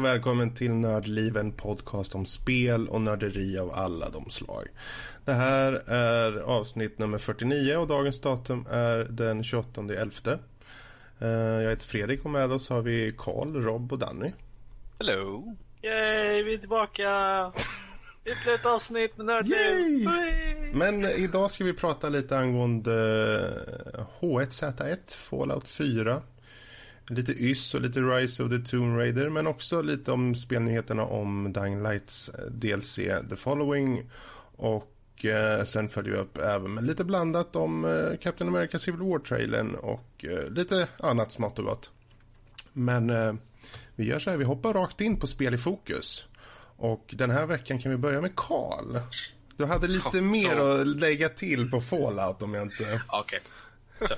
och välkommen till Nördliv, en podcast om spel och nörderi av alla de slag. Det här är avsnitt nummer 49 och dagens datum är den 28 11. Eh, jag heter Fredrik och med oss har vi Karl, Rob och Danny. Hello! Yay, vi är tillbaka! Ytterligare ett avsnitt med Nördliv! Men idag ska vi prata lite angående H1Z1, Fallout 4 lite YS och lite Rise of the Tomb Raider men också lite om spelnyheterna om Dying Lights eh, DLC The Following och eh, sen följer vi upp även med lite blandat om eh, Captain America Civil War-trailern och eh, lite annat smått och gott. Men eh, vi gör så här, vi hoppar rakt in på spel i fokus. Och den här veckan kan vi börja med Karl. Du hade lite Ja, mer att lägga till på Fallout om jag inte... Okej. Så,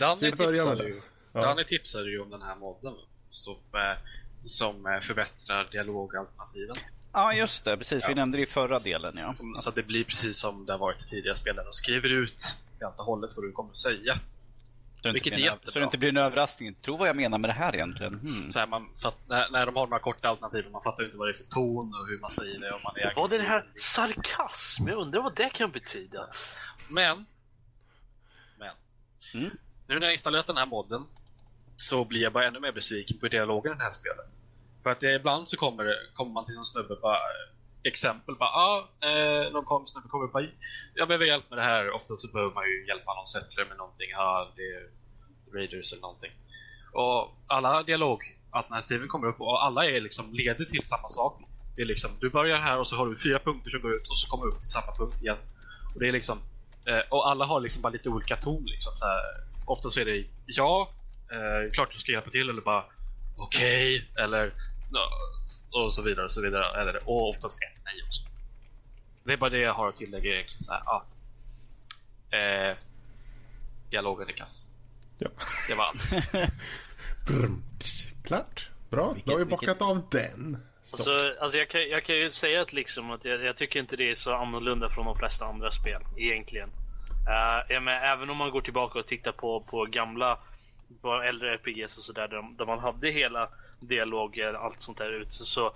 Danny vi börjar med tipsade det? ju, Ja. Danny tipsade ju om den här modden som, eh, som eh, förbättrar dialogalternativen. Ja, just det. Precis. Vi Ja. nämnde det i förra delen. Ja. Som, så att det blir precis som det har varit i tidigare spel där de skriver ut helt och hållet vad du kommer att säga. Så, det Vilket är blir en- jättebra. så det inte blir en överraskning. Tro vad jag menar med det här egentligen. Hmm. Så här, man, fatt, när, när de har de här korta alternativen, man fattar inte vad det är för ton och hur man säger det. Om man är Vad är det här sarkasm? Jag undrar vad det kan betyda. Men, men. Mm. Nu när jag installerat den här modden så blir jag bara ännu mer besviken på dialogen i det här spelet. För att det, ibland så kommer, det, kommer man till en snubbe bara exempel bara ah, eh, någon kom, snubbe kommer bara jag behöver hjälp med det här. Ofta så behöver man ju hjälpa någon settler med någonting. Ja, det är raiders eller någonting. Och alla dialogalternativen kommer upp och alla är liksom leder till samma sak. Det är liksom, du börjar här och så har du fyra punkter som går ut och så kommer du upp till samma punkt igen. Och det är liksom, eh, och alla har liksom bara lite olika ton liksom. Så här, ofta så är det ja, eh, klart du ska hjälpa till eller bara okej eller "Ja", och så vidare och så vidare. Eller, och oftast ett nej också. Det är bara det jag har att tillägga egentligen. Så här, ja. eh, dialogen är kass. Ja. Det var allt. Brum. Klart. Bra, då har vi bockat av den. Så. Alltså, alltså jag, kan, jag kan ju säga att, liksom att jag, jag tycker inte det är så annorlunda från de flesta andra spel egentligen. Uh, ja, men även om man går tillbaka och tittar på, på gamla på äldre RPGs och sådär där, där man hade hela dialoger allt sånt där ute så, så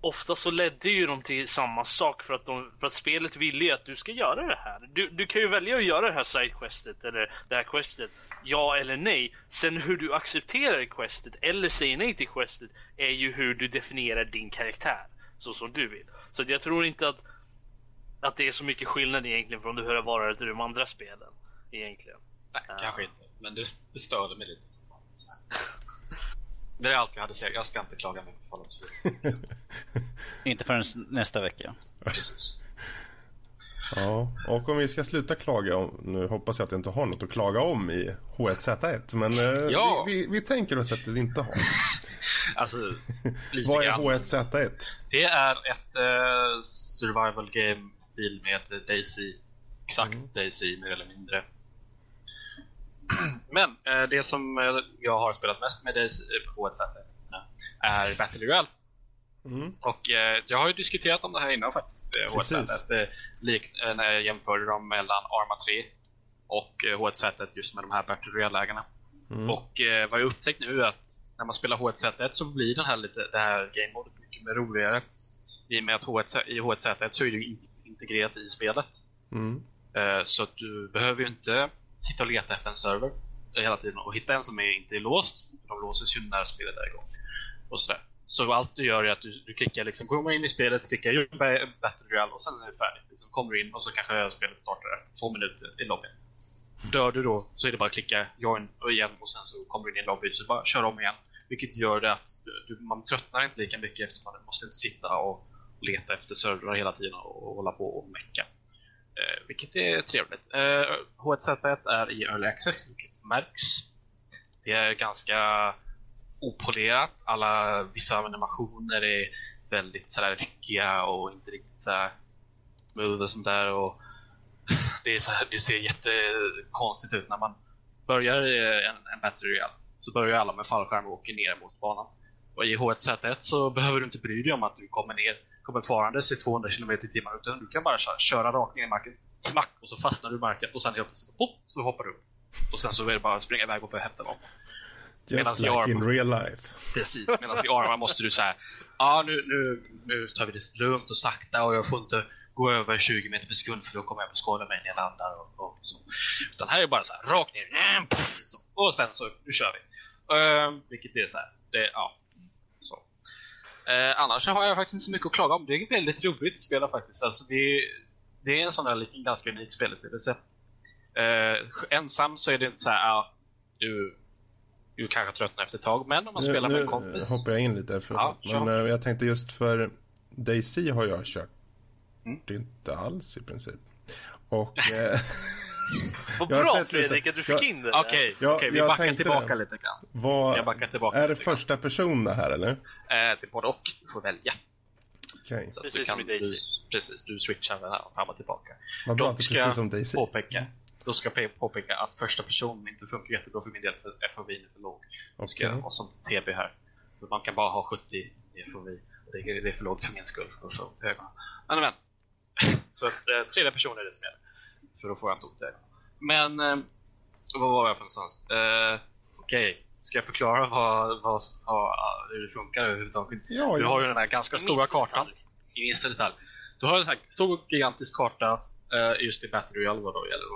ofta så ledde ju de till samma sak för att, de, för att spelet ville ju att du ska göra det här. Du, du kan ju välja att göra det här sidequestet eller det här questet, ja eller nej. Sen hur du accepterar questet eller säger nej till questet är ju hur du definierar din karaktär så som du vill. Så jag tror inte att, att det är så mycket skillnad egentligen från hur det varit till de andra spelen egentligen. Nej, kanske inte. Men det, det störde mig lite. Det är allt jag hade att säga. Jag ska inte klaga mer på Fallout 4. Inte förrän nästa vecka. Precis. Ja, och om vi ska sluta klaga om, nu hoppas jag att jag inte har något att klaga om i H1Z1, men eh, Ja. vi, vi, vi tänker oss att du inte har. Alltså, lite Vad är grann. H1Z1? Det är ett eh, survival game stil med Daisy. Exakt Mm. Daisy mer eller mindre. Men eh, det som eh, jag har spelat mest med Daisy eh, på H1Z1 är Battle Royale. Mm. Och eh, jag har ju diskuterat om det här innan faktiskt, eh, Precis. H1Z1. Eh, lik, eh, när jag jämförde dem mellan Arma 3 och eh, H1Z1 just med de här Battle Royale-lägena. Mm. Och eh, vad jag upptäckt nu är att när man spelar H1Z1 så blir den här lite, det här game modet mycket mer roligare. I och med att H1Z, i H1Z1 så är det integrerat i spelet. Mm. Eh, så att du behöver ju inte sitta och leta efter en server eh, hela tiden och hitta en som är inte är låst. För de låses ju när spelet är igång. Och sådär. Så allt du gör är att du, du klickar liksom, kommer in i spelet, klickar ju Battle Royale och sen är det färdigt. Liksom kommer du in och så kanske spelet startar efter två minuter i lobbyn. Dör du då så är det bara att klicka join och igen och sen så kommer du in i lobbyn så bara kör om igen. Vilket gör det att du, du, man tröttnar inte lika mycket eftersom man måste inte sitta och leta efter servrar hela tiden och, och hålla på och mecka. Eh, vilket är trevligt. Eh, H1Z1 är i Early Access, vilket märks. Det är ganska opolerat. Alla, vissa animationer är väldigt sådär ryckiga och inte riktigt såhär smooth och sånt där. Och det, är så här, det ser jättekonstigt ut när man börjar eh, en, en Battle Royale. Så börjar alla med fallskärm och åker ner mot banan. Och i H1Z1 så behöver du inte bry dig om att du kommer ner kommer farandes i 200 km i timmen utan du kan bara köra, köra rakt ner i marken, smack och så fastnar du i marken och sen helt plötsligt pop, så hoppar du upp. Och sen så är det bara att springa iväg och börja hämta vapen. Just Medans like jag- in real life. Precis, medan i Arma måste du här ja nu, nu, nu tar vi det lugnt och sakta och jag får inte gå över 20 meter per sekund för då kommer jag på skada mig när jag landar. Och, och så. Utan här är det bara så här, rakt ner, och sen så, nu kör vi. Uh, vilket är så här, det, ja. Uh, annars har jag faktiskt inte så mycket att klaga om. Det är väldigt roligt att spela faktiskt. Alltså, det, det är en sån där liten ganska unik spelupplevelse. Uh, ensam så är det inte så här, ja, du, du kanske tröttnar efter ett tag, men om man spelar med en kompis. Nu hoppar jag in lite. För, Ja, men kör. eh, jag tänkte just för Daisy har jag kört. Mm. Inte alls i princip. Och eh, Vad Jag bra. Fredrik att du fick Jag- in det. Okej, Ja, okej, vi jag backar tillbaka det. lite grann. vad, Ska jag backa tillbaka är det grann? första person det här eller? Eh, till både och, du får välja. Okej, Så Precis du som i Daisy. Precis, du switchar den här fram och tillbaka. vad bra att det är ska precis som jag Daisy. påpeka, då ska jag påpeka att första personen inte funkar jättebra för min del för FOV är för låg. Då ska Okej. jag som TB här. Man kan bara ha 70 i FOV. Det, är, det är för lågt för min skull för. Men, men. Så att, eh, tredje person är det som gäller. För då får jag inte ont i ögonen. Men, eh, vad var jag för någonstans? Eh, Okej, ska jag förklara vad, vad, vad, hur det funkar överhuvudtaget? Ja, Du ja. har ju den här ganska I stora kartan. detalj. I minsta detalj. Du har en här stor gigantisk karta eh, just i Battle Royale vad då gäller.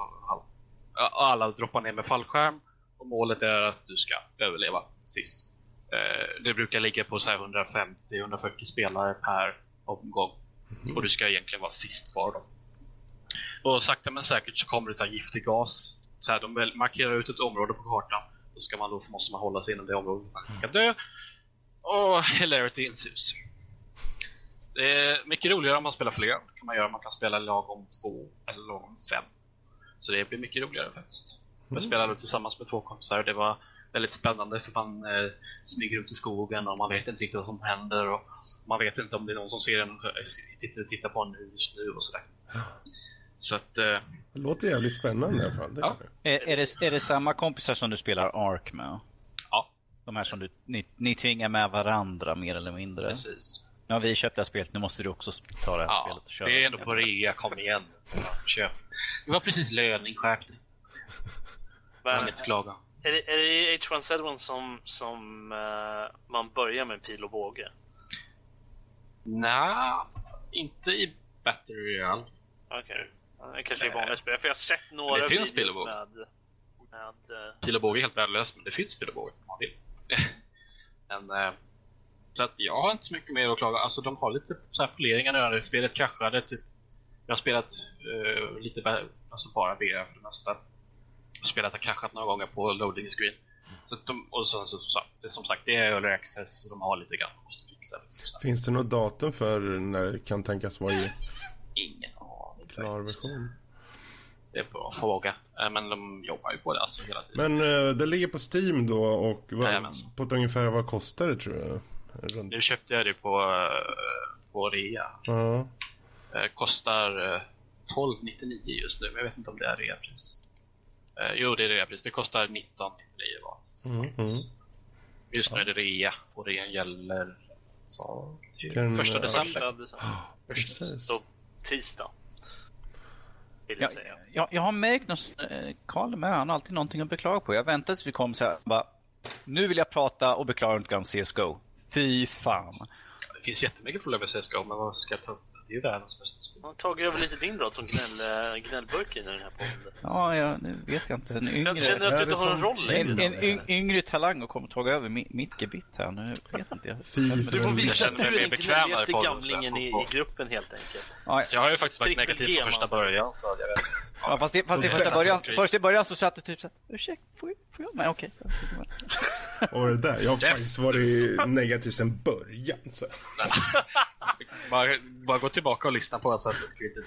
Alla droppar ner med fallskärm och målet är att du ska överleva sist. Eh, Det brukar ligga på så här 150-140 spelare per omgång. Och du ska egentligen vara sist kvar då. Och sakta men säkert så kommer det här giftig gas. Så här, de markerar ut ett område på kartan. Då, ska man, då måste man hålla sig inom det området för att man ska dö. Och hilarity ensues. Det är mycket roligare om man spelar fler. Det kan man göra. Man kan spela lag om två eller lag om fem. Så det blir mycket roligare faktiskt. Jag spelade tillsammans med två kompisar. Det var väldigt spännande för man eh, smyger ut i skogen och man vet inte riktigt vad som händer. Och man vet inte om det är någon som ser en, eh, tittar, tittar på en nu just nu och sådär. Så att, eh, Det låter jävligt spännande i alla fall. Det Ja. Är, är, det, är det samma kompisar som du spelar Ark med? ja, De här som du, ni, ni tvingar med varandra mer eller mindre? precis. Nu har vi köpt det här spelet, nu måste du också ta det här Ja, spelet och köra. det är ändå på rea, kom igen. Köp. Det var precis löning, skärp dig. Inget att klaga. är, det, är det i H1Z1 som, som eh, man börjar med pil och båge? Nej, inte i Battle Royale. Okej. Ja, Det kanske är Nej. vanliga spel. För jag har sett några Det finns videos pil och båge. med... med eh, Pil och båge är helt värdelöst, men det finns pil och båge om man vill. men, eh, så att jag har inte så mycket mer att klaga. Alltså de har lite så här poleringar nu. Spelet kraschade typ. Jag har spelat eh, lite alltså bara VR för det mesta. Spelet har kraschat några gånger på loading screen. Så de, och sen så, så, det, som sagt, det är early access och de har lite grann de måste fixa. Liksom. Finns det något datum för när det kan tänkas vara i Ingen. Klar version? Det är bra fråga. Eh, Men de jobbar ju på det alltså hela tiden. Men eh, det ligger på Steam då och vad, på ett ungefär vad kostar det tror jag? Runt. Nu köpte jag det på, eh, på rea. Ja. Eh, kostar eh, 12,99 just nu, men jag vet inte om det är reapris. Jo, det är reapris. Det kostar 19,99 var. Mm, mm. Just nu är det rea och rean gäller så, första december. första december. Första Precis. Så tisdag. Vill jag Jag, säga. jag, jag har märkt något, eh, Karl med, han har alltid någonting att beklaga på. Jag väntade tills vi kom så här, bara, nu vill jag prata och beklaga lite om CSGO. Fy fan. Det finns jättemycket problem med CSGO, men vad ska jag ta upp? Det är ju världens bästa spel. Man har tagit över lite din roll som gnäll, eh, gnällburken i den här podden. Ja, jag, nu vet jag inte. En Jag yngre, känner att du inte har en roll längre. en, en yng, yngre talang och kommer ta över mitt, gebit här. Nu vet inte jag. Du får visa känner att mig du är mer den gnälligaste jag gamlingen i, i gruppen helt enkelt. Ja, jag har ju faktiskt varit negativ från första början, så jag vet Ja, fast, det, fast det, först, i början, först i början så satt du typ såhär, ursäkta, får, jag- Ja, men okej. Okay. det där, jag har faktiskt varit negativ sedan början. Så. bara, bara gå tillbaka och lyssna på alltså,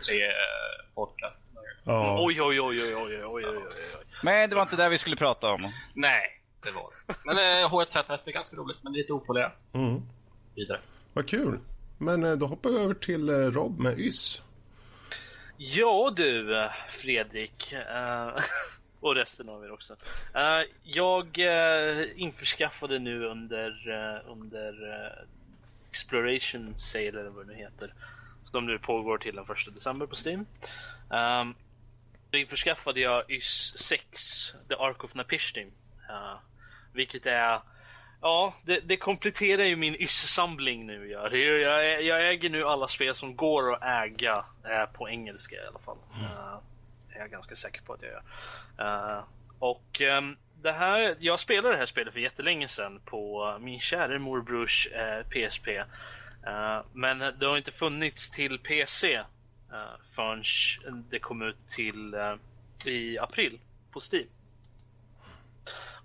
tre eh, podcast. Ja. Oj, oj, oj, oj, oj, oj, oj, oj. oj. Men det var inte det vi skulle prata om. Nej, det var det. Men eh, H1Z1 är ganska roligt, men lite opolerat. Mm. Vidare. Vad kul. Men eh, då hoppar vi över till Rob med YS. Ja du, Fredrik. och resten av er också. Eh, jag uh, införskaffade nu under, eh, under Exploration Sale eller vad det nu heter. Som nu pågår till den 1 december på Steam. Um, då införskaffade jag YS 6, The Ark of Napishtim. Uh, vilket är Ja, det, det kompletterar ju min YS-samling nu. Ja. Jag, jag äger nu alla spel som går att äga eh, på engelska i alla fall. Eh, är jag ganska säker på att jag gör. Uh, och um, det här, jag spelade det här spelet för jättelänge sedan på min kära morbrors eh, uh, PSP. Uh, eh, men det har inte funnits till PC uh, förrän det kom ut till i april på Steam.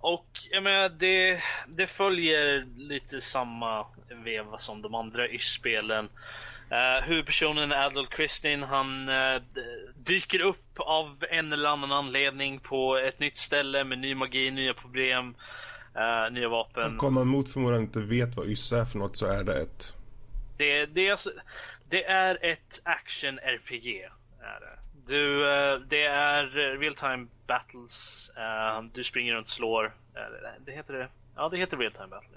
Och jag menar, det, det följer lite samma veva som de andra YS-spelen. Uh, huvudpersonen Adol Kristin, han eh, d- dyker upp av en eller annan anledning på ett nytt ställe med ny magi, nya problem, eh, nya vapen. Om man mot förmodan inte vet vad YSS är för något så är det ett... Det, det, är alltså, det är ett action-RPG. Är det. Du, eh, det är real time battles. eh, Du springer runt, slår. eh, Det heter det. Ja, det heter real time battle.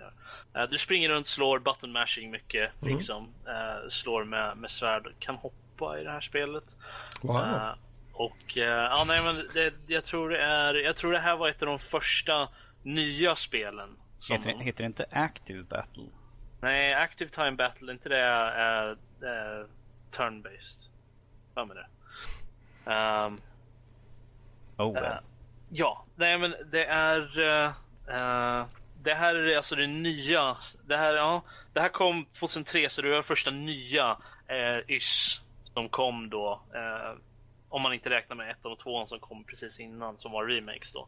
Ja. Eh, Du springer runt, slår button mashing mycket. Liksom. Eh, Slår med, med svärd. Kan hoppa i det här spelet. Wow. Eh, och eh, ja, nej, men det, jag tror det är. Jag tror det här var ett av de första nya spelen. Som Heter, det- heter det inte Active Battle? Nej, Active Time Battle, inte det är är turn-based? Vad med det? Ehm, Oh well. ja, nej men det är det här är alltså det nya. Det här, ja, det här kom 2003 så det var första nya eh, YS som kom då. eh, om man inte räknar med ettan och tvåan som kom precis innan som var remakes då.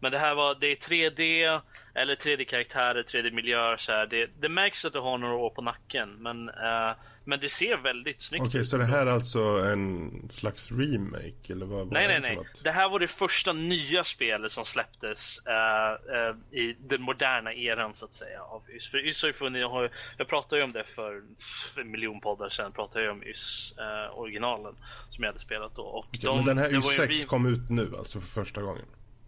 Men det här var, det är 3D eller 3D-karaktärer, 3D-miljöer så här. Det, det märks att du har några år på nacken men, eh, men det ser väldigt snyggt Okej, ut. så det här är alltså en slags remake eller vad, Nej, nej, nej. Det här var det första nya spelet som släpptes eh, eh, i den moderna eran så att säga av YS. För YS har ju funnits, jag, jag pratade ju om det för, för en miljon poddar sedan, pratade jag om YS eh, originalen som jag hade spelat då. Och Okej, de- men den här U6 re- kom ut nu alltså för första gången?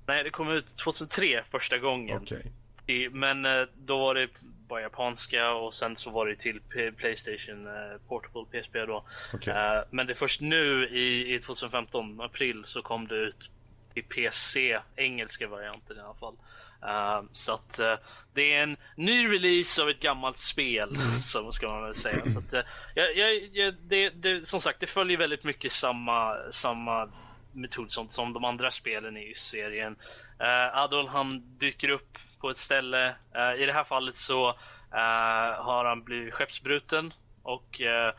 Nej, det kom ut 2003 första gången. Okej. I- Men då var det bara japanska och sen så var det till Playstation eh, Portable PSP då. Okej. Eh, Men det är först nu i, i 2015, april, så kom det ut i PC, engelska varianten i alla fall. Eh, så att eh, det är en ny release av ett gammalt spel, så ska man väl säga. Så att, jag, jag, jag, det, det, som sagt, det följer väldigt mycket samma, samma metod som, som de andra spelen i serien. Uh, Adol han dyker upp på ett ställe. Eh, I det här fallet så eh, har han blivit skeppsbruten och eh,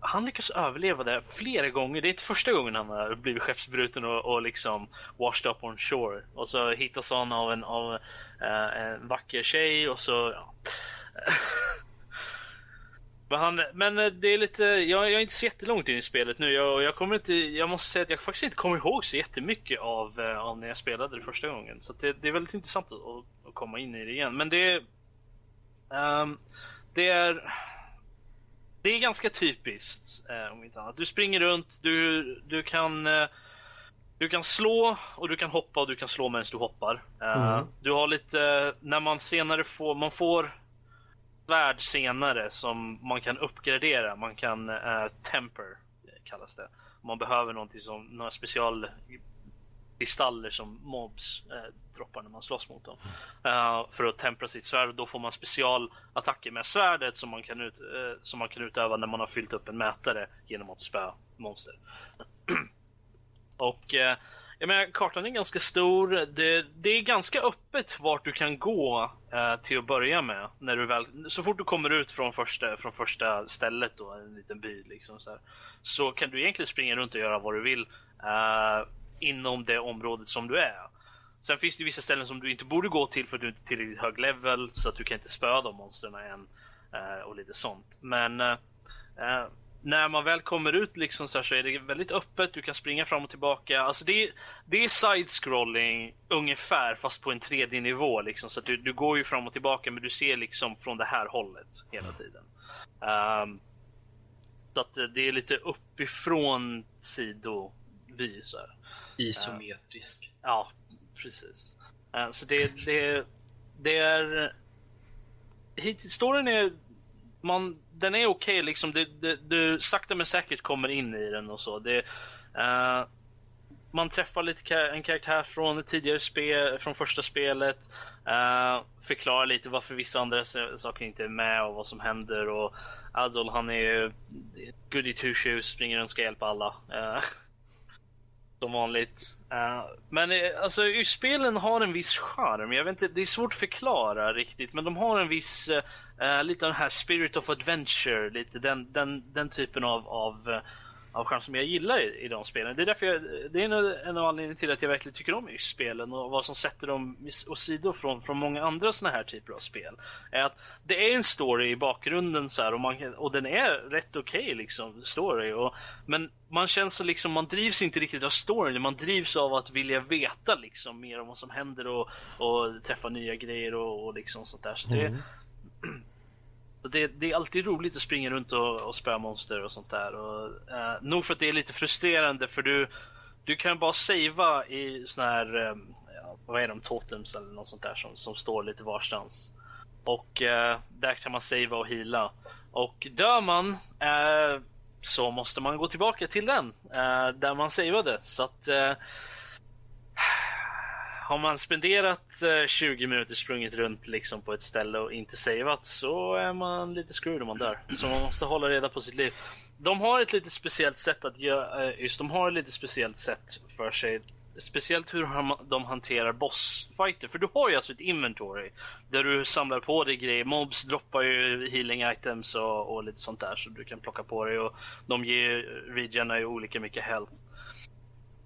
han lyckas överleva det flera gånger. Det är inte första gången han har blivit skeppsbruten och, och liksom washed up on shore. Och så hittas han av en, av, en vacker tjej och så ja. Men, han, men eh, det är lite, jag, jag är inte så jättelångt in i spelet nu. Jag, jag kommer inte, jag måste säga att jag faktiskt inte kommer ihåg så jättemycket av, eh, av när jag spelade det första gången. Så det, det är väldigt intressant att, att, komma in i det igen. Men det, ehm, det är, det är ganska typiskt eh, om inte annat. Du springer runt, du, du kan eh, du kan slå och du kan hoppa och du kan slå medan du hoppar. Eh, Mm. Du har lite, när man senare får, man får svärd senare som man kan uppgradera. Man kan uh, temper kallas det. Man behöver någonting som, några special kristaller som mobs uh, droppar när man slåss mot dem. uh, för att tempra sitt svärd och då får man specialattacker med svärdet som man, kan ut, som man kan utöva när man har fyllt upp en mätare genom att spöa monster. och jag menar, kartan är ganska stor. Det, det är ganska öppet vart du kan gå eh, till att börja med. När du väl, så fort du kommer ut från första, från första stället, då, en liten by, liksom, så, här, så kan du egentligen springa runt och göra vad du vill eh, inom det området som du är. Sen finns det vissa ställen som du inte borde gå till för att du inte är tillräckligt hög level så att du kan inte spöa de monstren än. eh, och lite sånt. Men eh, eh när man väl kommer ut liksom så, här, så är det väldigt öppet. Du kan springa fram och tillbaka. Alltså det, är- det är side-scrolling ungefär fast på en 3D-nivå. Liksom, så du, du går ju fram och tillbaka men du ser liksom från det här hållet hela tiden. Ehm, så att det är lite uppifrån sidovy. Så här. Isometrisk. Ja, precis. Eh, Så det, det, det är... Storyn är... Man, den är okej liksom. Det, det, du sakta men säkert kommer in i den och så. Det, uh, man träffar lite en karaktär från tidigare spel, från första spelet. Uh, förklarar lite varför vissa andra saker inte är med och vad som händer. Och Adol han är ju goody two shoes, springer och ska hjälpa alla. Uh, som vanligt. Uh, men alltså spelen har en viss charm. Jag vet inte, det är svårt att förklara riktigt, men de har en viss, uh, lite den här spirit of adventure, lite den, den, den typen av, av eh, av charm som jag gillar i, i de spelen. Det är därför jag, det är en, en av anledningarna till att jag verkligen tycker om just spelen och vad som sätter dem åsido från, från många andra såna här typer av spel. Är att det är en story i bakgrunden så här, och, man, och den är rätt okej okay, liksom, story. Och, men man känns så liksom, man drivs inte riktigt av storyn, man drivs av att vilja veta liksom mer om vad som händer och, och träffa nya grejer och, och liksom sånt där. Så det, mm det, det, är alltid roligt att springa runt och, och spöa monster och sånt där. Och, eh, nog för att det är lite frustrerande för du, du kan bara savea i såna här, eh, vad är de, totems eller något sånt där som, som står lite varstans. Och eh, där kan man savea och hila. Och dör man eh, så måste man gå tillbaka till den eh, där man saveade. Så att eh, har man spenderat eh, 20 minuter sprungit runt liksom på ett ställe och inte savat så är man lite screwed om man dör. Så man måste hålla reda på sitt liv. De har ett lite speciellt sätt att göra, eh, just de har ett lite speciellt sätt för sig. Speciellt hur de hanterar bossfighter. För du har ju alltså ett inventory där du samlar på dig grejer. Mobs droppar ju healing items och, och lite sånt där så du kan plocka på dig och de ger eh, regenerar ju olika mycket health.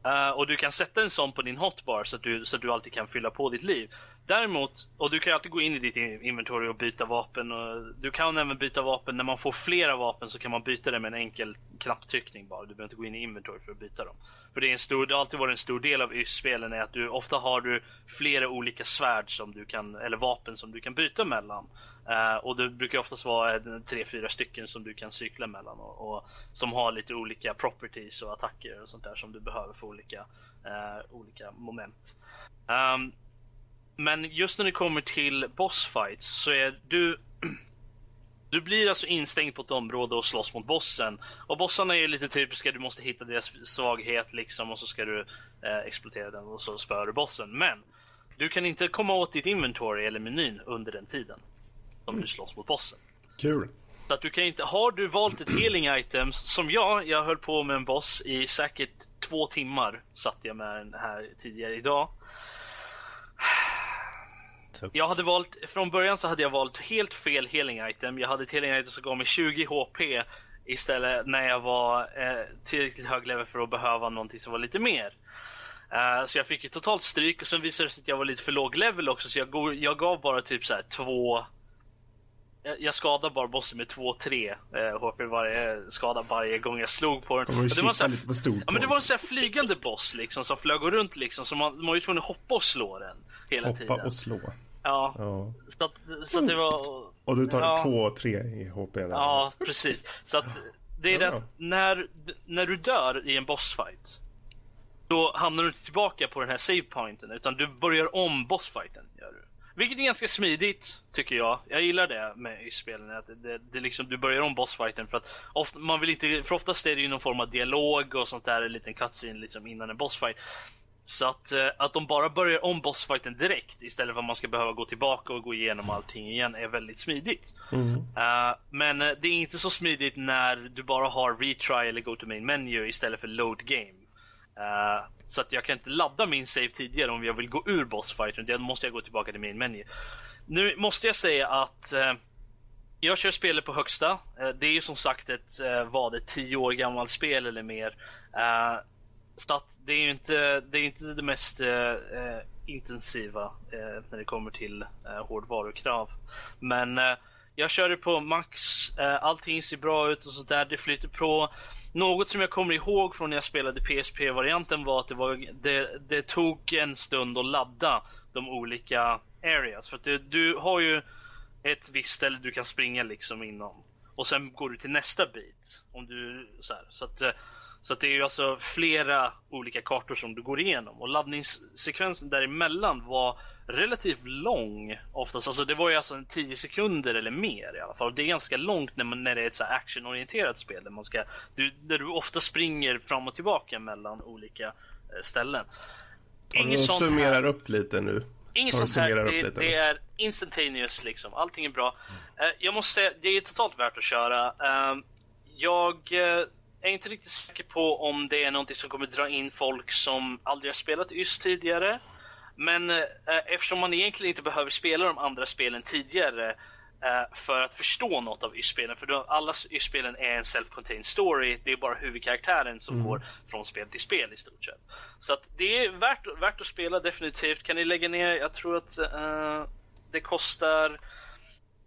Uh, och du kan sätta en sån på din hotbar så att, du, så att du alltid kan fylla på ditt liv. Däremot, och du kan alltid gå in i ditt inventory och byta vapen. Och du kan även byta vapen, när man får flera vapen så kan man byta det med en enkel knapptryckning bara. Du behöver inte gå in i inventory för att byta dem. För det, är en stor, det har alltid varit en stor del av YS-spelen är att du ofta har du flera olika svärd som du kan, eller vapen som du kan byta mellan. Eh, och det brukar oftast vara tre, fyra stycken som du kan cykla mellan och, och, som har lite olika properties och attacker och sånt där som du behöver för olika, uh, olika moment. Um, men just när det kommer till bossfights så är du Du blir alltså instängd på ett område och slåss mot bossen. Och bossarna är lite typiska, du måste hitta deras svaghet liksom och så ska du eh, exploatera den och så spöar du bossen. Men du kan inte komma åt ditt inventory eller menyn under den tiden som du slåss mot bossen. Kul. Så att du kan inte, har du valt ett healing item som jag, jag höll på med en boss i säkert två timmar satt jag med den här tidigare idag. Jag hade valt, från början så hade jag valt helt fel healing item. Jag hade ett healing item som gav mig 20 HP istället när jag var eh, tillräckligt hög level för att behöva någonting som var lite mer. Uh, så jag fick ju totalt stryk och sen visade det sig att jag var lite för låg level också så jag, jag gav bara typ så här två jag skadade bara bossen med 2-3 eh, HP varje skada varje gång jag slog på den. Det var, så här, lite på stort ja, men det var en sån flygande boss liksom som flög runt liksom så man, man var ju tvungen att hoppa och slå den hela hoppa tiden. Hoppa och slå. Ja. ja. Så, att, så att det var... Och du tar ja. 2 och 3 i HP? Där. Ja, precis. Så att det är ja. det när, när du dör i en bossfight då hamnar du inte tillbaka på den här save pointen utan du börjar om bossfighten. Gör du. Vilket är ganska smidigt, tycker jag. Jag gillar det med i spelen. Att det, det, liksom, du börjar om bossfighten för att ofta, man vill inte, för oftast är det ju någon form av dialog och sånt där, en liten cutscene liksom innan en bossfight. Så att, eh, att de bara börjar om bossfighten direkt istället för att man ska behöva gå tillbaka och gå igenom allting igen är väldigt smidigt. Mm. Uh, men eh, det är inte så smidigt när du bara har retry eller go to main menu istället för load game. Uh, så att jag kan inte ladda min save tidigare om jag vill gå ur bossfighten. Då måste jag gå tillbaka till min meny. Nu måste jag säga att uh, jag kör spelet på högsta. Uh, det är ju som sagt ett, uh, vad ett tio år gammalt spel eller mer. så att det är ju inte det, är inte det mest intensiva när det kommer till hårdvarukrav. Men jag kör det på max, allting ser bra ut och sådär. Det flyter på. Något som jag kommer ihåg från när jag spelade PSP-varianten var att det, var, det, det, tog en stund att ladda de olika areas. För att du, du har ju ett visst ställe du kan springa liksom inom. Och sen går du till nästa bit. Om du, så, här, så att så att det är ju alltså flera olika kartor som du går igenom och laddningssekvensen däremellan var relativt lång oftast. Alltså det var ju alltså en 10 sekunder eller mer i alla fall. Och det är ganska långt när, man, när det är ett så actionorienterat spel där, man ska, du, där du ofta springer fram och tillbaka mellan olika ställen. Inget sånt summerar här... upp lite nu. Inget sånt här. Det, det, är instantaneous liksom. Allting är bra. Uh, jag måste säga, det är totalt värt att köra. Uh, jag uh, är inte riktigt säker på om det är någonting som kommer dra in folk som aldrig har spelat YS tidigare. Men eftersom man egentligen inte behöver spela de andra spelen tidigare Uh, för att förstå något av YS-spelen. För då, alla YS-spelen är en self-contained story. Det är bara huvudkaraktären som mm. går från spel till spel i stort sett. Så att det är värt, värt att spela definitivt. Kan ni lägga ner, jag tror att uh, det kostar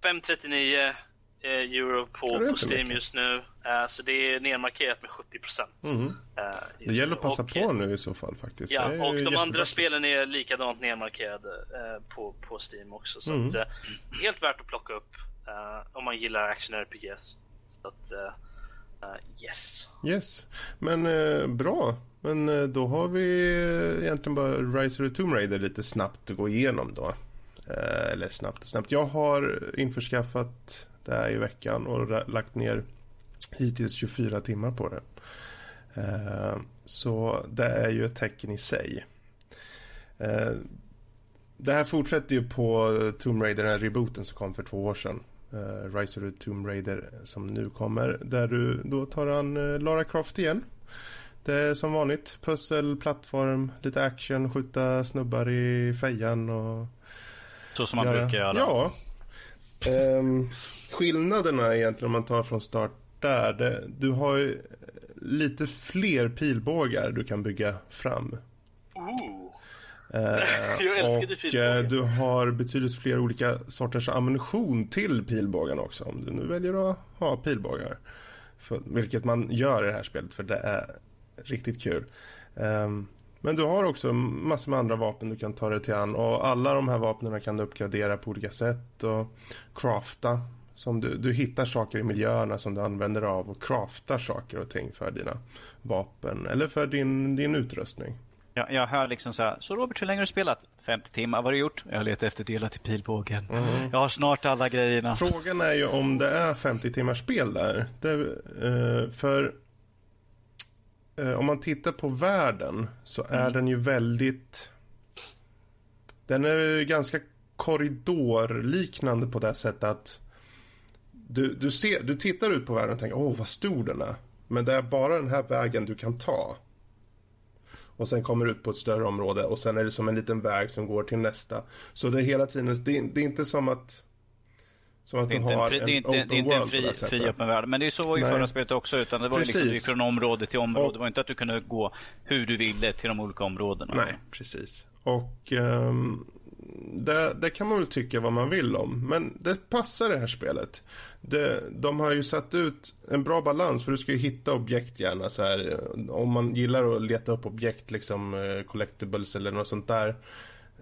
539 Eh, euro på, på Steam just nu. Uh, så det är nedmarkerat med 70 Mm. Uh, det gäller att passa och, på nu i så fall faktiskt. Ja, och de andra spelen är likadant nedmarkerade på, på Steam också. Så mm. att, helt värt att plocka upp om man gillar action RPGs. Så att, yes. Yes, men bra. Men då har vi egentligen bara Rise of the Tomb Raider lite snabbt att gå igenom då. eller snabbt och snabbt. Jag har införskaffat det här i veckan och lagt ner hittills 24 timmar på det. Eh, så det är ju ett tecken i sig. Eh, det här fortsätter ju på Tomb Raider, den här rebooten som kom för två år sedan. Uh, Rise of the Tomb Raider som nu kommer. Där du då tar an Lara Croft igen. Det är som vanligt pussel, plattform, lite action, skjuta snubbar i fejan och... Så som man göra... brukar göra? Ja. Um, skillnaderna egentligen om man tar från start där. Det, du har ju lite fler pilbågar du kan bygga fram. Ooh. Eh, och eh, du har betydligt fler olika sorters ammunition till pilbågarna också. Om du nu väljer att ha pilbågar. För, vilket man gör i det här spelet för det är riktigt kul. Um, men du har också massor med andra vapen du kan ta dig till an och alla de här vapnen kan du uppgradera på olika sätt och crafta som du, du hittar saker i miljöerna som du använder av och craftar saker och ting för dina vapen eller för din, din utrustning. Ja, jag hör liksom så här, så Robert hur länge har du spelat? 50 timmar, vad har du gjort? Jag har letat efter delar till pilbågen. Mm. Jag har snart alla grejerna. Frågan är ju om det är 50 timmars spel där. Det, eh, för eh, om man tittar på världen så är mm. den ju väldigt... Den är ganska korridorliknande på det sättet att du, du, ser, du tittar ut på världen och tänker åh vad stor den är. Men det är bara den här vägen du kan ta. Och sen kommer du ut på ett större område och sen är det som en liten väg som går till nästa. Så det är hela tiden, det, det är inte som att som att du har en, en open Det är inte en fri, fri öppen värld. Men det är så i förra spelet också. Utan det var precis. liksom från område till område. Och, det var inte att du kunde gå hur du ville till de olika områdena. Nej, precis. Och um, det, det, kan man väl tycka vad man vill om. Men det passar det här spelet. Det, de har ju satt ut en bra balans för du ska ju hitta objekt gärna så här. Om man gillar att leta upp objekt liksom eh, collectibles eller något sånt där.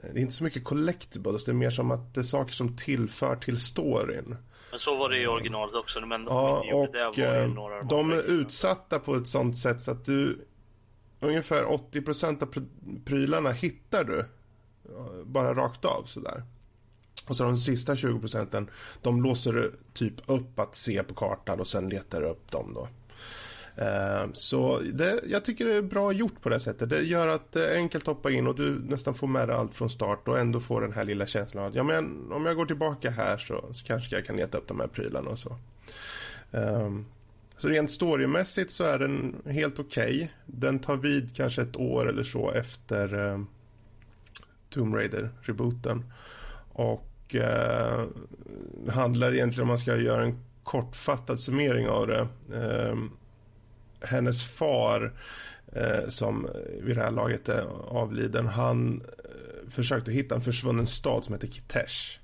Det är inte så mycket collectibles, det är mer som att det är saker som tillför till storyn. Men så var det i originalet också. Men ja, och det eh, de, de är utsatta på ett sånt sätt så att du ungefär 80% av prylarna hittar du bara rakt av sådär. Och så de sista 20 procenten, de låser du typ upp att se på kartan och sen letar du upp dem då. Eh, så det, jag tycker det är bra gjort på det sättet. Det gör att det är enkelt att hoppa in och du nästan får med dig allt från start och ändå får den här lilla känslan att ja, men om jag går tillbaka här så, så kanske jag kan leta upp de här prylarna och så. Um, så rent storymässigt så är den helt okej. Okay. Den tar vid kanske ett år eller så efter um, Tomb Raider-rebooten. Och eh, handlar egentligen, om man ska göra en kortfattad summering av det. Eh, hennes far, eh, som vid det här laget är avliden, han eh, försökte hitta en försvunnen stad som heter Kitesh.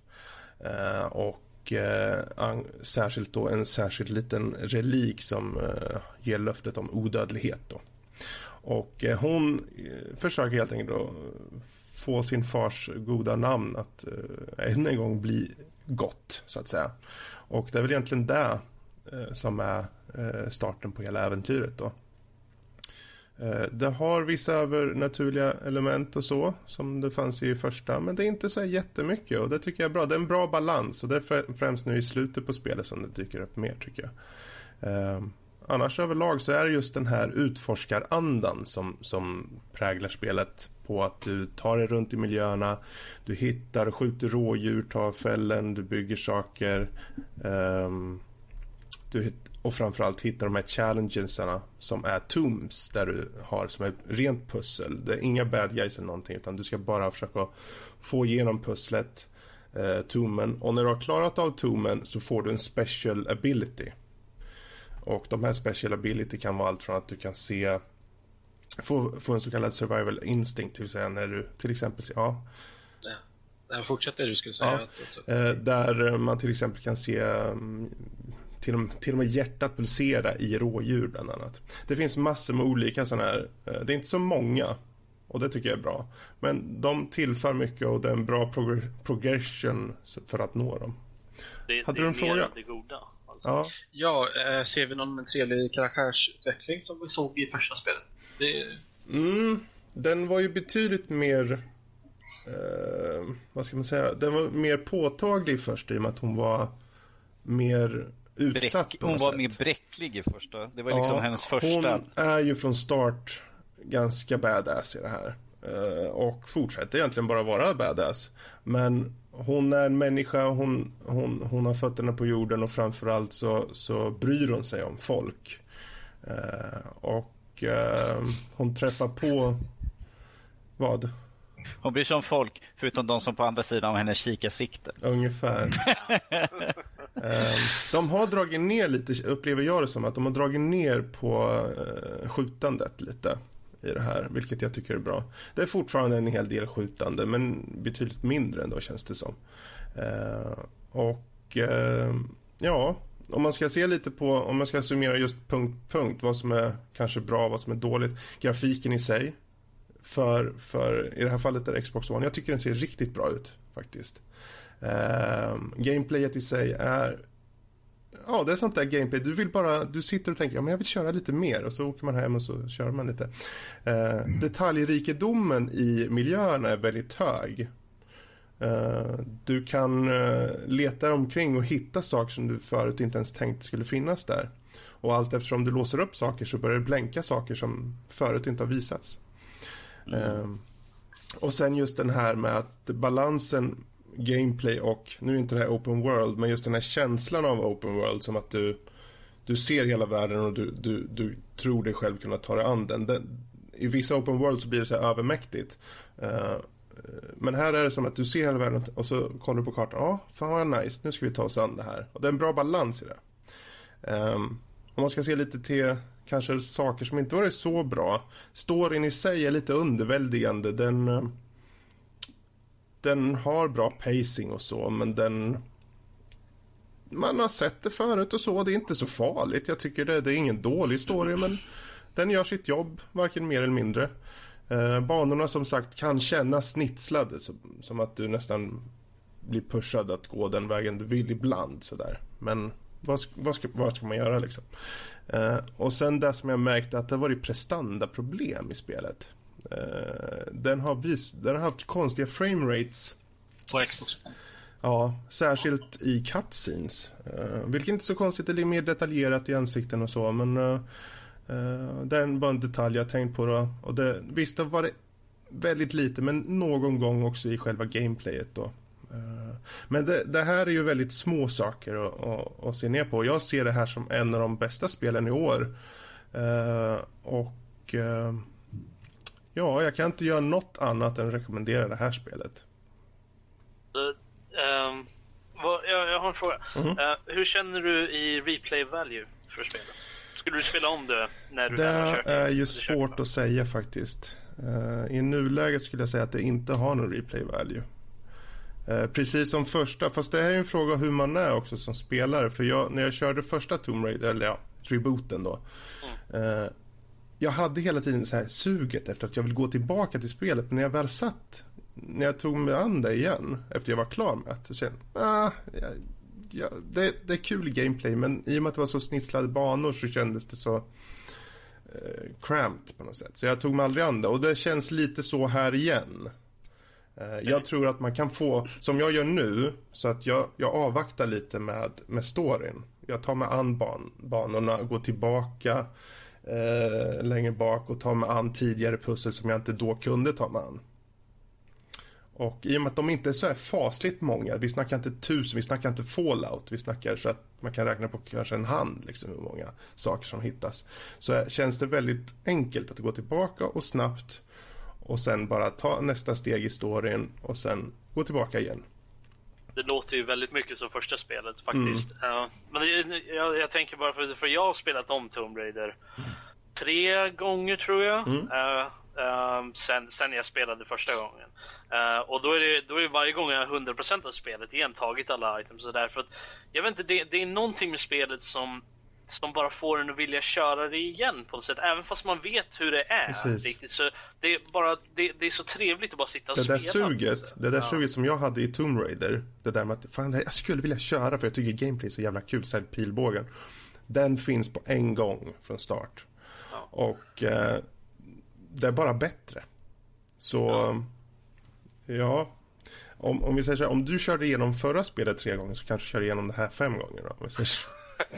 Eh, och eh, särskilt då en särskild liten relik som ger löftet om odödlighet. Då. Och hon försöker helt enkelt då få sin fars goda namn att eh, än en gång bli gott, så att säga. Och det är väl egentligen det eh, som är eh, starten på hela äventyret då. Eh, det har vissa övernaturliga element och så som det fanns i första men det är inte så jättemycket och det tycker jag är bra. Det är en bra balans och det är främst nu i slutet på spelet som det dyker upp mer tycker jag. Eh, annars överlag så är det just den här utforskarandan som, som präglar spelet på att du tar dig runt i miljöerna, du hittar, skjuter rådjur, tar fällen, du bygger saker. Um, du, och framförallt hittar de här challengesarna som är tombs där du har som ett rent pussel. Det är inga bad guys eller någonting utan du ska bara försöka få igenom pusslet, eh, tomben. Och när du har klarat av tomben så får du en special ability. Och de här special ability kan vara allt från att du kan se få, få en så kallad survival instinct, till vill säga när du till exempel, ja. ja. Fortsätt det du skulle säga. Ja, eh, där man till exempel kan se mm, till och, till och med hjärtat pulsera i rådjur bland annat. Det finns massor med olika sådana här, eh, det är inte så många och det tycker jag är bra. Men de tillför mycket och det är en bra prog progression för att nå dem. Det, Hade det du en fråga? Det goda, alltså. Ja, ja eh, ser vi någon trevlig karaktärsutveckling som vi såg i första spelet? Det... Mm, den var ju betydligt mer eh, vad ska man säga? Den var mer påtaglig först i och med att hon var mer utsatt Bräck, Hon var sätt. mer bräcklig i första. Det var ja, liksom hennes första. Hon är ju från start ganska badass i det här. Uh, och fortsätter egentligen bara vara badass. Men hon är en människa, hon, hon, hon har fötterna på jorden och framförallt så, så bryr hon sig om folk. Uh, och uh, hon träffar på vad? Hon bryr sig om folk, förutom de som på andra sidan av hennes kikarsikte. Ungefär. Ehm, de har dragit ner lite, upplever jag det som, att de har dragit ner på uh, skjutandet lite i det här, vilket jag tycker är bra. Det är fortfarande en hel del skjutande, men betydligt mindre ändå känns det som. Uh, och uh, ja, om man ska se lite på, om man ska summera just punkt, punkt, vad som är kanske bra, vad som är dåligt. Grafiken i sig, för, för i det här fallet är det Xbox One. Jag tycker den ser riktigt bra ut faktiskt. Uh, gameplayet i sig är Ja, det är sånt där gameplay. Du vill bara, du sitter och tänker, ja men jag vill köra lite mer och så åker man hem och så kör man lite. Uh, detaljrikedomen i miljöerna är väldigt hög. Uh, du kan uh, leta omkring och hitta saker som du förut inte ens tänkt skulle finnas där. Och allt eftersom du låser upp saker så börjar det blänka saker som förut inte har visats. Mm. och sen just den här med att balansen gameplay och, nu är inte det här open world, men just den här känslan av open world som att du, du ser hela världen och du, du, du tror dig själv kunna ta dig an den. den I vissa open world så blir det så övermäktigt. Uh, men här är det som att du ser hela världen och så kollar du på kartan. Ja, fan vad nice, nu ska vi ta oss an det här. Och det är en bra balans i det. Um, om man ska se lite till kanske saker som inte varit så bra. Storyn i sig är lite underväldigande. Den eh, den har bra pacing och så, men den... Man har sett det förut och så, det är inte så farligt. Jag tycker det, det är ingen dålig story, men den gör sitt jobb, varken mer eller mindre. Eh, banorna som sagt kan kännas snitslade, som, som att du nästan blir pushad att gå den vägen du vill ibland sådär. Men vad, vad, ska, vad ska man göra liksom? Eh, och sen det som jag märkte att det har varit prestandaproblem i spelet. Eh, den, har vis, den har haft konstiga framerates. På Xbox? Ja, särskilt i cutscenes. Uh, vilket inte är så konstigt, det är mer detaljerat i ansikten och så, men uh, det är bara en detalj jag tänkt på då. Och det, visst, det var det väldigt lite, men någon gång också i själva gameplayet då. Uh, men det, det, här är ju väldigt små saker att, att, att, se ner på. Jag ser det här som en av de bästa spelen i år. och Ja, jag kan inte göra något annat än rekommendera det här spelet. Uh, um, vad, jag, jag, har en fråga. Mm -hmm. uh, hur känner du i replay value för spelet? Skulle du spela om det när du Det är ju svårt att säga faktiskt. Uh, I nuläget skulle jag säga att det inte har någon replay value. Uh, precis som första, fast det här är en fråga hur man är också som spelare. För jag, när jag körde första Tomb Raider, eller ja, rebooten då. Mm. Uh, jag hade hela tiden så här suget efter att jag vill gå tillbaka till spelet. Men när jag väl satt, när jag tog mig an det igen efter jag var klar med det. Så kände ah, jag, ja, det, det är kul gameplay men i och med att det var så snisslade banor så kändes det så eh, cramped på något sätt. Så jag tog mig aldrig an det och det känns lite så här igen. Eh, jag tror att man kan få, som jag gör nu, så att jag, jag avvaktar lite med, med storyn. Jag tar mig an ban banorna, går tillbaka eh, längre bak och tar mig an tidigare pussel som jag inte då kunde ta mig an. Och i och med att de inte är så här fasligt många, vi snackar inte tusen, vi snackar inte fallout, vi snackar så att man kan räkna på kanske en hand liksom hur många saker som hittas. Så känns det väldigt enkelt att gå tillbaka och snabbt och sen bara ta nästa steg i storyn och sen gå tillbaka igen. Det låter ju väldigt mycket som första spelet faktiskt. Mm. Uh, men det, jag, jag, tänker bara för, för jag har spelat om Tomb Raider tre gånger tror jag. Mm. Uh, uh, sen, sen jag spelade första gången. Uh, och då är, det, då är det varje gång jag har 100% av spelet igen tagit alla items och där. För att, jag vet inte, det, det är någonting med spelet som som bara får en att vilja köra det igen på något sätt. Även fast man vet hur det är. Precis. Riktigt, så det, är bara, det, det, är så trevligt att bara sitta och det spela. Där suget, det där ja. suget som jag hade i Tomb Raider. Det där med att fan, jag skulle vilja köra för jag tycker gameplay är så jävla kul. Här pilbågen. Den finns på en gång från start. Ja. Och eh, det är bara bättre. Så ja, ja om, om vi säger så här, om du körde igenom förra spelet tre gånger så kanske du kör igenom det här fem gånger då. Om vi säger så.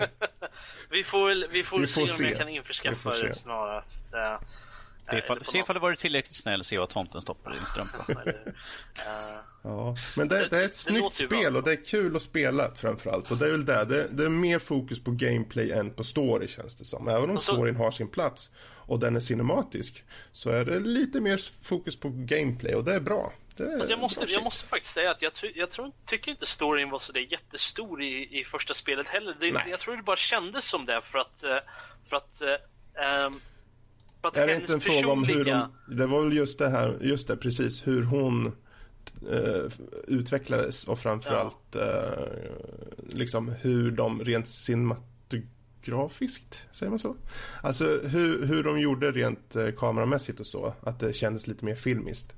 vi får, vi får, vi får se, se, om jag kan införskaffa det snarast. Uh, Se ifall, se ifall du varit tillräckligt snäll se vad tomten stoppar i din strumpa. ja, men det, det är ett det snyggt spel och det är kul att spela framförallt. Och det är väl det. det. Det är mer fokus på gameplay än på story känns det som. Även om så... storyn har sin plats och den är cinematisk så är det lite mer fokus på gameplay och det är bra. Alltså jag, måste, jag måste faktiskt säga att jag, jag tror, tycker inte storyn var så där jättestor i, i första spelet heller. Det, jag tror det bara kändes som det för att, eh, för att um, för att är det inte en fråga om hur de, Det var väl just det här, just det precis, hur hon eh, utvecklades och framförallt ja. eh, liksom hur de rent cinematografiskt, säger man så? Alltså hur, hur de gjorde rent eh, kameramässigt och så, att det kändes lite mer filmiskt.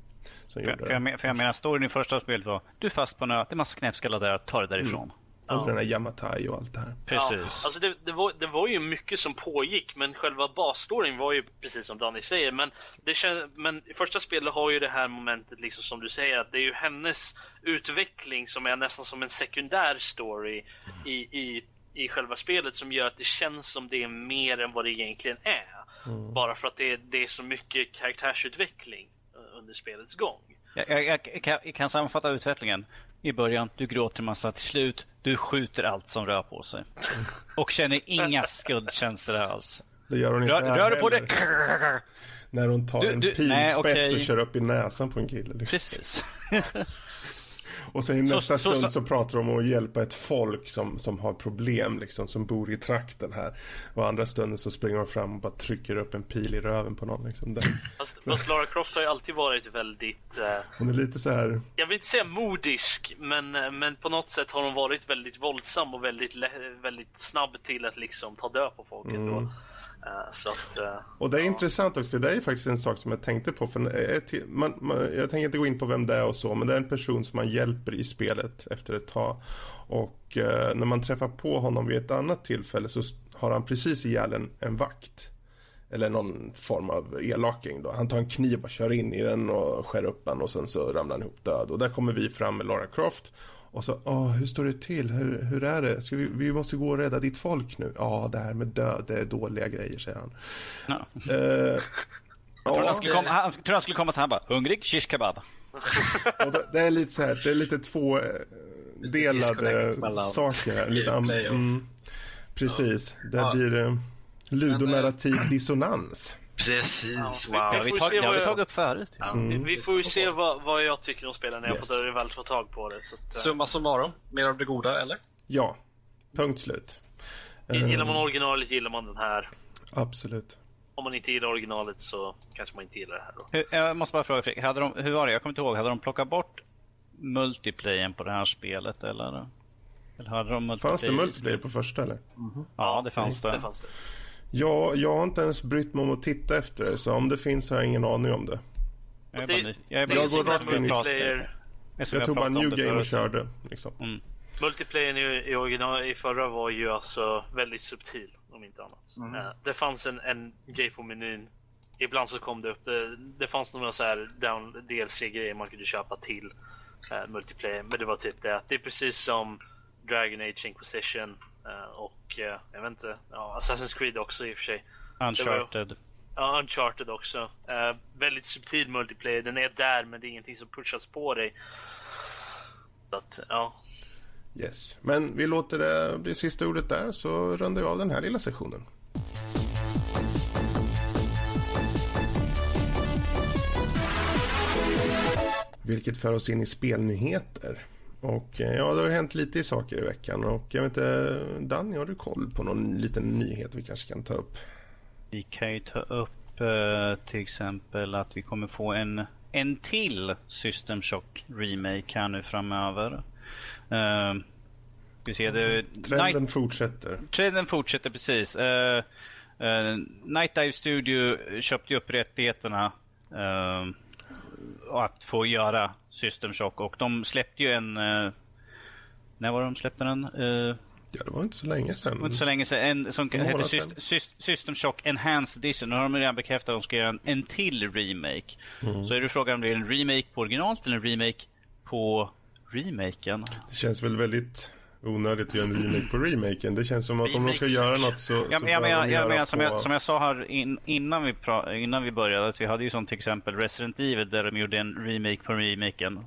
Som för, för, jag, för jag menar, storyn i första spelet var du är fast på en ö, det är massa knäppskallar där, ta det därifrån. Mm. Och ja. den här Yamatai och allt det här. Precis. Ja, alltså det, det, var, det var ju mycket som pågick, men själva basstoryn var ju precis som Danny säger. Men, det känd, men i första spelet har ju det här momentet, liksom som du säger, att det är ju hennes utveckling som är nästan som en sekundär story i, i, i själva spelet som gör att det känns som det är mer än vad det egentligen är. Mm. Bara för att det, det är så mycket karaktärsutveckling under spelets gång. Jag, jag, jag, kan, jag kan sammanfatta utvecklingen i början, du gråter massa. Till slut, du skjuter allt som rör på sig. Och känner inga skuldkänslor alls. Det gör hon inte rör, rör du på det? När hon tar du, en pilspets okay. och kör upp i näsan på en kille. Liksom. Precis. Och sen i nästa så, stund så, så, pratar de om att hjälpa ett folk som, som har problem, liksom, som bor i trakten här. Och andra stunden så springer de fram och bara trycker upp en pil i röven på någon. Liksom, där. Fast, fast Lara Croft har ju alltid varit väldigt... Uh, hon är lite så här... Jag vill inte säga modisk, men, eh, men på något sätt har hon varit väldigt våldsam och väldigt, väldigt snabb till att liksom ta död på folk. Mm. Eh, att, uh, och det är ja. intressant också, för det är faktiskt en sak som jag tänkte på. För man, man, jag tänker inte gå in på vem det är och så, men det är en person som man hjälper i spelet efter ett tag. Och uh, när man träffar på honom vid ett annat tillfälle så har han precis ihjäl en, en vakt. Eller någon form av elaking då. Han tar en kniv och kör in i den och skär upp den och sen så ramlar han ihop död. Och där kommer vi fram med Lara Croft och så, åh, hur står det till? Hur, hur är det? Ska vi, vi måste gå och rädda ditt folk nu. Ja, det här med död, det är dåliga grejer, säger han. Ja. Uh, jag trodde han skulle komma, han, tror han skulle komma så här bara, hungrig, shish kebab. och det, det, är lite så här, det är lite två eh, delade saker här. Lite mm, precis, det ja. blir eh, ludonarrativ dissonans. Precis, wow. Ja, vi, tar, det har vi tagit upp förut. Ja. Mm. Vi, får ju se vad, vad jag tycker om spelen när yes. jag väl får tag på det. Så att, uh... Summa summarum, mer av det goda eller? Ja, punkt slut. Gillar man originalet gillar man den här. Absolut. Om man inte gillar originalet så kanske man inte gillar det här då. Hur, jag måste bara fråga Fredrik, hade de, hur var det? Jag kommer inte ihåg. Hade de plockat bort multiplayern på det här spelet eller? eller hade de fanns det multiplayer på första eller? Mm -hmm. Ja, det fanns det. det, fanns det. Ja, jag har inte ens brytt mig om att titta efter det, så om det finns har jag ingen aning om det. Jag, det, jag, jag går rakt in i... Jag tog bara new game och körde. Liksom. Mm. Multiplayern i, i, original, i förra var ju alltså väldigt subtil, om inte annat. Mm. Uh, det fanns en, en grej på menyn. Ibland så kom det upp, det, det fanns några så här down DLC-grejer man kunde köpa till uh, multiplayer. Men det var typ det det är precis som Dragon Age Inquisition Eh, och eh, jag vet inte, ja, Assassin's Creed också i och för sig. Uncharted. Ja, Uncharted också. Eh, väldigt subtil multiplayer. Den är där men det är ingenting som pushas på dig. Så att, ja. Yes. Men vi låter det bli sista ordet där så rundar vi av den här lilla sessionen. Vilket för oss in i spelnyheter. Och eh, ja, det har hänt lite i saker i veckan och jag vet inte, Danny, har du koll på någon liten nyhet vi kanske kan ta upp? Vi kan ju ta upp eh, till exempel att vi kommer få en, en till System Shock Remake här nu framöver. Uh, vi ser det, Trenden Night, fortsätter. Trenden fortsätter precis. Uh, uh, Night Dive Studio köpte upp rättigheterna att få göra System Shock och de släppte ju en... när var de släppte den? Ja, det var inte så länge sedan. Det var inte så länge sedan. En som heter System, System Shock Enhanced Edition. Nu har de redan bekräftat att de ska göra en, en till remake. Mm. Så är det frågan om det är en remake på originalet eller en remake på remaken. Det känns väl väldigt onödigt att göra en remake på remaken. Det känns som att om de ska göra något så, ja, så men, jag, men, jag, jag menar, som, jag, som jag sa här in, innan, vi pra, innan vi började, att vi hade ju som till exempel Resident Evil där de gjorde en remake på remaken.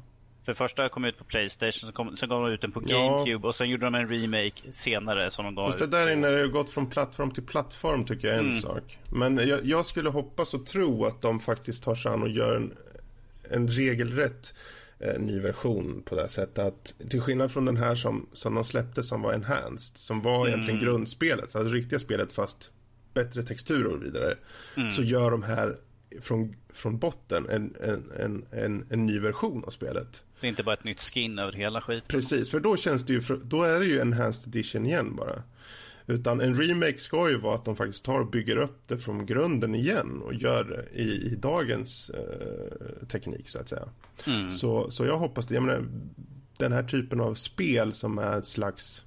För första kom ut på Playstation, sen kom, sen gav de ut den på GameCube ja. och sen gjorde de en remake senare som de gav Fast det där är när det har gått från plattform till plattform tycker jag är en mm. sak. Men jag, jag, skulle hoppas och tro att de faktiskt tar sig an och gör en, en regelrätt ny version på det sättet att till skillnad från den här som, som de släppte som var enhanced, som var mm. egentligen grundspelet, alltså riktiga spelet fast bättre texturer och vidare, mm. så gör de här från, från botten en, en, en, en, en ny version av spelet. Det är inte bara ett nytt skin över hela skiten. Precis, för då känns det ju, då är det ju enhanced edition igen bara. Utan en remake ska ju vara att de faktiskt tar och bygger upp det från grunden igen och gör det i, i dagens eh, teknik så att säga. Mm. Så, så jag hoppas det. Jag menar, den här typen av spel som är ett slags,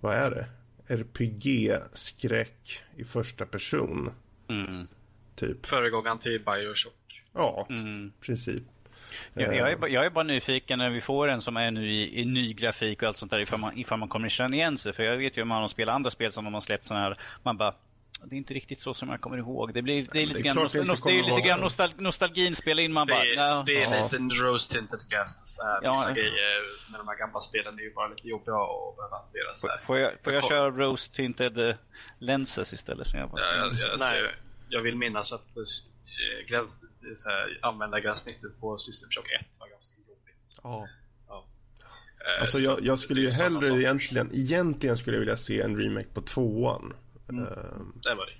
vad är det? RPG-skräck i första person. Mm. Typ. Föregångaren till Bioshock. Ja, mm. princip. Jag, jag, är, bara, jag är bara nyfiken när vi får en som är nu i, i ny grafik och allt sånt där ifall man, ifall man kommer känna igen sig. För jag vet ju om man har spelat andra spel som de har släppt sådana här. Man bara det är inte riktigt så som jag kommer ihåg. Det, blir, det är lite, det är grann, nostal det är lite grann nostal nostalgin spelar in. Man det, bara, ja. det är lite en rose tinted här, ja. Vissa grejer med de här gamla spelen är ju bara lite jobbiga att behöva hantera. Så här. Får jag, får jag köra rose tinted eh, lenses istället? Så jag, bara, ja, jag, jag, Nej. jag vill minnas att Eh, gräns, så här, användargränssnittet på System Shock 1 var ganska jobbigt. Ja. ja. Eh, alltså jag, jag skulle ju hellre egentligen, egentligen skulle jag vilja se en remake på tvåan. Mm. Uh, det var det.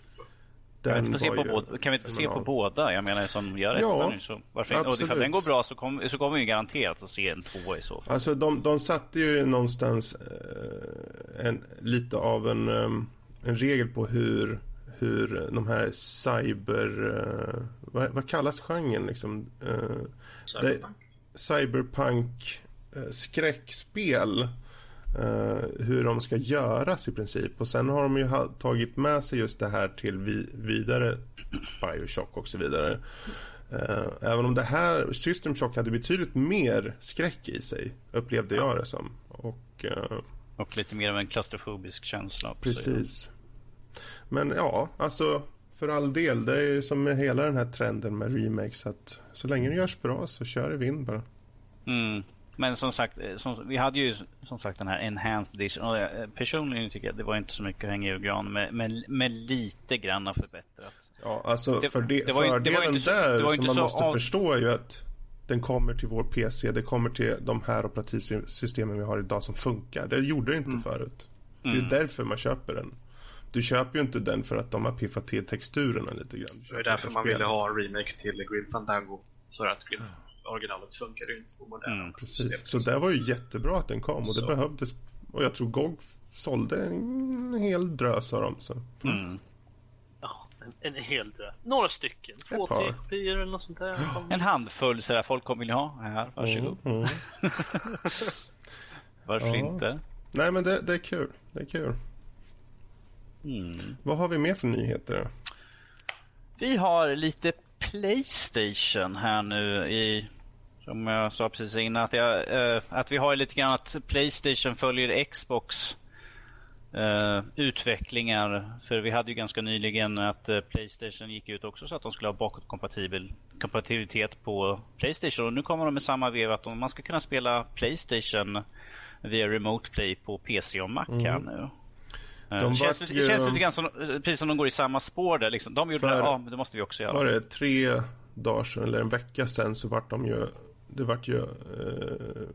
Kan vi inte få se, på, båda, kan vi inte få se på båda? Jag menar som gör ja, nu. Så varför inte? Och ifall den går bra så kommer så kommer vi garanterat att se en tvåa i så fall. Alltså de, de satte ju någonstans eh, en, lite av en, um, en regel på hur hur de här cyber... Uh, vad, vad, kallas genren liksom? Uh, cyberpunk. cyberpunk uh, skräckspel. hur de ska göras i princip. Och sen har de ju tagit med sig just det här till vi vidare Bioshock och så vidare. även om det här System Shock hade betydligt mer skräck i sig upplevde jag det som. Och, och lite mer av en klaustrofobisk känsla. Också, precis. Men ja, alltså för all del. Det är ju som med hela den här trenden med remakes. Att så länge det görs bra så kör det vind bara. Mm. Men som sagt, eh, som, vi hade ju som sagt den här enhanced edition. Och eh, personligen tycker jag det var inte så mycket att hänga i gran med, med, med lite grann förbättrat. Ja, alltså det, för det, det var, fördelen det så, där som man måste av... förstå är ju att den kommer till vår PC. Det kommer till de här operativsystemen vi har idag som funkar. Det gjorde det inte mm. förut. Det är mm. därför man köper den. Du köper ju inte den för att de har piffat till texturerna lite grann. Det är därför man ville ha en remake till Grim Fandango. För att Grim originalet funkar ju inte på moderna mm, precis. Så det var ju jättebra att den kom och så. det behövdes. Och jag tror GOG sålde en hel drös av dem. Så. Mm. Ja, en, en hel drös. Några stycken. Två, tre kopior eller något sånt där. En handfull sådär folk kommer vilja ha. Här, varsågod. Mm, mm. Varför ja. inte? Nej men det, det är kul. Det är kul. Mm. Vad har vi mer för nyheter? Vi har lite Playstation här nu i som jag sa precis innan att, jag, äh, att vi har lite grann att Playstation följer Xbox uh, utvecklingar. För vi hade ju ganska nyligen att uh, Playstation gick ut också så att de skulle ha bakåtkompatibilitet på Playstation. Och nu kommer de med samma veva att man ska kunna spela Playstation via Remote Play på PC och Mac mm. här nu. De det känns, ju... det känns lite grann som, precis som de går i samma spår där. Liksom. De gjorde det, ja men det måste vi också göra. Var det tre dagar sedan eller en vecka sedan så vart de ju, det vart ju eh,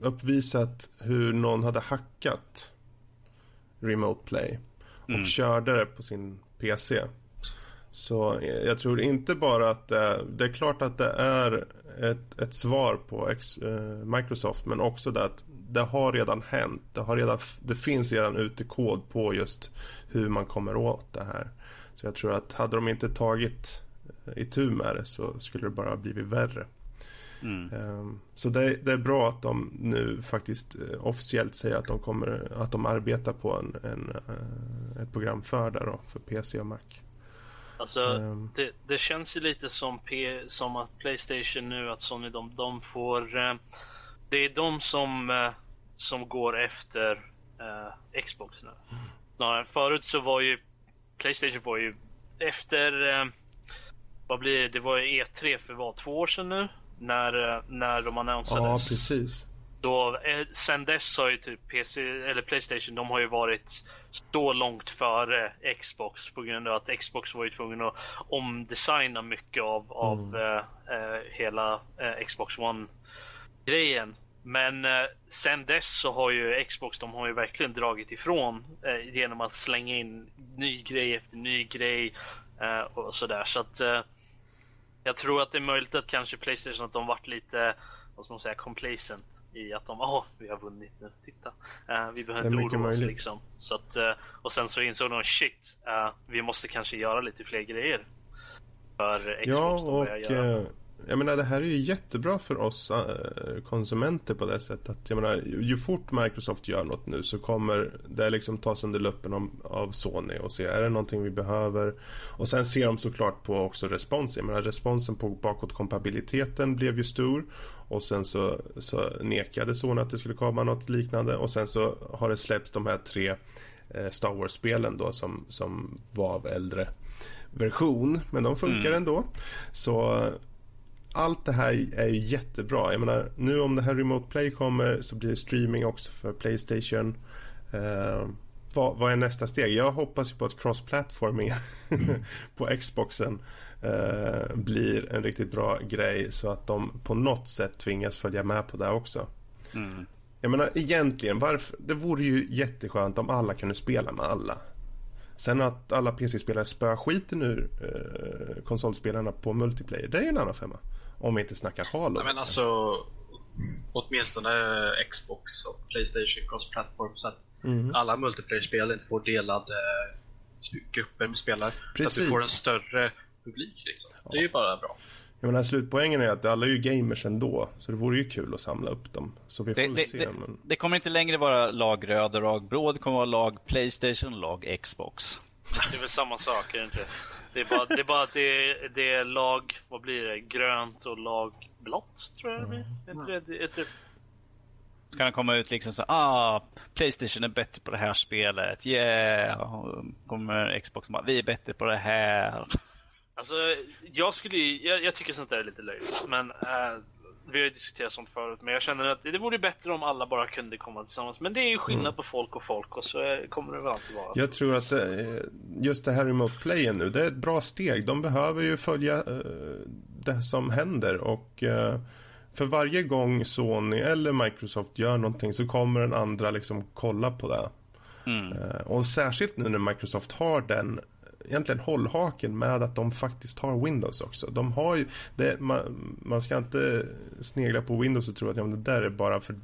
uppvisat hur någon hade hackat Remote Play och mm. körde det på sin PC. Så jag tror inte bara att det, det är klart att det är ett, ett svar på eh, Microsoft men också det att det har redan hänt. Det, har redan, det finns redan ute kod på just hur man kommer åt det här. Så jag tror att hade de inte tagit i tur med det så skulle det bara blivit värre. Mm. Um, så det, det, är bra att de nu faktiskt uh, officiellt säger att de kommer att de arbetar på en, en uh, ett program för det då, för PC och Mac. Alltså um, det, det, känns ju lite som, P, som att Playstation nu att Sony de, de får det är de som, uh, som går efter Xbox nu. Mm. Förut så var ju Playstation var ju efter vad blir det? Det var E3 för vad, två år sedan nu? När, när de annonsades. Ja, precis. Då, eh, sen dess har ju typ PC eller Playstation, de har ju varit så långt före Xbox på grund av att Xbox var ju tvungen att omdesigna mycket av, av mm. eh, eh hela eh, Xbox One grejen. Men eh, sen dess så har ju Xbox, de har ju verkligen dragit ifrån eh, genom att slänga in ny grej efter ny grej eh, och sådär. Så att eh, jag tror att det är möjligt att kanske Playstation att de varit lite, vad ska man säga, complacent i att de, åh, vi har vunnit nu, titta. Uh, vi behöver inte oroa oss liksom. Så att, uh, och sen så insåg de, shit, vi måste kanske göra lite fler grejer. För Xbox ja, och jag menar det här är ju jättebra för oss äh, konsumenter på det sättet. Jag menar ju fort Microsoft gör något nu så kommer det liksom tas under luppen om, av Sony och se är det någonting vi behöver. Och sen ser de såklart på också respons. Jag menar responsen på bakåtkompatibiliteten blev ju stor och sen så, så nekade Sony att det skulle komma något liknande och sen så har det släppts de här tre eh, Star Wars-spelen då som, som var av äldre version men de funkar mm. ändå. Så allt det här är ju jättebra. Jag menar, nu om det här Remote Play kommer så blir det streaming också för Playstation. Uh, vad, vad, är nästa steg? Jag hoppas ju på att cross-platforming på Xboxen uh, blir en riktigt bra grej så att de på något sätt tvingas följa med på det också. Mm. Jag menar egentligen, varför, det vore ju jätteskönt om alla kunde spela med alla. Sen att alla PC-spelare spöar skiten ur uh, konsolspelarna på multiplayer, det är ju en annan femma. Om vi inte snackar Halo. men alltså, åtminstone Xbox och Playstation cross-platform så att mm. alla multiplayer-spel inte får delade grupper med spelare. Precis. Så att du får en större publik liksom. Ja. Det är ju bara bra. Jag menar, slutpoängen är att alla är ju gamers ändå, så det vore ju kul att samla upp dem. Så vi får det, det, se. Det, men... det, kommer inte längre vara lag röd och lag blå, det kommer vara lag Playstation och lag Xbox. Det är väl samma sak, är det inte? Det är bara, det är bara att det är, det är lag, vad blir det? Grönt och lag blått tror jag det blir. Mm. Ett, ett, ett, Ska den komma ut liksom så ah, Playstation är bättre på det här spelet, yeah! Kommer Xbox bara, vi är bättre på det här. Alltså, jag skulle jag, jag tycker sånt där är lite löjligt, men äh, vi har ju diskuterat sånt förut, men jag känner att det vore bättre om alla bara kunde komma tillsammans. Men det är ju skillnad mm. på folk och folk och så kommer det väl alltid vara. Jag tror att det, just det här remote playen nu, det är ett bra steg. De behöver ju följa uh, det som händer och uh, för varje gång Sony eller Microsoft gör någonting så kommer den andra liksom kolla på det. Mm. Och särskilt nu när Microsoft har den egentligen hållhaken med att de faktiskt har Windows också. De har ju, det, man, man, ska inte snegla på Windows och tro att ja, det där är bara för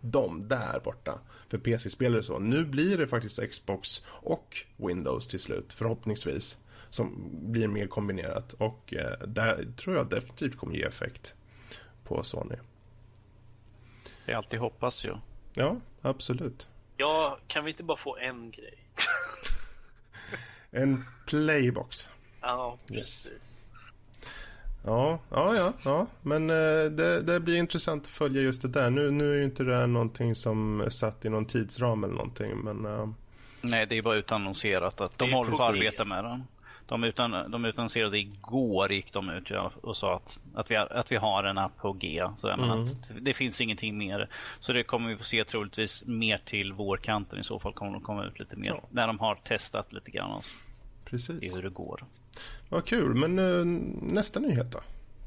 dem där borta. För PC-spelare så. Nu blir det faktiskt Xbox och Windows till slut, förhoppningsvis. Som blir mer kombinerat. Och eh, där tror jag definitivt kommer ge effekt på Sony. Det är alltid hoppas ju. Ja, absolut. Ja, kan vi inte bara få en grej? En playbox. Ja, precis. Yes. Ja, ja, ja, ja. men eh, det, det, blir intressant att följa just det där. Nu, nu är ju inte det här någonting som är satt i någon tidsram eller någonting, men uh, Nej, det är bara utannonserat att de håller på att arbeta med den. De, utan, de utannonserade igår, gick de ut och sa att, att, vi, har, att vi har en app på G. Så mm. men att det finns ingenting mer. Så det kommer vi få se troligtvis mer till vårkanten. I så fall kommer de komma ut lite mer. Ja. När de har testat lite grann. Precis. Hur det går. Vad kul, men uh, nästa nyhet då?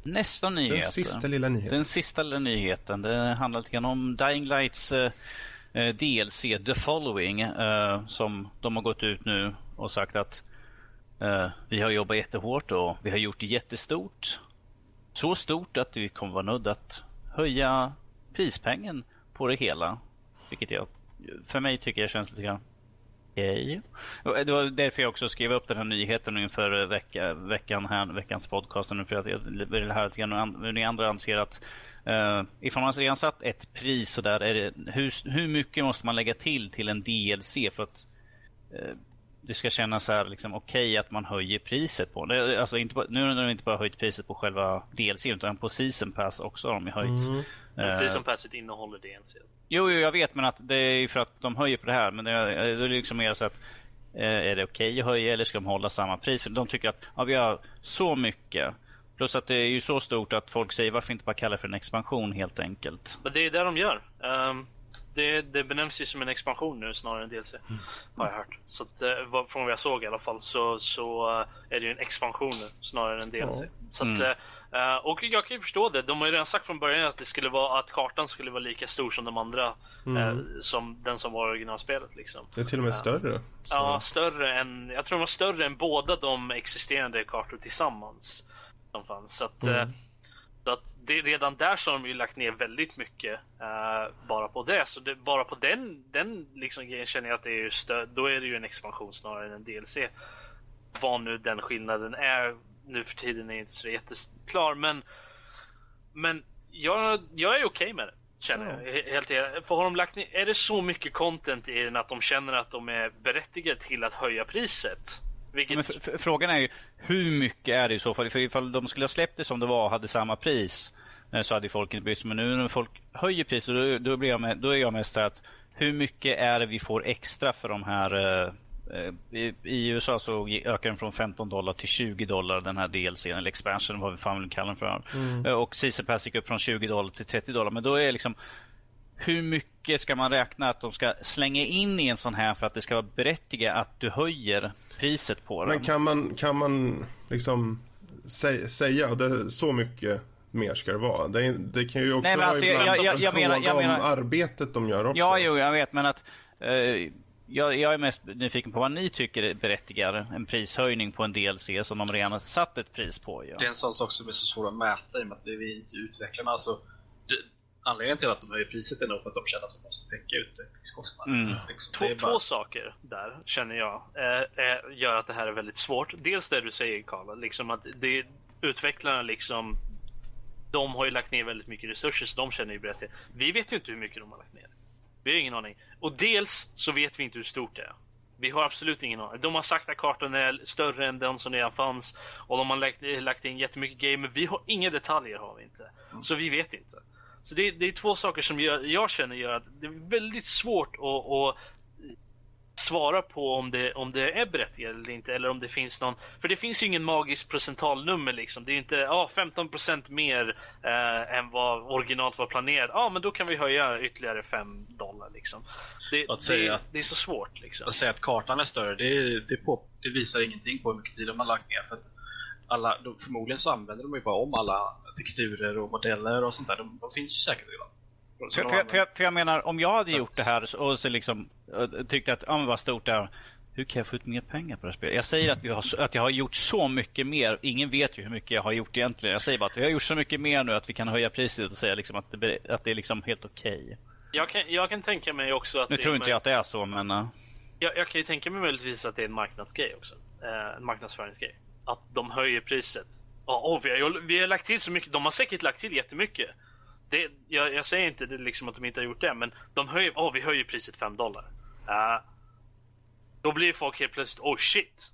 Nästa nyhet. Den sista lilla nyheten. Den sista lilla nyheten. Det handlar lite grann om Dying Lights uh, eh, eh, DLC The Following. Uh, som de har gått ut nu och sagt att Eh, vi har jobbat jättehårt och vi har gjort det jättestort. Så stort att vi kommer vara nödda att höja prispengen på det hela. Vilket jag, för mig tycker jag känns lite grann Okej. Okay. Eh, det var därför jag också skrev upp den här nyheten inför eh, vecka, veckan här, veckans podcast. För att jag vill höra lite grann hur ni andra anser att uh, ifall man redan satt ett pris så där, är det, hur, hur mycket måste man lägga till till en DLC för att uh, det ska kännas så här, liksom, okej okay att man höjer priset på det. Alltså, inte, nu har de inte bara höjt priset på själva DLC utan på Season Pass också har de höjt. Mm. Uh, season Passet innehåller DLC. Jo, jo, jag vet, men att det är för att de höjer på det här. Men det är, det är liksom mer så att eh, är det okej okay att höja eller ska de hålla samma pris? För de tycker att ja, vi har så mycket. Plus att det är ju så stort att folk säger varför inte bara kalla det för en expansion helt enkelt. Men det är det de gör. Um, det, det benämns ju som en expansion nu snarare än DLC. Mm. Har jag hört. Så att, uh, från vad jag såg i alla fall så, så uh, är det ju en expansion nu snarare än DLC. Mm. Så att, uh, Uh, och jag kan ju förstå det. De har ju redan sagt från början att det skulle vara att kartan skulle vara lika stor som de andra. Mm. Uh, som den som var originalspelet liksom. Det är till och med uh, större. Så. Ja, större än. Jag tror de var större än båda de existerande kartor tillsammans. Som fanns. Så att, mm. Så att det, redan där så har de ju lagt ner väldigt mycket bara på det. Så det, bara på den, den liksom grejen känner jag att det är stö- då är det ju en expansion snarare än en DLC. Vad nu den skillnaden är nu för tiden är inte så jätteklar. Men, men jag, jag är okej okay med det. Känner jag. Helt, för har de lagt ner, är det så mycket content i den att de känner att de är berättigade till att höja priset? Vilket... frågan är ju hur mycket är det i så fall? För ifall de skulle ha släppt det som det var och hade samma pris eh, så hade folk inte brytt sig. Men nu när folk höjer priset då, då, blir jag med, då är jag mest att hur mycket är det vi får extra för de här eh, Eh, I, I, USA så ökar den från 15 dollar till 20 dollar den här DLCn, eller expansion vad vi fan vill kalla den för. Mm. Och Season Pass gick upp från 20 dollar till 30 dollar. Men då är det liksom hur mycket ska man räkna att de ska slänga in i en sån här för att det ska vara berättigat att du höjer priset på den? Men kan man, kan man liksom sä säga det så mycket mer ska det vara? Det, det kan ju också Nej, vara alltså, ibland jag, jag, jag, menar, jag menar, om arbetet de gör också. Ja, jo, jag vet, men att eh, jag, jag, är mest nyfiken på vad ni tycker berättigar en prishöjning på en DLC som de redan har satt ett pris på. Ja. Det är en sån sak som är så svår att mäta i och med att vi inte utvecklarna. Alltså, anledningen till att de höjer priset är nog för att de känner att de måste täcka utvecklingskostnaderna. Mm. Liksom. Två, bara... två, saker där känner jag eh, eh, gör att det här är väldigt svårt. Dels det du säger Karl, liksom att det, utvecklarna liksom de har ju lagt ner väldigt mycket resurser så de känner ju berättigat. Vi vet ju inte hur mycket de har lagt ner. Vi har ingen aning. Och dels så vet vi inte hur stort det är. Vi har absolut ingen aning. De har sagt att kartan är större än den som redan fanns. Och de har lagt, lagt in jättemycket grejer, men vi har inga detaljer har vi inte. Mm. Så vi vet inte. Så det, det, är två saker som jag, jag känner gör att det är väldigt svårt att, att svara på om det, om det är berättigat eller inte. Eller om det finns någon... För det finns ju ingen magisk procentalnummer liksom. Det är inte ja, 15% mer eh, än vad originalt var planerat. Ja, men då kan vi höja ytterligare 5 dollar liksom. Det, det, att, det är så svårt liksom. Att säga att kartan är större, det, det, på, det visar ingenting på hur mycket tid de har lagt ner. För att alla, de, förmodligen så använder de ju bara om alla texturer och modeller och sånt där. De, de finns ju säkert redan. För, för, för, jag, för, jag, menar, om jag hade gjort det här och så liksom tyckte att, ja men vad stort det är. Hur kan jag få ut mer pengar på det här spelet? Jag säger att, vi har, att jag har gjort så mycket mer. Ingen vet ju hur mycket jag har gjort egentligen. Jag säger bara att vi har gjort så mycket mer nu att vi kan höja priset och säga liksom att, det, att det är liksom helt okej. Okay. Jag, kan, jag kan tänka mig också att... Nu tror inte jag att det är så, men... Uh... Jag, jag, kan ju tänka mig möjligtvis att det är en marknadsgrej också. Uh, en marknadsföringsgrej. Att de höjer priset. oh, vi, har, vi har lagt till så mycket. De har säkert lagt till jättemycket det, jag, jag, säger inte det liksom att de inte har gjort det, men de höjer, oh, vi höjer priset 5 dollar. Uh, då blir folk helt plötsligt, oh shit.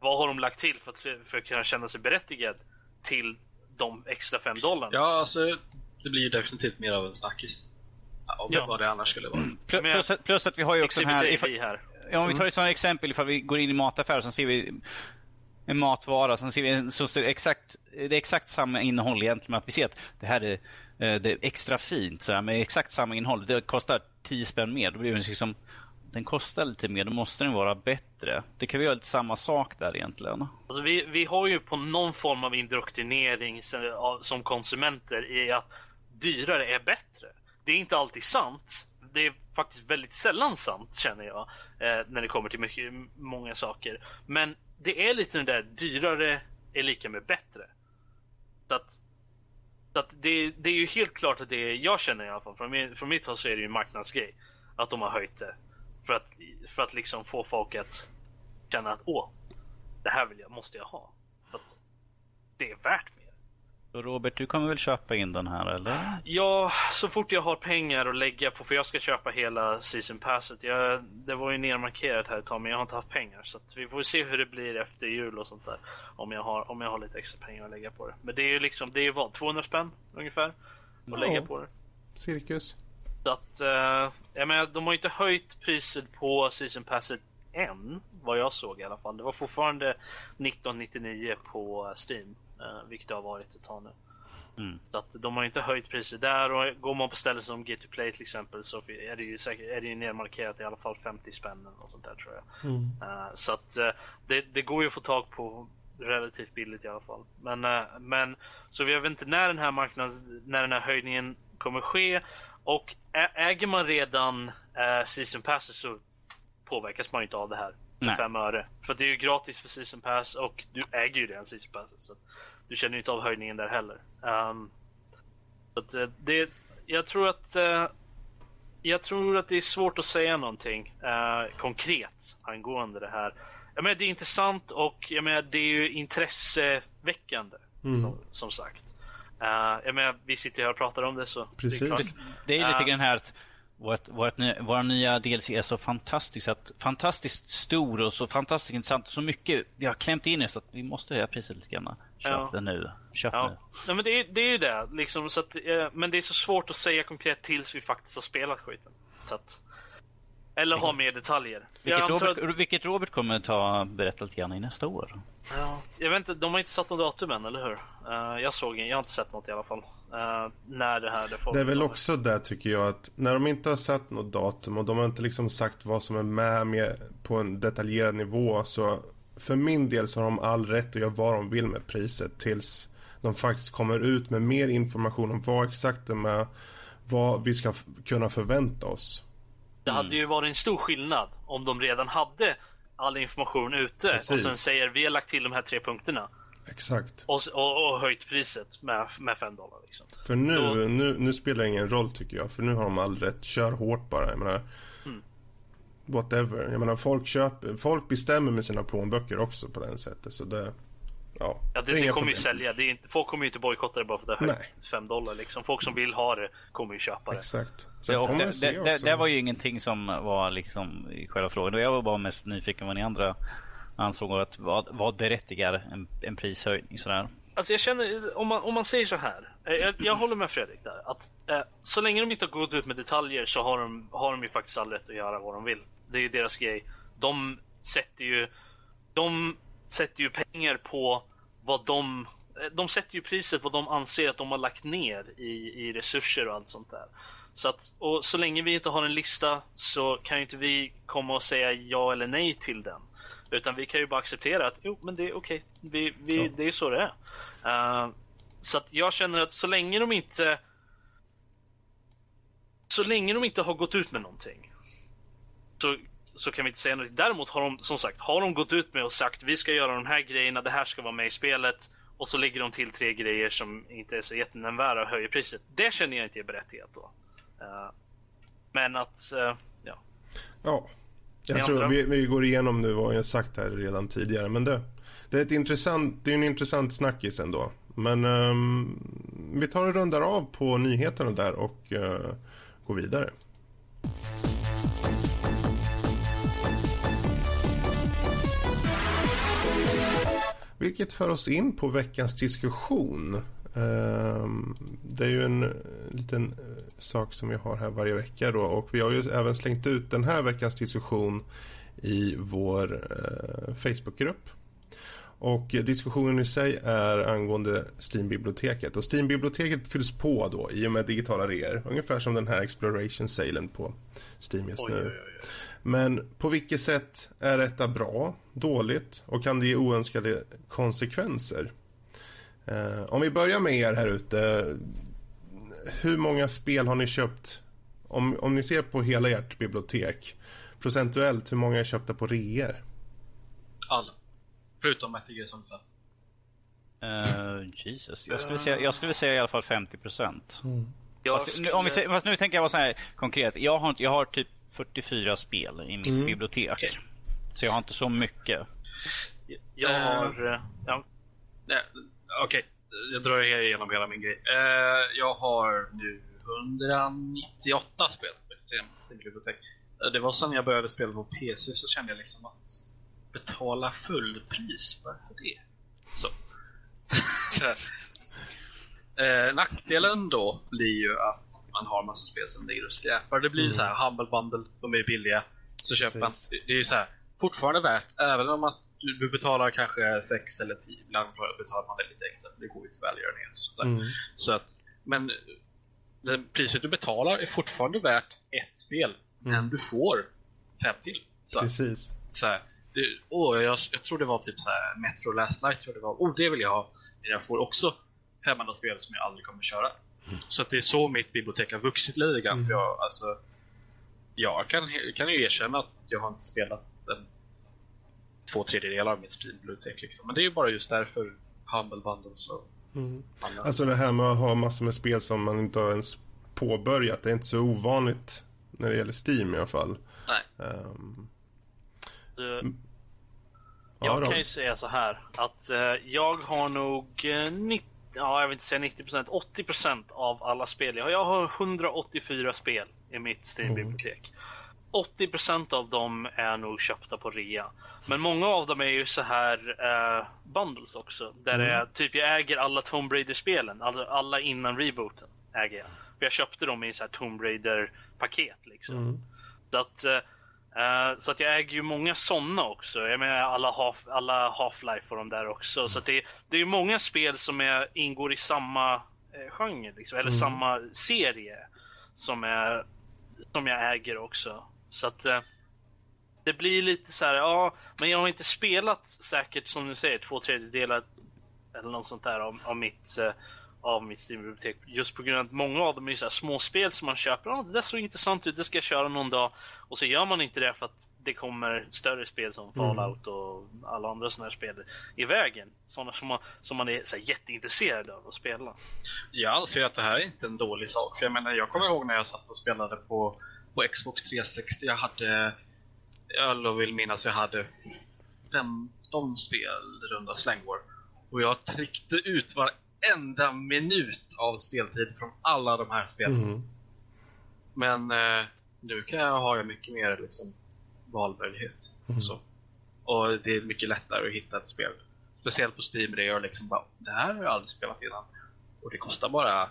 Vad har de lagt till för att, för att kunna känna sig berättigad till de extra 5 dollarna? Ja, alltså det blir ju definitivt mer av en snackis. Om ja. vad det annars skulle vara. Mm. Plus, plus, plus, att vi har ju också den här, ifall, här. Ja, om vi tar ett sådant exempel, ifall vi går in i mataffär så ser vi en matvara, sen ser vi en, så exakt, det är exakt samma innehåll egentligen. Att vi ser att det här är, eh, det är extra fint, så här, med exakt samma innehåll. Det kostar 10 spänn mer. Då blir det liksom, den kostar lite mer, då måste den vara bättre. Det kan vi göra lite samma sak där egentligen. Alltså vi, vi har ju på någon form av indoktrinering som konsumenter i att dyrare är bättre. Det är inte alltid sant. Det är faktiskt väldigt sällan sant känner jag. Eh, när det kommer till mycket, många saker. Men det är lite den där dyrare är lika med bättre. Så att, så att det, det är ju helt klart att det är, jag känner i alla fall, från, min, från mitt håll så är det ju en marknadsgrej. Att de har höjt det. För att, för att liksom få folk att känna att åh, det här vill jag, måste jag ha. För att det är värt. Så Robert, du kommer väl köpa in den här eller? Ja, så fort jag har pengar att lägga på, för jag ska köpa hela season passet. Jag, det var ju nermarkerat här ett tag, men jag har inte haft pengar. Så vi får se hur det blir efter jul och sånt där. Om jag har, om jag har lite extra pengar att lägga på det. Men det är ju liksom, det är ju vad? 200 spänn ungefär? Att ja. lägga på det. Cirkus. Så att, eh, jag menar, de har ju inte höjt priset på season passet än. Vad jag såg i alla fall. Det var fortfarande 1999 på Steam. Uh, vilket det har varit ett tag nu. Mm. Så att de har inte höjt priset där och går man på ställen som Get Play till exempel så är det ju säkert är det ju nermarkerat i alla fall 50 spänn och sånt där tror jag. Mm. Uh, så att uh, det, det, går ju att få tag på relativt billigt i alla fall. Men, uh, men så vi vet inte när den här marknaden, när den här höjningen kommer ske och äger man redan season passes så påverkas man ju inte av det här. För fem öre. För det är ju gratis för season pass och du äger ju redan season pass. Så du känner ju inte av höjningen där heller. Um, så att, eh, det, jag tror att uh, jag tror att det är svårt att säga någonting uh, konkret angående det här. Jag menar, det är intressant och jag menar, det är ju intresseväckande. Mm. Som, som, sagt. Uh, jag menar, vi sitter här och pratar om det så. Precis. Det är, det, är lite grann här att vårt, vårt, vår nya DLC är så fantastisk, att, fantastiskt stor och så fantastiskt intressant. Så mycket vi har klämt in i så att vi måste höja priset lite grann. Köp ja. den nu. Köp ja. nu. Nej, men det, är, det är ju det. Liksom, så att, eh, men det är så svårt att säga konkret tills vi faktiskt har spelat skiten. Så att, eller ha mer detaljer. Vilket Robert, att... vilket Robert kommer ta berätta lite grann i nästa år. Ja, jag vet inte, de har inte satt något datum än, eller hur? Uh, jag såg jag har inte sett något i alla fall. Uh, när det här det, det är väl också det tycker jag att när de inte har satt något datum och de har inte liksom sagt vad som är med, med på en detaljerad nivå så för min del så har de all rätt att göra vad de vill med priset tills de faktiskt kommer ut med mer information om vad exakt det är med vad vi ska kunna förvänta oss. Det hade mm. ju varit en stor skillnad om de redan hade all information ute Precis. och sen säger vi har lagt till de här tre punkterna. Exakt. Och, och, och höjt priset med, med 5 dollar. Liksom. För nu, Då... nu, nu spelar det ingen roll tycker jag. För nu har de all rätt. Kör hårt bara. Jag menar, mm. Whatever. Jag menar folk köper, folk bestämmer med sina plånböcker också på den sättet. Så det, Ja, ja det, det, det kommer ju sälja. Det är inte, folk kommer ju inte bojkotta det bara för att det är 5 dollar. Liksom. Folk som vill ha det kommer ju köpa det. Exakt. Det, det, det, det, var ju ingenting som var liksom i själva frågan. Jag var bara mest nyfiken vad ni andra ansåg att vad, vad berättigar en, en prishöjning sådär. Alltså jag känner, om man, om man säger så här. Eh, jag, jag håller med Fredrik där. Att eh, så länge de inte har gått ut med detaljer så har de, har de ju faktiskt all rätt att göra vad de vill. Det är ju deras grej. De sätter ju, de sätter ju pengar på vad de... Eh, de sätter ju priset vad de anser att de har lagt ner i, i resurser och allt sånt där. Så att, och så länge vi inte har en lista så kan ju inte vi komma och säga ja eller nej till den. Utan vi kan ju bara acceptera att jo, men det är okej. Okay. Vi, vi, ja. Det är så det är. Uh, så att jag känner att så länge de inte så länge de inte har gått ut med någonting så så kan vi inte säga något. Däremot har de som sagt har de gått ut med och sagt vi ska göra de här grejerna, det här ska vara med i spelet och så lägger de till tre grejer som inte är så jättenämnvärda och höjer priset. Det känner jag inte är berättigat då. Uh, men att, uh, ja. Ja, jag tror vi, vi, går igenom nu vad jag sagt här redan tidigare, men det, det är ett intressant, det är en intressant snackis ändå. Men um, vi tar och rundar av på nyheterna där och uh, går vidare. Vilket för oss in på veckans diskussion. Ehm, det är ju en liten eh, sak som vi har här varje vecka då och vi har ju även slängt ut den här veckans diskussion i vår eh, Facebookgrupp. Och diskussionen i sig är angående Steam-biblioteket. Och Steam-biblioteket fylls på då i och med digitala reor. Ungefär som den här Exploration-salen på Steam just Oj, nu. oj, oj, oj. Men på vilket sätt är detta bra, dåligt och kan det ge oönskade konsekvenser? Eh, om vi börjar med er här ute. Hur många spel har ni köpt? Om, om ni ser på hela ert bibliotek, procentuellt, hur många är köpta på reor? Alla. Förutom Metal Gear Solid 5. Uh, Jesus. Jag skulle, säga, jag skulle säga i alla fall 50 procent. Jag Fast, nu- om vi säger- fast nu tänker jag vara så här konkret. Jag har, inte- jag har typ 44 spel i mitt bibliotek. Okej. Så jag har inte så mycket. jag Eh. har... eh, Ja, Okej, jag drar igenom hela min grej. Eh, jag har nu 198 spel på ett Steam-bibliotek. Eh, Det var sen jag började spela på PC så kände jag liksom att betala fullpris, varför det? Så. så. Eh, nackdelen då blir ju att man har massa spel som ligger och skräpar. Det blir Mm. så här humble bundle, de är billiga. Så köper man. Det är ju så här, fortfarande värt, även om att du, betalar kanske 6 eller 10, ibland betalar man det lite extra, för det går ju till välgörenhet och sånt där. Mm. Så att, men priset du betalar är fortfarande värt ett spel, men Mm. du får fem till. Så, Precis. så här, det, åh, jag, jag tror det var typ så här Metro Last Night, tror det var. Oh, det vill jag ha. Men jag får också fem andra spel som jag aldrig kommer köra. Så att det är så mitt bibliotek har vuxit lite grann. Mm. Jag, alltså, jag kan, kan ju erkänna att jag har inte spelat en, två tredjedelar av mitt bibliotek. Liksom. Men det är ju bara just därför Humble Bundles och Mm. andra. Alltså det här med att ha massor med spel som man inte har ens påbörjat. Det är inte så ovanligt när det gäller Steam i alla fall. Nej. Ehm, du, ja, jag då. kan ju säga så här att eh, jag har nog eh, 90, ja, jag vill inte säga 90%, 80% av alla spel. Jag har, jag har 184 spel i mitt Steam-bibliotek. 80% av dem är nog köpta på rea. Men många av dem är ju så här eh, bundles också. Där det är, typ jag äger alla Tomb Raider-spelen. Alla, alla innan rebooten äger jag. För jag köpte dem i så här Tomb Raider-paket liksom. Mm. Så att, eh, så att jag äger ju många sådana också. Jag menar alla, half, alla Half-Life och de där också. Så att det, det är ju många spel som är, ingår i samma eh, genre, liksom, eller samma serie. Som, är, som jag äger också. Så att det blir lite så här, ja, men jag har inte spelat säkert som du säger två tredjedelar eller något sånt där av, av mitt eh, av mitt Steam-bibliotek. Just på grund av att många av dem är så här små spel som man köper. Ja, det där såg intressant ut, det ska jag köra någon dag. Och så gör man inte det för att det kommer större spel som Fallout och alla andra sådana här spel i vägen. Sådana som man, som man är så jätteintresserad av att spela. Jag anser att det här är inte en dålig sak. För jag menar, jag kommer ihåg när jag satt och spelade på, på Xbox 360. Jag hade, jag vill minnas jag hade 15 spel runda slängor. Och jag tryckte ut varenda minut av speltid från alla de här spelen. Mm. Men eh, nu kan jag ha mycket mer liksom, valmöjlighet. Mm. Så. och det är mycket lättare att hitta ett spel. Speciellt på Steam där jag liksom bara, det här har jag aldrig spelat innan. Och det kostar bara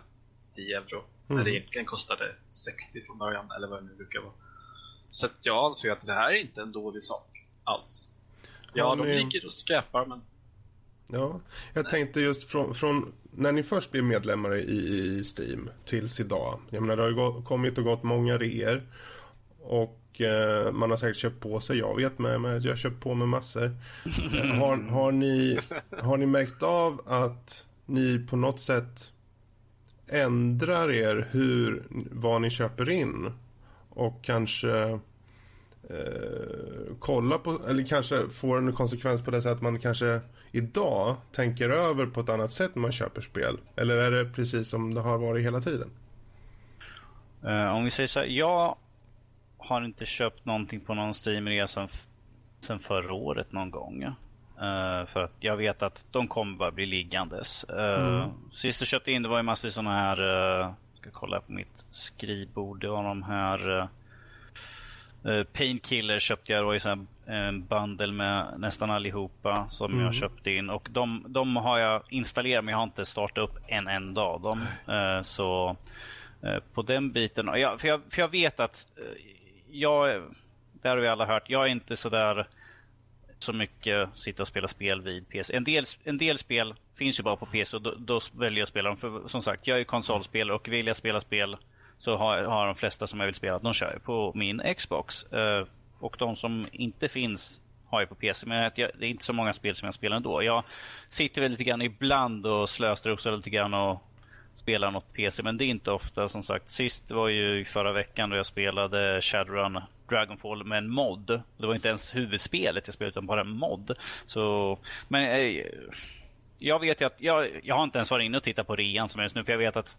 10 euro. Mm. När det egentligen kostade 60 från början, eller vad det nu brukar vara. Så att jag anser att det här är inte en dålig sak alls. Ja, Har de ni- ligger och skräpar, men Ja, jag tänkte just från, från när ni först blev medlemmar i, i Steam tills idag. Jag menar, det har ju gått, kommit och gått många reor. Och eh, man har säkert köpt på sig. Jag vet med att jag har köpt på mig massor. Eh, har, har, ni, har ni märkt av att ni på något sätt ändrar er hur, vad ni köper in? Och kanske eh, kolla på, eller kanske får en konsekvens på det sättet att man kanske idag tänker över på ett annat sätt när man köper spel? Eller är det precis som det har varit hela tiden? Eh, om vi säger så här, jag har inte köpt någonting på någon Steam-rea sen, förra året någon gång. Eh, för att jag vet att de kommer bara bli liggandes. Uh, Sist jag köpte in det var ju massor sådana här, uh, ska kolla på mitt skrivbord, det var de här uh, uh, Painkiller köpte jag, det var ju här, en bundle med nästan allihopa som jag köpte in. Och de, de har jag installerat men jag har inte startat upp en enda av dem. Eh, så eh, på den biten, jag, för, jag, för jag vet att eh, jag det har vi alla hört. Jag är inte sådär så mycket sitta och spela spel vid PC. En del, en del spel finns ju bara på PC och då, då väljer jag att spela dem. För som sagt, jag är konsolspelare och vill jag spela spel så har, har de flesta som jag vill spela, de kör på min Xbox. Uh, och de som inte finns har jag på PC. Men jag, det är inte så många spel som jag spelar ändå. Jag sitter väl lite grann ibland och slösar lite grann och spelar något PC. Men det är inte ofta som sagt. Sist var ju förra veckan då jag spelade Shadowrun Dragonfall med en mod. Det var inte ens huvudspelet jag spelade utan bara en mod. Så, men eh, jag vet ju att jag, jag har inte ens varit inne och tittat på rean som är just nu för jag vet att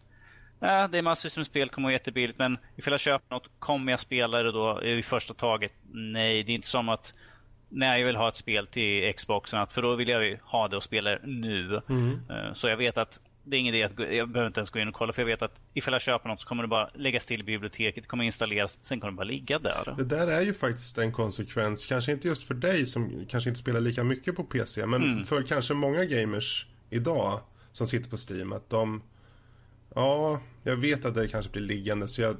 Nej, det är massvis med spel, kommer vara jättebilligt. Men ifall jag köper något, kommer jag spela det då i första taget? Nej, det är inte som att när jag vill ha ett spel till Xboxen, att, för då vill jag ha det och spela nu. Mm. Eh, så jag vet att det är ingen idé att jag behöver inte ens gå in och kolla för jag vet att ifall jag köper något så kommer det bara läggas till i biblioteket, det kommer installeras, sen kommer det bara ligga där. Det där är ju faktiskt en konsekvens, kanske inte just för dig som kanske inte spelar lika mycket på PC, men mm. för kanske många gamers idag som sitter på Steam, att de Ja, jag vet att det kanske blir liggande så jag,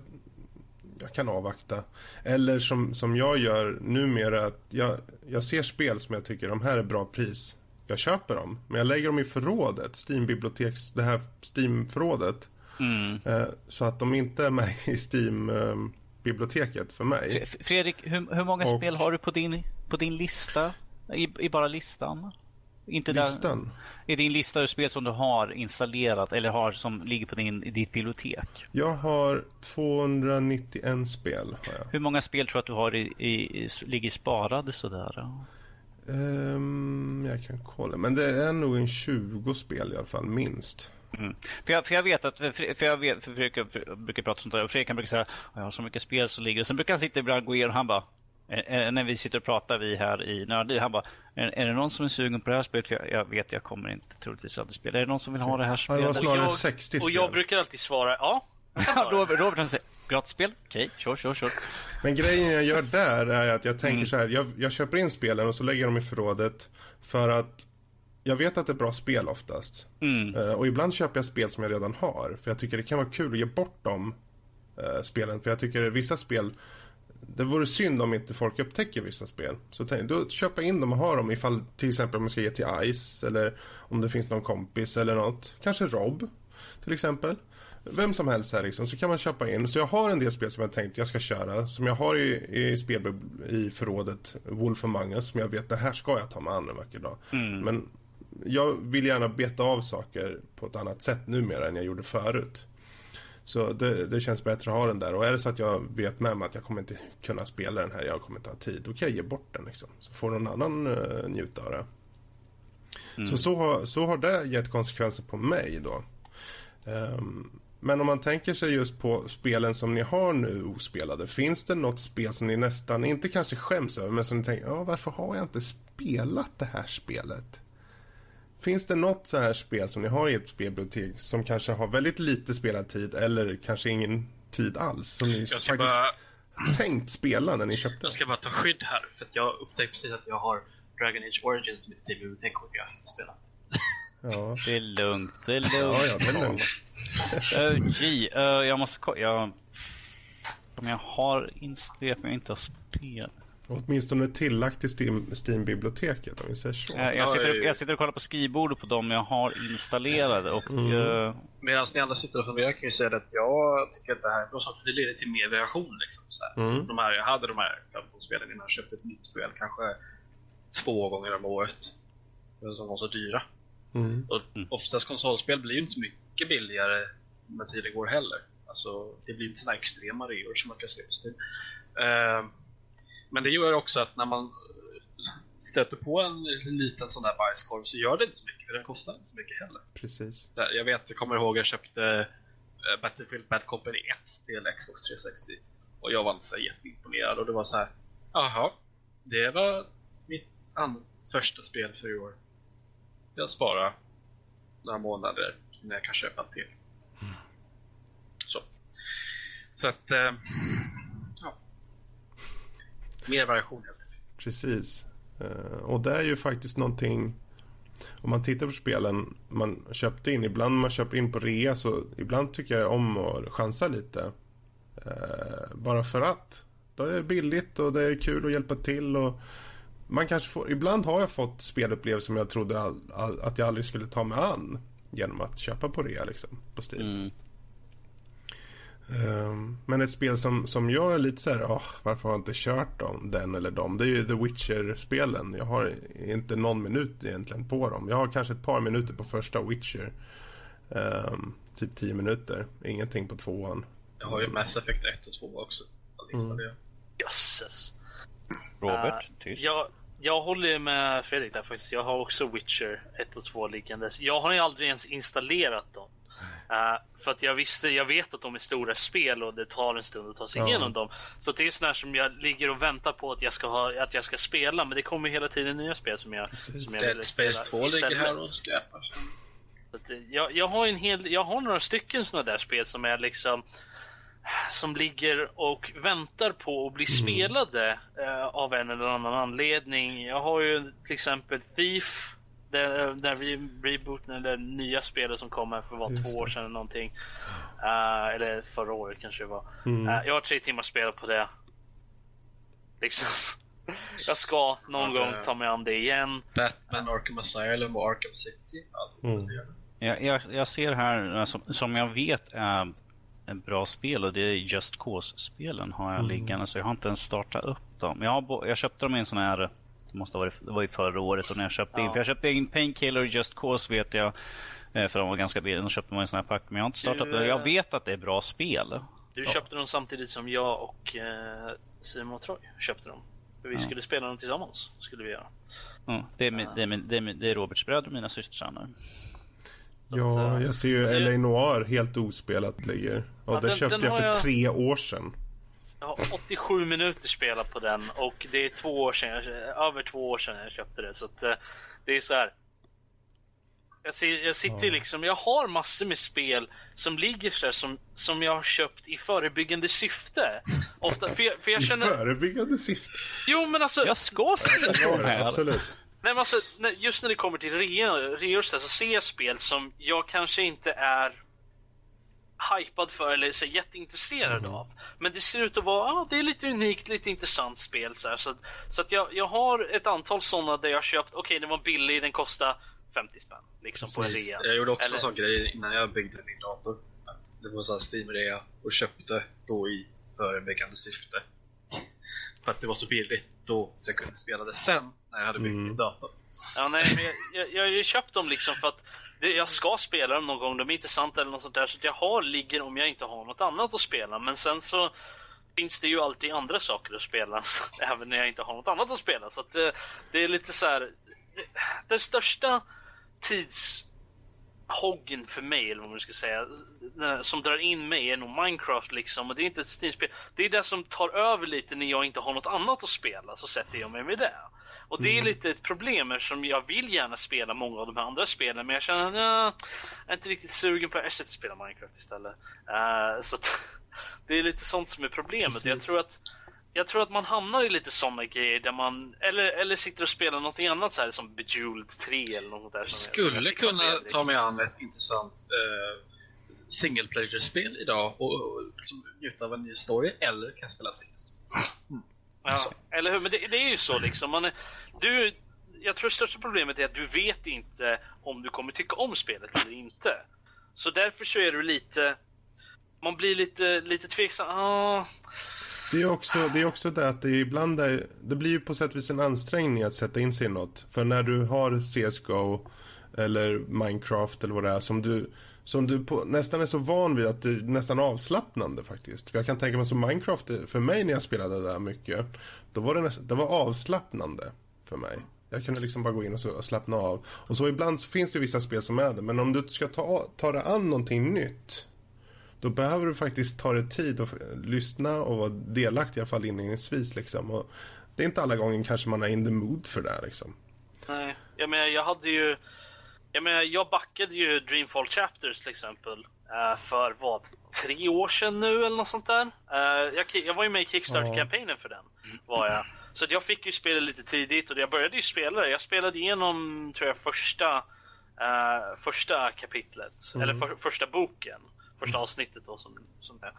jag kan avvakta. Eller som, som jag gör numera, att jag, jag ser spel som jag tycker de här är bra pris. Jag köper dem, men jag lägger dem i förrådet, Steam-biblioteks, det här Steam-förrådet. Mm. Eh, så att de inte är med i Steam-biblioteket för mig. Fredrik, hur, hur många Och... spel har du på din, på din lista? I, I bara listan? Inte listan? Där, är din lista över spel som du har installerat eller har som ligger på din, i ditt bibliotek? Jag har 291 spel. Har jag. Hur många spel tror du att du har i, i, ligger sparade sådär? Um, jag kan kolla, men det är nog en 20 spel i alla fall, minst. Mm. För, jag, för jag vet att, för jag vet, för Fredrik jag brukar prata sånt där och Fredrik kan brukar säga jag har så mycket spel som ligger. Sen brukar han sitta ibland och gå igenom och han bara när vi sitter och pratar vi här i Nördliv, han bara är, är det någon som är sugen på det här spelet? För jag, jag vet, jag kommer inte troligtvis att spela. Är det någon som vill ha det här spelet? det var snarare 60 spel. Och jag brukar alltid svara ja. Robert, Robert han säger gratisspel, okej, okay, kör, kör, kör. Men grejen jag gör där är att jag tänker mm. så här, jag, jag köper in spelen och så lägger jag dem i förrådet för att jag vet att det är bra spel oftast. Mm. Uh, och ibland köper jag spel som jag redan har. För jag tycker det kan vara kul att ge bort de uh, spelen. För jag tycker vissa spel det vore synd om inte folk upptäcker vissa spel. Så tänk, då köpa in dem och ha dem ifall till exempel man ska ge till Ice eller om det finns någon kompis eller något. Kanske Rob till exempel. Vem som helst här liksom, så kan man köpa in. Så jag har en del spel som jag tänkt jag ska köra. Som jag har i, i spel i förrådet. Wolf Among Us. Som jag vet det här ska jag ta mig an en vacker dag. Mm. Men jag vill gärna beta av saker på ett annat sätt numera än jag gjorde förut. Så det, det, känns bättre att ha den där. Och är det så att jag vet med mig att jag kommer inte kunna spela den här, jag kommer inte ha tid. Då kan jag ge bort den liksom. Så får någon annan uh, njuta av det. Mm. Så, så, har, så har det gett konsekvenser på mig då. Um, men om man tänker sig just på spelen som ni har nu ospelade. Finns det något spel som ni nästan, inte kanske skäms över, men som ni tänker, ja varför har jag inte spelat det här spelet? Finns det något så här spel som ni har i ert spelbibliotek som kanske har väldigt lite spelad tid eller kanske ingen tid alls som ni faktiskt bara... tänkt spela när ni köpte? Jag ska bara ta skydd här för att jag upptäckte precis att jag har Dragon Age Origins i mitt bibliotek och jag har inte spelat. Ja, det är lugnt. Det är lugnt. Ja, ja, det är lugnt. Uh, G, uh, jag måste kolla. Jag... Om jag har installerat men jag inte har spelat. Åtminstone tillagt till Steam-biblioteket om vi säger så. Jag sitter, jag sitter och kollar på skrivbordet på dem jag har installerade och... Mm. Uh... Medan ni andra sitter och funderar kan jag säga att jag tycker att det här är bra det leder till mer variation. Liksom, så mm. de här, jag hade de här 15 spelen innan jag köpte ett nytt spel kanske två gånger om året. De var så dyra. Mm. Och oftast konsolspel blir ju inte så mycket billigare när tiden går heller. Alltså, det blir inte sådana extrema reor som man kan se på Steam. Uh, men det gör också att när man eh, stöter på en liten sån där bajskorv så gör det inte så mycket, för den kostar inte så mycket heller. Precis. Jag vet, jag kommer ihåg jag köpte eh, Battlefield Bad Company 1 till Xbox 360 och jag var inte så jätteimponerad och det var så här, jaha, det var mitt första spel för i år. Jag sparar några månader när jag kan köpa en till. Mm. Så. Så att, eh, Mer variation helt enkelt. Precis. Uh, och det är ju faktiskt någonting om man tittar på spelen man köpte in, ibland man köper in på rea så ibland tycker jag om att chansa lite. Uh, bara för att. Då är det billigt och det är kul att hjälpa till och man kanske får, ibland har jag fått spelupplevelser som jag trodde all, all, att jag aldrig skulle ta mig an genom att köpa på rea liksom, på Steam. Mm. Um, men ett spel som, som jag är lite så här, oh, varför har jag inte kört dem, den eller dem? Det är ju The Witcher-spelen. Jag har inte någon minut egentligen på dem. Jag har kanske ett par minuter på första Witcher. Um, typ tio minuter. Ingenting på tvåan. Jag har ju Mass Effect 1 och 2 också. Mm. Jösses. Robert, uh, tyst. Jag, jag håller med Fredrik där faktiskt. Jag har också Witcher 1 och 2 liggandes. Jag har ju aldrig ens installerat dem. Uh, för att jag visste, jag vet att de är stora spel och det tar en stund att ta sig ja. igenom dem. Så det är sådana som jag ligger och väntar på att jag ska, ha, att jag ska spela. Men det kommer hela tiden nya spel som jag, som jag vill spela Space 2 ligger här och skräpar. Eh, jag, jag, har en hel, jag har några stycken sådana där spel som är liksom som ligger och väntar på att bli mm. spelade uh, av en eller annan anledning. Jag har ju till exempel Thief den, den re rebooten eller nya spelet som kom här för var två år sedan eller någonting. Uh, eller förra året kanske det var. Mm. Uh, jag har tre timmar spelat på det. Liksom. jag ska någon ja, gång ta mig an det igen. Batman, Arkham Asylum och Arkham City. Mm. Jag, jag, jag, ser här, som, som jag vet är en bra spel och det är Just Cause-spelen har jag mm. liggande så jag har inte ens startat upp dem. Jag, har, jag köpte dem i en sån här det måste ha varit, det var ju förra året och när jag köpte ja. in. För jag köpte in Painkiller och Just Cause vet jag. Eh, för de var ganska billiga. Då köpte man en sån här pack. Men jag har inte startat du, Jag vet att det är bra spel. Du ja. köpte dem samtidigt som jag och eh, Simon Troy köpte dem. För vi ja. skulle spela dem tillsammans. Skulle vi göra. Ja, det, är, min, det, är det, är, det är Roberts bröder och mina systersöner. Ja, jag ser ju LA Noir helt ospelat ligger. Och ja, det den, köpte den jag för jag... tre år sedan. Jag har 87 minuter spelat på den och det är två år sedan, över två år sedan jag köpte det. Så att, eh, det är så här. Jag, ser, jag sitter ja. liksom, jag har massor med spel som ligger så som, som jag har köpt i förebyggande syfte. Ofta, för jag, för jag känner... I förebyggande syfte? Jo men alltså... Jag ska spela det här. Absolut. Nej men alltså, just när det kommer till reor så ser jag spel som jag kanske inte är hypad för eller så jätteintresserad mm. av. Men det ser ut att vara, ah, det är lite unikt, lite intressant spel så här. Så, så att jag, jag har ett antal sådana där jag köpt, okej okay, den var billig, den kostade 50 spänn. Liksom på rea. Jag gjorde också eller... en sån grej innan jag byggde min dator. Det var sån Steam-rea och köpte då i förebyggande syfte. för att det var så billigt då så jag kunde spela det sen när jag hade byggt mm. min dator. Ja, nej, men jag, jag, jag, jag köpt dem liksom för att det, jag ska spela dem någon gång, de är intressanta eller något sånt där. Så jag har ligger om jag inte har något annat att spela. Men sen så finns det ju alltid andra saker att spela. även när jag inte har något annat att spela. Så att det, det är lite så här. Den största tidshoggen för mig, eller vad man ska säga, som drar in mig är nog Minecraft liksom. Och det är inte ett Steam-spel. Det är det som tar över lite när jag inte har något annat att spela, så sätter jag mig med det. Och det är mm. lite ett problem eftersom jag vill gärna spela många av de här andra spelen men jag känner att jag är inte riktigt sugen på att spela Minecraft istället. Uh, så det är lite sånt som är problemet. Jag tror att jag tror att man hamnar i lite såna grejer där man, eller, eller sitter och spelar något annat så här som Bejeweled 3 eller något där. Som skulle jag kunna ta mig an ett intressant uh, single player-spel idag och, och liksom njuta av en ny story, eller kan spela Sims. Mm. Ja, eller hur? Men det, det, är ju så liksom. Man, du, jag tror största problemet är att du vet inte om du kommer tycka om spelet eller inte. Så därför så är du lite... Man blir lite, lite tveksam. Ah. Det är också det, är också det att det ibland är, det blir ju på sätt och vis en ansträngning att sätta in sig i något. För när du har CSGO eller Minecraft eller vad det är som du som du på, nästan är så van vid att det är nästan avslappnande faktiskt. För jag kan tänka mig som Minecraft, för mig när jag spelade där mycket, då var det, nästan, det var avslappnande för mig. Jag kunde liksom bara gå in och, så, och slappna av. Och så ibland så finns det vissa spel som är det, men om du ska ta, ta dig an någonting nytt, då behöver du faktiskt ta dig tid och lyssna och vara delaktig i alla fall inledningsvis liksom. Och det är inte alla gånger kanske man är in the mood för det här liksom. Nej, jag menar jag hade ju jag menar, jag backade ju Dreamfall Chapters till exempel uh, för vad, tre år sedan nu eller något sånt där. Uh, jag, jag, var ju med i Kickstarter-kampanjen för den. Var jag. Så jag fick ju spela lite tidigt och jag började ju spela det. Jag spelade igenom, tror jag, första, uh, första kapitlet. Mm. Eller för, första boken. Första avsnittet då som, som det.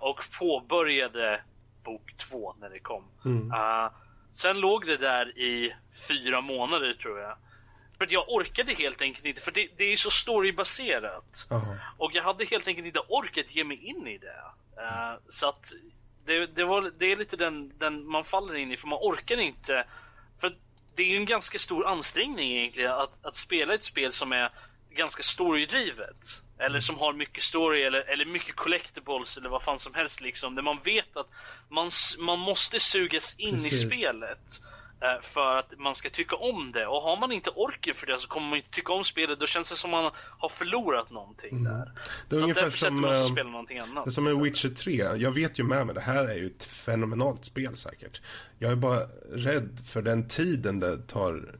och påbörjade bok två när det kom. Mm. Uh, sen låg det där i fyra månader tror jag. För jag orkade helt enkelt inte, för det, det är så storybaserat. Uh-huh. Och jag hade helt enkelt inte orkat ge mig in i det. Uh, så att det, det, var, det är lite den, den man faller in i, för man orkar inte. För det är ju en ganska stor ansträngning egentligen att, att spela ett spel som är ganska storydrivet. Eller som har mycket story eller, eller mycket collectibles eller vad fan som helst liksom. Där man vet att man, man måste sugas in Precis. i spelet. Eh, för att man ska tycka om det. Och har man inte orken för det så kommer man inte tycka om spelet. Då känns det som man har förlorat någonting mm. där. Det är så ungefär som, man spela någonting annat. Det är som en Witcher 3. Jag vet ju med mig, det här är ju ett fenomenalt spel säkert. Jag är bara rädd för den tiden det tar,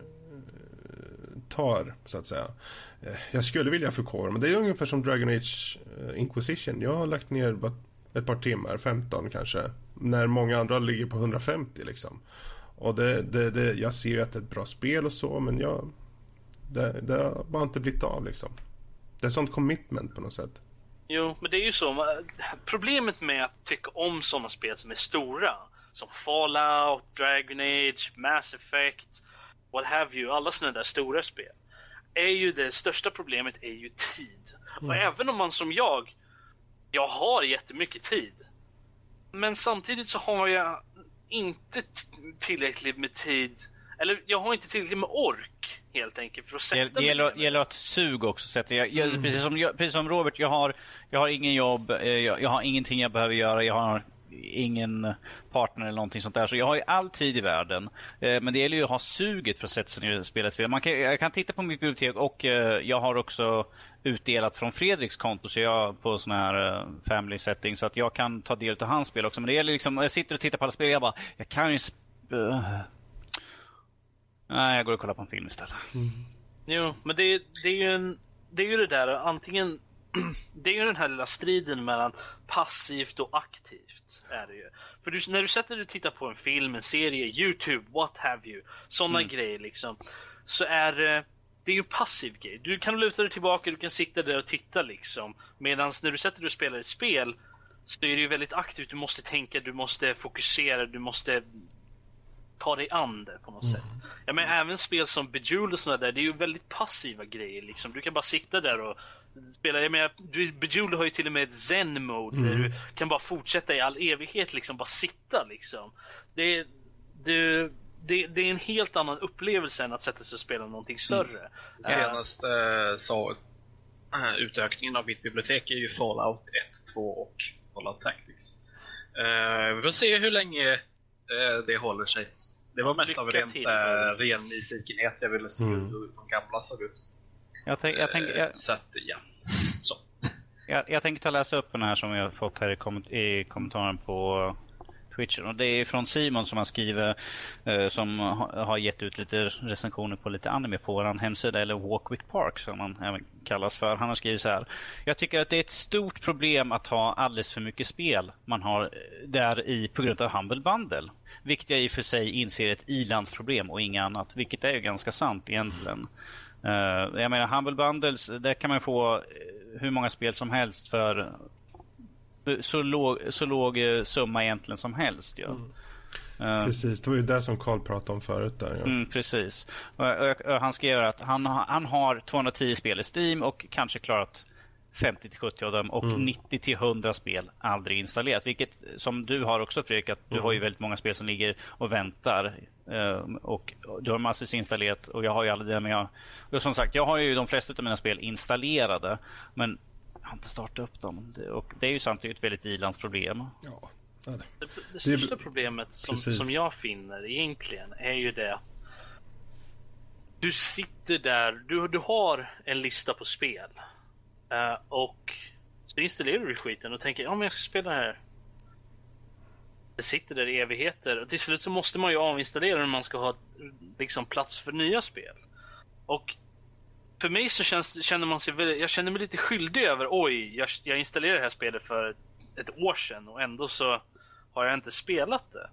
tar så att säga. Eh, jag skulle vilja förkovra, men det är ungefär som Dragon Age eh, Inquisition. Jag har lagt ner ett par timmar, 15 kanske, när många andra ligger på 150 liksom. Och det, det, det, jag ser ju att det är ett bra spel och så, men jag, det, det har bara inte blivit av liksom. Det är sånt commitment på något sätt. Jo, men det är ju så. Problemet med att tycka om sådana spel som är stora, som Fallout, Dragon Age, Mass Effect, what have you, alla sådana där stora spel, är ju det största problemet är ju tid. Mm. Och även om man som jag, jag har jättemycket tid. Men samtidigt så har jag inte tillräckligt med tid eller jag har inte tillräckligt med ork helt enkelt för att sätta det gäller, Det gäller att sug också. Sätta. Jag, jag, mm. precis, som, jag, precis som Robert, jag har, jag har ingen jobb, eh, jag, jag har ingenting jag behöver göra. Jag har ingen partner eller någonting sånt där. Så jag har ju all tid i världen. Eh, men det gäller ju att ha suget för att sätta sig ner och spela ett spel. Man kan, jag kan titta på mitt bibliotek och eh, jag har också utdelat från Fredriks konto så jag på sån här eh, family setting så att jag kan ta del av hans spel också. Men det gäller liksom, jag sitter och tittar på alla spel och jag bara, jag kan ju... Eh. Nej, jag går och kollar på en film istället. Mm. Jo, men det, det är ju en, det är ju det där antingen det är ju den här lilla striden mellan passivt och aktivt. Är det ju. För du, när du sätter dig och tittar på en film, en serie, Youtube, what have you. Sådana mm. grejer liksom. Så är det det är ju en passiv grej. Du kan luta dig tillbaka, du kan sitta där och titta liksom. Medan när du sätter dig och spelar ett spel så är det ju väldigt aktivt. Du måste tänka, du måste fokusera, du måste ta dig an det på något mm. sätt. Ja, men även spel som Bejeweled och sådana där, det är ju väldigt passiva grejer liksom. Du kan bara sitta där och spela. Jag menar, Bejeweled har ju till och med ett zen-mode mm. där du kan bara fortsätta i all evighet liksom, bara sitta liksom. Det, det, det, det är en helt annan upplevelse än att sätta sig och spela någonting större. Mm. Senaste uh, så, uh, utökningen av mitt bibliotek är ju Fallout 1, 2 och Fallout Tactics. Uh, vi får se hur länge uh, det håller sig. Det var mest Lycka av rent, uh, ren nyfikenhet. Jag ville se mm. hur de gamla såg ut. Jag, tänk, jag, tänk, jag, så att, ja. Så. Jag, jag tänker ta läsa upp den här som har fått här i, kom, i kommentaren på Twitchen. Och det är från Simon som har skrivit, eh, som har gett ut lite recensioner på lite anime på vår hemsida, eller Walk with Park som han även kallas för. Han har skrivit så här. Jag tycker att det är ett stort problem att ha alldeles för mycket spel man har eh, där i på grund av Humble Bundle. Vilket jag i och för sig inser är ett ilandsproblem och inget annat. Vilket är ju ganska sant egentligen. Uh, jag menar Humble Bundles, där kan man få hur många spel som helst för så låg, så låg eh, summa egentligen som helst. Ja. Mm. Uh, precis, det var ju det som Carl pratade om förut. Där, ja. mm, precis. Och, och, och han skrev att han, han har 210 spel i Steam och kanske klarat 50 70 av dem och mm. 90 100 spel aldrig installerat. Vilket som du har också Fredrik, att du mm. har ju väldigt många spel som ligger och väntar. Uh, och du har massvis installerat och jag har ju aldrig det. Men jag, och som sagt, jag har ju de flesta av mina spel installerade. Men har inte startat upp dem. Och det är ju samtidigt ett väldigt ilandsproblem. Ja. Det, det, det största problemet som, som jag finner egentligen är ju det du sitter där, du, du har en lista på spel. Uh, och så installerar du skiten och tänker ja men jag ska spela det här. Det sitter där i evigheter och till slut så måste man ju avinstallera om man ska ha liksom plats för nya spel. Och för mig så känns, känner man sig väldigt, jag känner mig lite skyldig över oj, jag, jag installerade det här spelet för ett år sedan och ändå så har jag inte spelat det.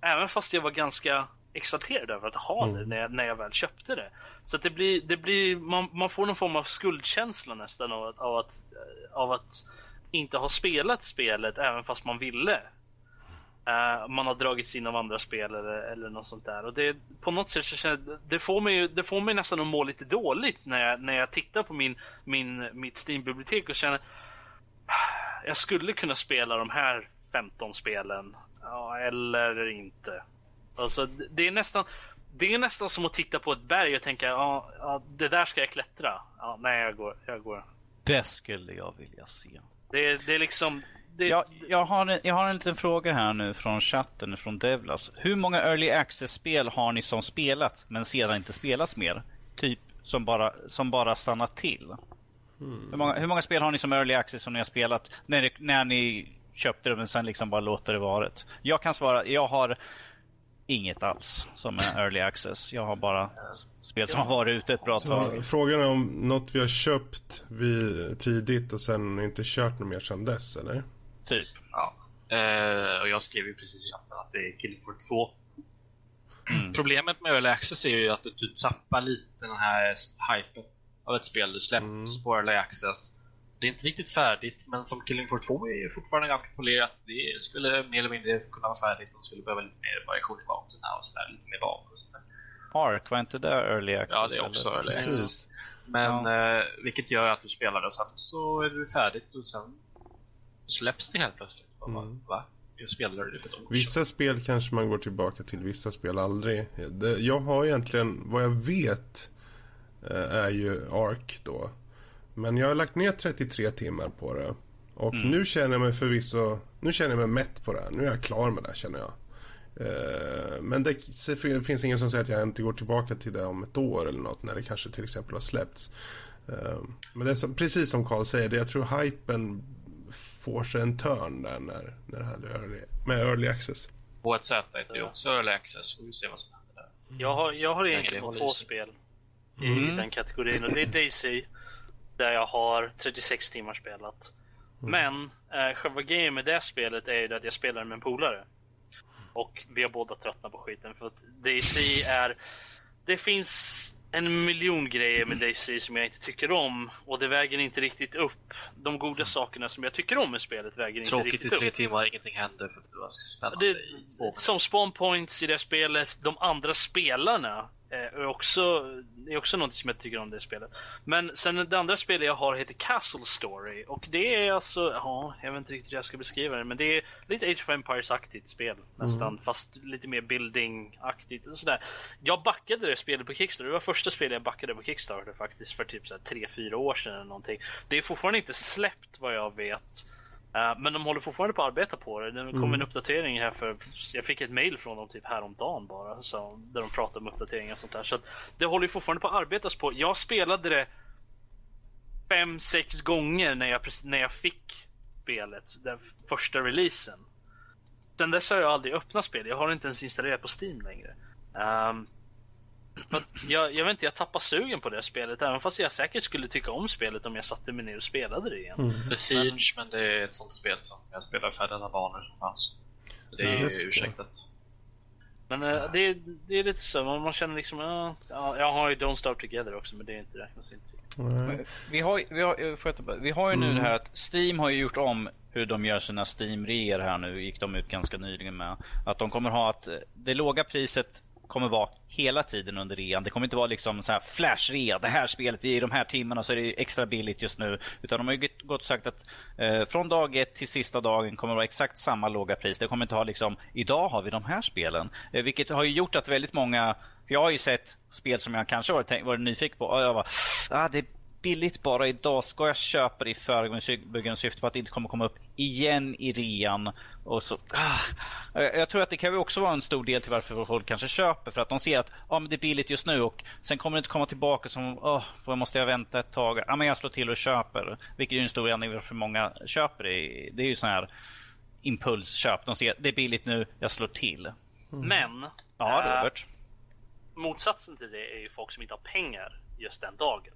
Även fast jag var ganska exalterad över att ha mm. det när jag, när jag väl köpte det. Så det blir, det blir man, man får någon form av skuldkänsla nästan av att, av att, av att inte ha spelat spelet även fast man ville. Uh, man har dragits in av andra spel eller, eller något sånt där. Och det, på något sätt så känner jag, det får mig, det får mig nästan att må lite dåligt när jag, när jag tittar på min, min, mitt Steam-bibliotek och känner jag skulle kunna spela de här 15 spelen. Ja, eller inte. Alltså, det är nästan det är nästan som att titta på ett berg och tänka ja, ja det där ska jag klättra. Ja, nej, jag går. Jag går. Det skulle jag vilja se. Det, det är liksom det... Jag, jag, har en, jag har en liten fråga här nu från chatten, från Devlas. Hur många Early Access-spel har ni som spelat, men sedan inte spelats mer? Typ som bara, som bara stannat till? Mm. Hur, många, hur många spel har ni som Early Access som ni har spelat när, när ni köpte det, men sen liksom bara låter det vara? Jag kan svara, jag har inget alls som är Early Access. Jag har bara spel som har varit ute ett bra tag. frågan är om något vi har köpt vi tidigt och sen inte kört något mer sedan dess, eller? Typ. Ja. Uh, och jag skrev ju precis i chatten att det är Floor 2. Mm. Problemet med Early Access är ju att du tappar lite den här hypen av ett spel du släpps mm. på Early Access. Det är inte riktigt färdigt, men som Killing Floor 2 är ju fortfarande ganska polerat. Det skulle mer eller mindre kunna vara färdigt och skulle behöva lite mer variation i vapnen och sådär, lite mer vapen och sånt Ark, var inte det Early Access? Ja, det är också eller? Early Access. Men ja. eh, vilket gör att du spelar det och sen så är det färdigt och sen släpps det helt plötsligt. Mm. Va? Jag spelade det för år Vissa spel kanske man går tillbaka till, vissa spel aldrig. Jag har egentligen, vad jag vet, eh, är ju Ark då. Men jag har lagt ner 33 timmar på det. Och mm. nu känner jag mig förvisso, nu känner jag mig mätt på det. Nu är jag klar med det känner jag. Eh, men det finns ingen som säger att jag inte går tillbaka till det om ett år eller något när det kanske till exempel har släppts. Eh, men det är så, precis som Karl säger, det jag tror hypen får sig en törn där när, när det här är early, med early access. På ett sätt är det också early access, får vi se vad som händer där. Jag har, jag har egentligen två spel i mm. den kategorin och det är Daisy där jag har 36 timmar spelat. Mm. Men eh, själva grejen med det spelet är ju att jag spelar med en polare. Och vi har båda tröttnat på skiten för att Daisy är... Det finns en miljon grejer med Daisy som jag inte tycker om och det väger inte riktigt upp. De goda sakerna som jag tycker om med spelet väger Tråkigt inte riktigt upp. Tråkigt i tre timmar, ingenting händer. För att det var spännande det, som spawn points i det spelet, de andra spelarna är också, är också något som jag tycker om det spelet. Men sen det andra spelet jag har heter Castle Story och det är alltså, ja, jag vet inte riktigt hur jag ska beskriva det men det är lite Age of Empires-aktigt spel nästan mm. fast lite mer building-aktigt och sådär. Jag backade det spelet på Kickstarter, det var första spelet jag backade på Kickstarter faktiskt för typ 3-4 år sedan eller någonting. Det är fortfarande inte släppt vad jag vet. Uh, men de håller fortfarande på att arbeta på det. Det kom mm. en uppdatering här för... Jag fick ett mail från dem typ häromdagen bara. Så, där de pratar om uppdateringar och sånt där. Så det håller fortfarande på att arbetas på. Jag spelade det fem, sex gånger när jag, när jag fick spelet. Den första releasen. Sen dess har jag aldrig öppnat spelet. Jag har inte ens installerat på Steam längre. Um, jag, jag vet inte, jag tappar sugen på det spelet. Även fast jag säkert skulle tycka om spelet om jag satte mig ner och spelade det igen. Mm. The Siege, men... men det är ett sånt spel som jag spelar färre alla banor som fanns. Så det är ju ursäktat. Men äh, det, är, det är lite så, man, man känner liksom, ja, jag har ju Don't Start Together också men det är inte räknas inte. Mm. Vi har, vi har, vi har ju nu mm. det här att Steam har ju gjort om hur de gör sina Steam-reor här nu, gick de ut ganska nyligen med. Att de kommer ha att det låga priset kommer vara hela tiden under rean. Det kommer inte vara liksom så här flash-rea. Det här spelet i de här timmarna så är det extra billigt just nu. Utan de har ju gått och sagt att eh, från dag ett till sista dagen kommer det vara exakt samma låga pris. Det kommer inte ha liksom, idag har vi de här spelen. Eh, vilket har ju gjort att väldigt många för jag har ju sett spel som jag kanske varit, varit nyfiken på och jag bara, ah, det billigt bara idag. Ska jag köpa det i förebyggande syfte på att det inte kommer komma upp igen i rean? Och så, ah. Jag tror att det kan också vara en stor del till varför folk kanske köper. För att de ser att ah, men det är billigt just nu och sen kommer det inte komma tillbaka som oh, vad måste jag vänta ett tag? Ah, men jag slår till och köper. Vilket är en stor anledning varför många köper det. Det är ju sån här impulsköp. De ser att det är billigt nu, jag slår till. Mm. Men ja, Robert. Äh, motsatsen till det är ju folk som inte har pengar just den dagen.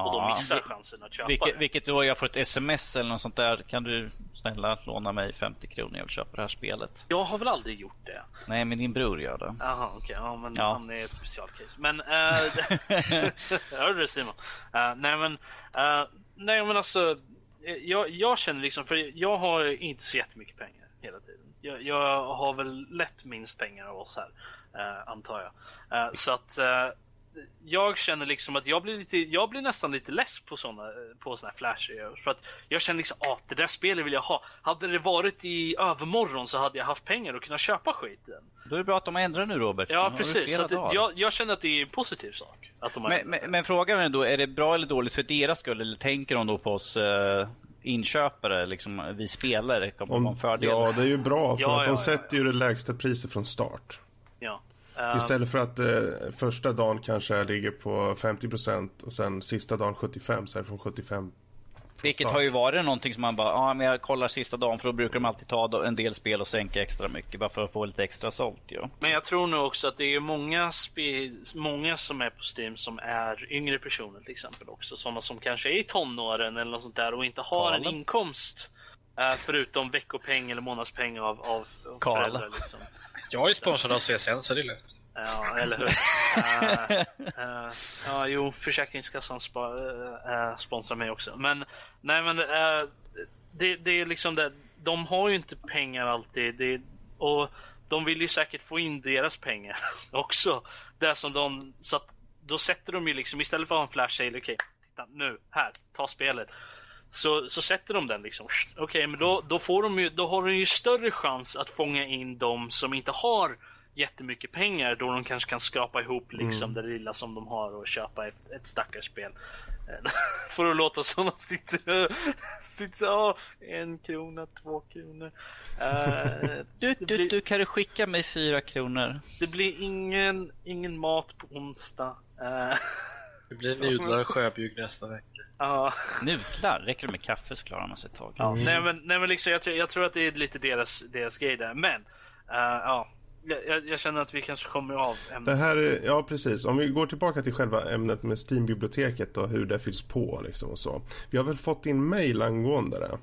Ja. Och då missar chansen att köpa vilket, det. Vilket då jag får ett sms eller något sånt där. Kan du snälla låna mig 50 kronor? Jag vill köpa det här spelet. Jag har väl aldrig gjort det? Nej, men din bror gör det. Jaha, okej. Okay. Ja, men ja. han är ett specialcase. Men... Äh, hörde du Simon? Uh, nej, men... Uh, nej, men alltså... Jag, jag känner liksom, för jag har inte så jättemycket pengar hela tiden. jag, jag har väl lätt minst pengar av oss här, eh, antar jag. Eh, så att eh, jag känner liksom att jag blir, lite, jag blir nästan lite less på sådana på såna här flasher. För att jag känner liksom, ah, det där spelet vill jag ha. Hade det varit i övermorgon så hade jag haft pengar och kunnat köpa skiten. Då är det bra att de ändrar nu Robert. Ja, precis. Så att, jag, jag, känner att det är en positiv sak. Att de men, men, men, frågan är då, är det bra eller dåligt för deras skull? Eller tänker de då på oss uh, inköpare, liksom vi spelare? Kommer Om, fördel? Ja, det är ju bra. För ja, att de ja, sätter ju det lägsta priset från start. Ja. Uh, Istället för att eh, första dagen kanske ligger på 50% och sen sista dagen 75 så är det från 75 vilket har ju varit någonting som man bara, ja men jag kollar sista dagen för då brukar de alltid ta en del spel och sänka extra mycket bara för att få lite extra sålt ja. Men jag tror nog också att det är många, många som är på Steam som är yngre personer till exempel också. Sådana som kanske är i tonåren eller något sånt där och inte har Karl. en inkomst. Uh, förutom veckopeng eller månadspeng av, av föräldrar liksom. Jag är sponsrad av CSN så det är lugnt. Ja, eller hur? uh, uh, ja, jo, Försäkringskassan spa, uh, sponsrar mig också. Men, nej men, det, det är liksom det. De har ju inte pengar alltid. Det, och de vill ju säkert få in deras pengar också. Det som de, så att då sätter de ju liksom, istället för att ha en flash sale, okej, okay, titta nu, här, ta spelet. Så, så sätter de den liksom. Okej, okay, men då, då, får de ju, då har de ju större chans att fånga in de som inte har jättemycket pengar då de kanske kan skrapa ihop liksom mm. det lilla som de har och köpa ett, ett stackars spel. För att låta som att sitter, sitter oh, en krona, två kronor. Uh, du, du, blir, du, kan du skicka mig fyra kronor? Det blir ingen, ingen mat på onsdag. Uh, det blir nudlar och sjöbjugg nästa vecka. Ja. Nudlar? Räcker det med kaffe så klarar man sig ett tag. Ja, mm. nej, men, nej, men liksom, jag, jag, tror att det är lite deras, deras grej där. Men, uh, ja. Jag, jag, känner att vi kanske kommer av ämnet. Det här är, ja, precis. Om vi går tillbaka till själva ämnet med Steam-biblioteket och hur det fylls på liksom och så. Vi har väl fått in mail angående det.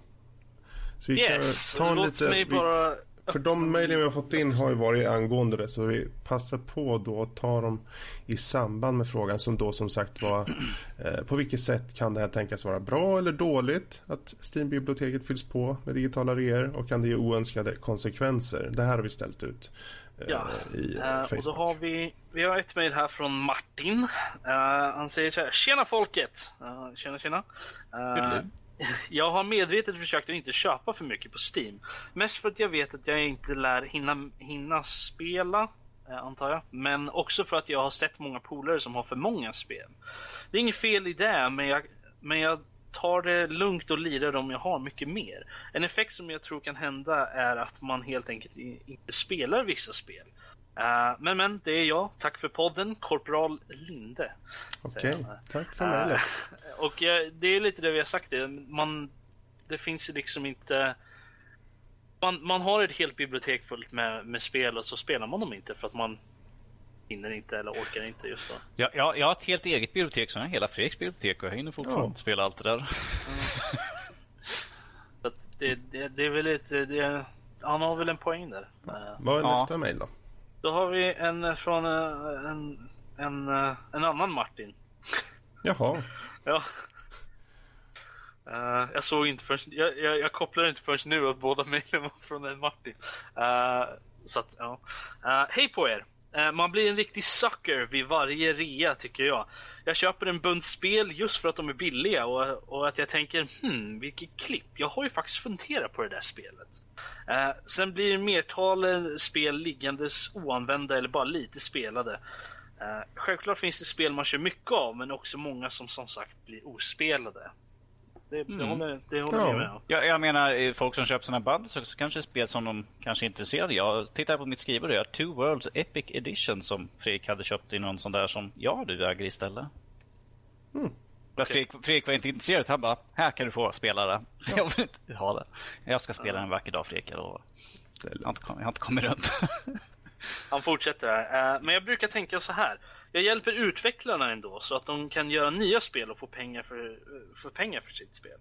Så vi yes, kan ta en låt lite, mig bara för de mejlen vi har fått in har ju varit angående det så vi passar på då att ta dem i samband med frågan som då som sagt var eh, på vilket sätt kan det här tänkas vara bra eller dåligt att Steam-biblioteket fylls på med digitala reor och kan det ge oönskade konsekvenser? Det här har vi ställt ut eh, ja. i Facebook. Uh, och då har vi, vi har ett mejl här från Martin. Uh, han säger så här, Tjena folket! Uh, tjena tjena! Jag har medvetet försökt att inte köpa för mycket på Steam. Mest för att jag vet att jag inte lär hinna, hinna spela, eh, antar jag. Men också för att jag har sett många polare som har för många spel. Det är inget fel i det, men jag, men jag tar det lugnt och lirar om jag har mycket mer. En effekt som jag tror kan hända är att man helt enkelt inte spelar vissa spel. Uh, men men, det är jag. Tack för podden, Korporal Linde. Okej, okay. tack för mejlet. Uh, och uh, det är lite det vi har sagt. Det, man, det finns ju liksom inte... Man, man har ett helt bibliotek fullt med, med spel och så spelar man dem inte för att man hinner inte eller orkar inte just då. Ja, jag, jag har ett helt eget bibliotek som är hela Fredriks bibliotek och jag hinner fortfarande ja. spela allt det där. Mm. så det, det, det, är väl lite... Det, han har väl en poäng där. Vad är nästa ja. mejl då? Då har vi en från eh, en, en, eh, en annan Martin. Jaha. ja. Uh, jag såg inte förrän, jag, jag, jag kopplade inte förrän nu att båda mejlen var från en Martin. Uh, så att, ja. Uh, hej på er! Eh, man blir en riktig sucker vid varje rea tycker jag. Jag köper en bunt spel just för att de är billiga och, och att jag tänker hmm, vilket klipp. Jag har ju faktiskt funderat på det där spelet. Eh, sen blir mertalet spel liggandes oanvända eller bara lite spelade. Eh, självklart finns det spel man kör mycket av men också många som som sagt blir ospelade. Det, mm. det håller, det håller ja. med om. Ja, jag menar, folk som köper sådana band så kanske spel som de kanske är intresserade Jag tittar på mitt skrivbord jag har Two Worlds Epic Edition som Fredrik hade köpt i någon sån där som jag du äger istället. Mm. Okay. Fredrik, Fredrik var inte intresserad. Han bara, här kan du få spela det. Ja. Jag vill inte ha det. Jag ska spela en vacker dag Fredrik, jag lovar. Jag har inte, jag har inte kommit runt. Han fortsätter här. Eh, men jag brukar tänka så här. Jag hjälper utvecklarna ändå så att de kan göra nya spel och få pengar för, för pengar för sitt spel.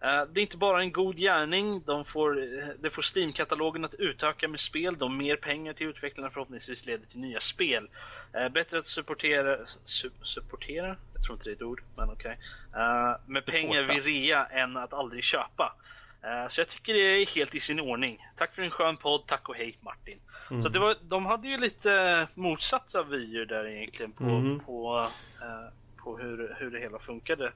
Eh, det är inte bara en god gärning, de får, det får Steam-katalogen att utöka med spel, de mer pengar till utvecklarna förhoppningsvis leder till nya spel. Eh, bättre att supportera, su, supportera? Jag tror inte det är ett ord, men okej. Okay. med pengar vid rea än att aldrig köpa. Eh, så jag tycker det är helt i sin ordning. Tack för en skön podd, tack och hej Martin. Så det var, de hade ju lite motsatta vyer där egentligen på, Mm. på, eh, på hur, hur det hela funkade.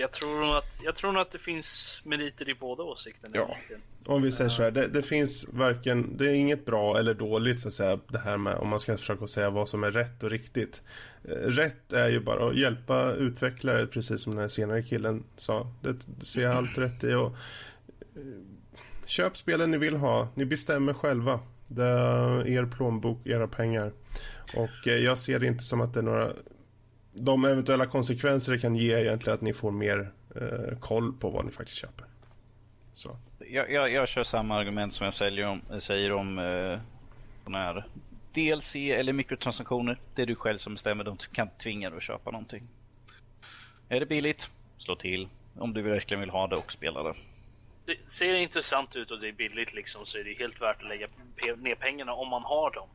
Jag, tror nog att, jag tror nog att det finns meriter i båda åsikterna Ja. egentligen. Om vi säger så här, det, det finns varken, det är inget bra eller dåligt så att säga, det här med om man ska försöka säga vad som är rätt och riktigt. Eh, Rätt är ju bara att hjälpa utvecklare, precis som den här senare killen sa. Det, det ser jag allt rätt i. Och, eh, köp spelen ni vill ha, ni bestämmer själva. Det är er plånbok, era pengar. Och eh, jag ser det inte som att det är några de eventuella konsekvenser det kan ge är egentligen att ni får mer eh, koll på vad ni faktiskt köper. Så. Jag, jag, jag kör samma argument som jag säljer om, säger om eh, här DLC eller mikrotransaktioner. Det är du själv som bestämmer. De kan tvinga dig att köpa någonting. Är det billigt, slå till. Om du verkligen vill ha det och spela det. Det ser det intressant ut och det är billigt liksom så är det helt värt att lägga ner pengarna om man har dem.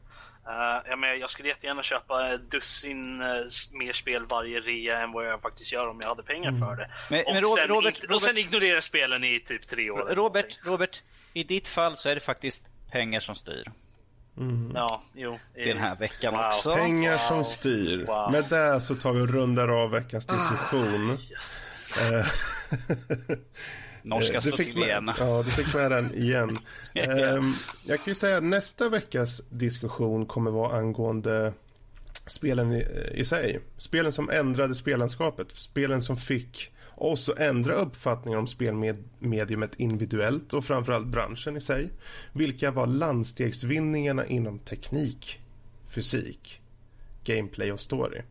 Uh, jag, menar, jag skulle jättegärna köpa dussin uh, mer spel varje rea än vad jag faktiskt gör om jag hade pengar för det. Men- och, men Robert- sen Robert- inte, och sen Robert- ignorera spelen i typ tre år. Robert. Robert, i ditt fall så är det faktiskt pengar som styr. Ja, jo. Den här veckan Wow. också. Pengar Wow. som styr. Wow. Med det så tar vi och rundar av veckans diskussion. Jösses. Eh, Norska du slår fick med, igen. Ja, du fick med den igen. Ehm, jag kan ju säga att nästa veckas diskussion kommer vara angående spelen i, i sig. Spelen som ändrade spellandskapet. Spelen som fick oss att ändra uppfattningar om spelmediumet individuellt och framförallt branschen i sig. Vilka var landstegsvinningarna inom teknik, fysik, gameplay och story?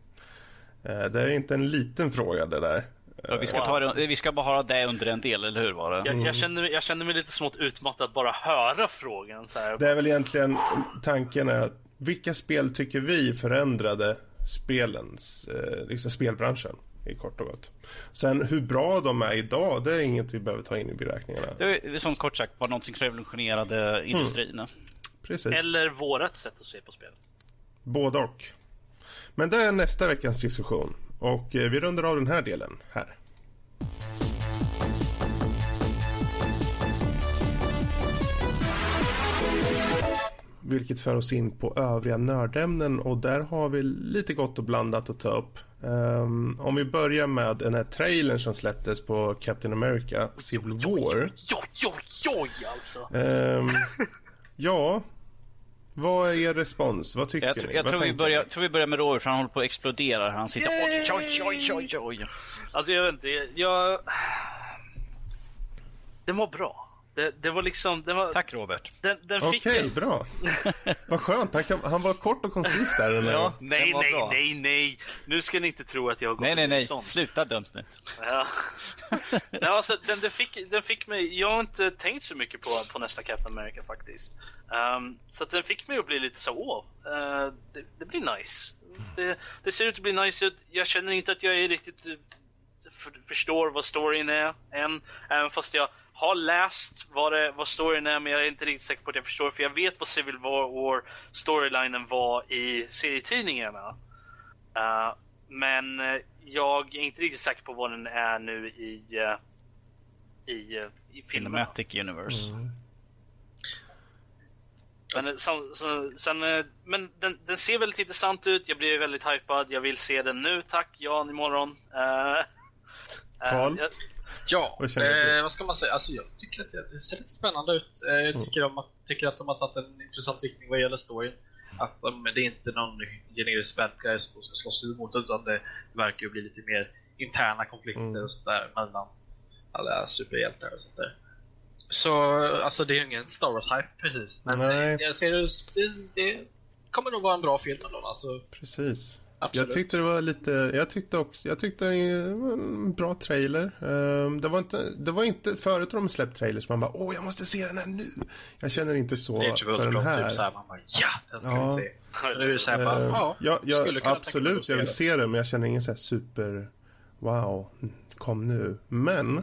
Eh, Det är inte en liten fråga det där. Ja, vi, ska ta det, vi ska bara ha det under en del, eller hur? Var det? Jag, jag, känner, jag känner mig lite smått utmattad att bara höra frågan. Så här. Det är väl egentligen tanken är att vilka spel tycker vi förändrade spelens, eh, liksom spelbranschen i kort och gott. Sen hur bra de är idag, det är inget vi behöver ta in i beräkningarna. Det är som kort sagt var något som revolutionerade industrin. Precis, Eller vårat sätt att se på spelet. både och. Men det är nästa veckans diskussion och eh, vi rundar av den här delen här. Vilket för oss in på övriga nördämnen och där har vi lite gott och blandat att ta upp. Ehm, om vi börjar med den här trailern som släpptes på Captain America Civil War. Joj, joj, joj alltså. Ehm, ja, vad är er respons? Vad tycker Jag, tror- ni? jag Vad tror, vi börjar, ni? tror vi börjar med Robert, för han håller på att explodera. Han sitter oj, oj, oj, oj, oj. Alltså jag vet inte, jag... Den var bra. Det, det var liksom, den var... Tack Robert. Den, den Okej, en... bra. Vad skönt. Han, kan, han var kort och koncis där. Här. Ja. Nej, nej, bra. nej, nej. Nu ska ni inte tro att jag har gått Nej, nej, nej. sånt. Sluta döms nu. Ja. nej, alltså, den, den, fick, den fick mig... Jag har inte tänkt så mycket på, på nästa Captain America faktiskt. Ehm, så att den fick mig att bli lite så, åh, eh, det, det blir nice. Det, det ser ut att bli nice ut. Jag känner inte att jag är riktigt eh, för, förstår vad storyn är än. Även fast jag har läst vad, det, vad storyn är, men jag är inte riktigt säker på att jag förstår. För jag vet vad Civil War, storylinen var i serietidningarna. Eh, men eh, jag är inte riktigt säker på vad den är nu i, eh, i, eh, i filmerna. Cinematic Universe. Men, eh, sen, sen, men den, den ser väldigt intressant ut. Jag blir väldigt hypad. Jag vill se den nu, tack. Jan imorgon. Uh, Carl? Ja, eh, vad ska man säga? Alltså, jag tycker att det, det ser lite spännande ut. Eh, jag tycker, de, att- tycker att de har tagit en intressant riktning vad gäller storyn. Att de, det är inte någon generisk bad guys som ska slåss emot utan det verkar ju bli lite mer interna konflikter Mm. och sånt där mellan alla superhjältar och sånt där. Så alltså det är ju ingen Star Wars-hype precis. Men Nej. jag ser det, det, det kommer nog vara en bra film ändå. Alltså, Precis. Absolut. Jag tyckte det var lite, jag tyckte också, jag tyckte det var en bra trailer. Ehm, Det var inte, det var inte förut har de släppt trailers man bara åh jag måste se den här nu. Jag känner inte så typ för den här. typ såhär, man bara ja, den ska Ja. vi se. Nu är det såhär bara, Ehm, ja, ja, skulle ja kunna tänka mig absolut jag vill se den men jag känner ingen så här super wow, kom nu. Men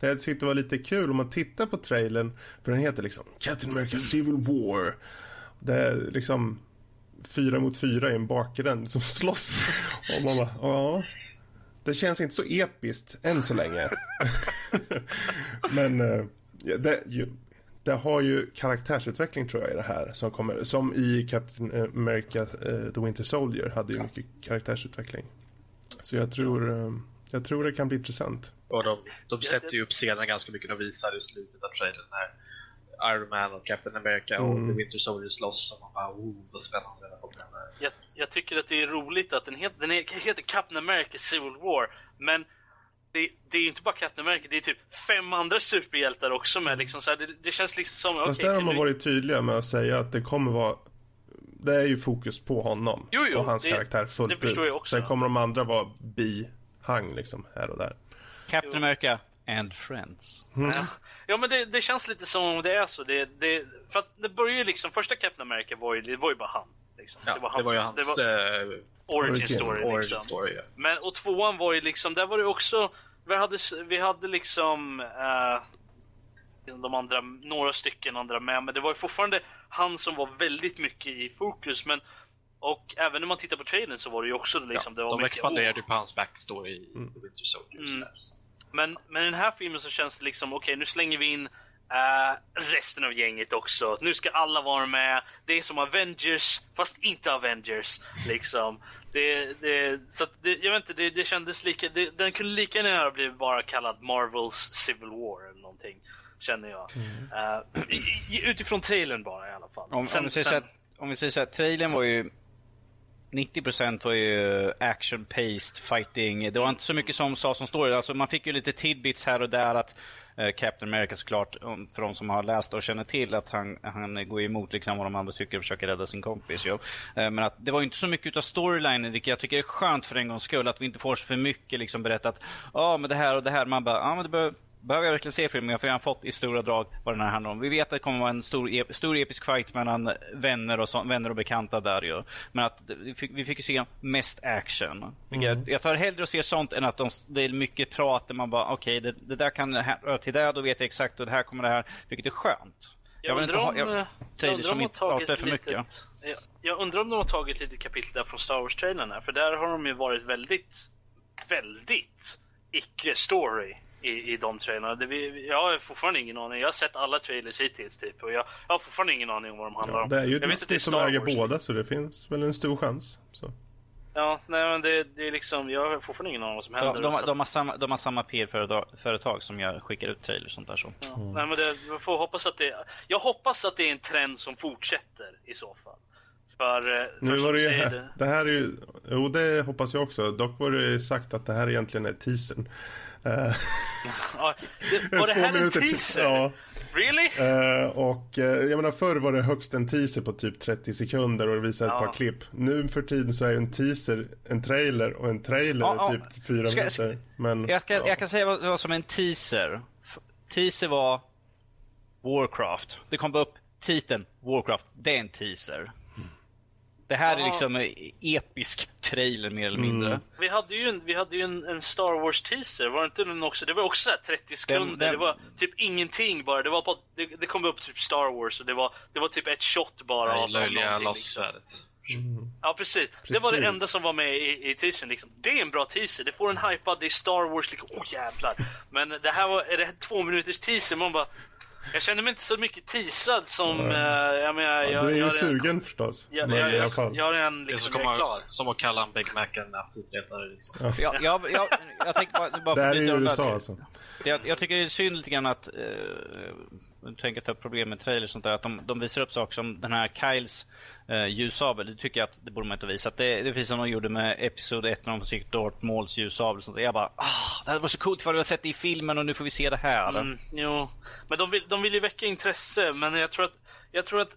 det jag tyckte var lite kul om man tittar på trailern för den heter liksom Captain America Civil War. Det är liksom fyra mot fyra i en bakgränd som slåss. Och man bara, ja. det känns inte så episkt än så länge. Men eh, det, det har ju karaktärsutveckling tror jag i det här. Som, kommer, som i Captain eh, America eh, The Winter Soldier hade ju mycket karaktärsutveckling. Så jag tror, jag tror det kan bli intressant. Och de, de sätter ju upp scenen ganska mycket. De visar i slutet av trailern här Iron Man och Captain America och mm. The Winter Soldier slåss. Och man bara, oh, vad spännande det kommer. Jag, jag tycker att det är roligt att den heter, den heter Captain America Civil War. Men det, det, är ju inte bara Captain America, det är typ fem andra superhjältar också med. Liksom, så här, det, det, känns liksom som... Fast okay, där har man du... varit tydliga med att säga att det kommer vara... Det är ju fokus på honom jo, jo, och hans det, karaktär fullt ut. Sen kommer de andra vara bihang liksom här och där. Captain. America and Friends. Mm. Ja, men det, det, känns lite som om det är så. Det, det, för att det börjar ju liksom, första Captain America var ju, det var ju bara han. Liksom. Ja, det var, hans, det var ju hans det var, uh, origin story. Origin liksom. story ja. Men och tvåan var ju liksom, där var det också, vi hade, vi hade liksom uh, de andra, några stycken andra med, men det var ju fortfarande han som var väldigt mycket i fokus. Men och även när man tittar på trailern så var det ju också liksom, ja, det var De expanderade ju på hans backstory i mm. Winter Soldier. Mm. Men, men i den här filmen så känns det liksom, okej okay, nu slänger vi in uh, resten av gänget också. Nu ska alla vara med. Det är som Avengers, fast inte Avengers. Liksom. Det, det, så det, jag vet inte, det, det kändes lika... Den kunde lika gärna bli bara kallad Marvels Civil War eller någonting. Känner jag. Mm. Uh, utifrån trailern bara i alla fall. Om, sen, om, vi säger sen... så om vi säger så här, trailern var ju 90% var ju action-paced fighting. Det var inte så mycket som sa som story. Alltså man fick ju lite tidbits här och där att eh, Captain America såklart, för de som har läst och känner till att han, han går emot liksom vad de andra tycker och försöker rädda sin kompis. Jo. Eh, men att det var inte så mycket av storylinen, vilket jag tycker är skönt för en gångs skull. Att vi inte får så för mycket liksom berättat, ja men det här och det här. Man bara, ja men det behöver behöver jag verkligen se filmen? Jag har redan fått i stora drag vad den här handlar om. Vi vet att det kommer vara en stor, stor episk fight mellan vänner och, så, vänner och bekanta där ju. Men att vi fick, vi fick se mest action. Mm. Jag, jag tar hellre att se sånt än att de, det är mycket prat där man bara okej, okay, det, det, där kan röra till det, då vet jag exakt och det här kommer det här. Vilket är skönt. Jag, jag vill inte ha jag, jag som inte avslöjar för mycket. Litet, jag, jag undrar om de har tagit lite kapitel där från Star Wars-trailern För där har de ju varit väldigt, väldigt icke-story i, i de trailerna. Det, vi, jag har fortfarande ingen aning. Jag har sett alla trailers hittills typ och jag, jag har fortfarande ingen aning om vad de handlar om. det är ju Disney som äger båda så det finns väl en stor chans. Så. Ja, nej men det, det, är liksom, jag har fortfarande ingen aning om vad som händer. De, de, de har samma, de har samma PR-företag som jag skickar ut trailers och sånt där så. Ja, mm. Nej men det, jag får hoppas att det, jag hoppas att det är en trend som fortsätter i så fall. För, eh, för nu var det ju, det... det här är ju, jo det hoppas jag också. Dock var det sagt att det här egentligen är teasern. Eh, ja, det, var det här en teaser? Ja. Really? Uh, och uh, jag menar förr var det högst en teaser på typ 30 sekunder och det visade ja. ett par klipp. Nu för tiden så är en teaser en trailer och en trailer ja, är typ fyra ska, minuter. Men, jag, ska, jag kan säga vad, vad som en teaser. Teaser var Warcraft. Det kom upp titeln Warcraft. Det är en teaser. Det här ja. är liksom en episk trailer mer eller mindre. Mm. Vi hade ju, en, vi hade ju en, en Star Wars teaser, var det inte den också? Det var också 30 sekunder, den, den... det var typ ingenting bara. Det, var på, det, det, kom upp typ Star Wars och det var, det var typ ett shot bara. Nej, av löjliga lasersvärdet. Mm. Ja precis. precis. Det var det enda som var med i, i teasern. Liksom. Det är en bra teaser. Det får en hypad, det är Star Wars. Liksom. Oh, jävlar. Men det här var är det två minuters teaser. Man bara, jag känner mig inte så mycket teasad som... Mm. Uh, jag menar, ja, du är ju sugen en, förstås. Jag, men jag, jag, jag, jag är en, liksom, det är, klar. Som att kalla en Big Mac en aptitretare. Liksom. Ja. jag, jag, jag, jag bara... bara det här är ju USA alltså. Jag, jag tycker det är synd lite grann att... Uh, jag tänker ta upp problem med trailers och sånt där. Att de, de visar upp saker som den här Kyles eh, ljussabel. Det tycker jag att det borde man inte visa. Att Det, det är precis som de gjorde med Episod 1 när de fick Darth Mauls ljussabel. Sånt där. Jag bara, ah, det hade varit så coolt för vi har sett det i filmen och nu får vi se det här. Mm, jo, men de vill, de vill ju väcka intresse. Men jag tror att, jag tror att,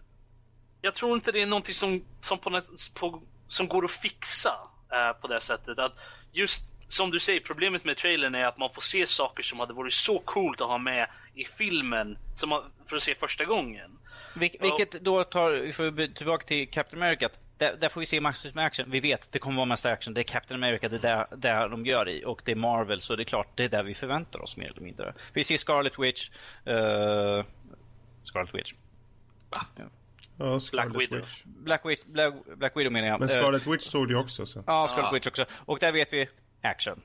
jag tror inte det är någonting som, som, på, på, som går att fixa eh, på det sättet. Att just som du säger, problemet med trailern är att man får se saker som hade varit så coolt att ha med i filmen som man, för att se första gången. Vil vilket då tar, vi får tillbaka till Captain America, där, där, får vi se massvis med action. Vi vet, det kommer vara mest action. Det är Captain America, det är där, där de gör i. Och det är Marvel, så det är klart, det är där vi förväntar oss mer eller mindre. Vi ser Scarlet Witch. Uh, Scarlet Witch. Va? Ja. Ja, Black Widow. Witch. Black, Witch, Black, Black Widow menar jag. Men Scarlet uh, Witch såg du också. Så. Ja, Scarlet ah. Witch också. Och där vet vi action.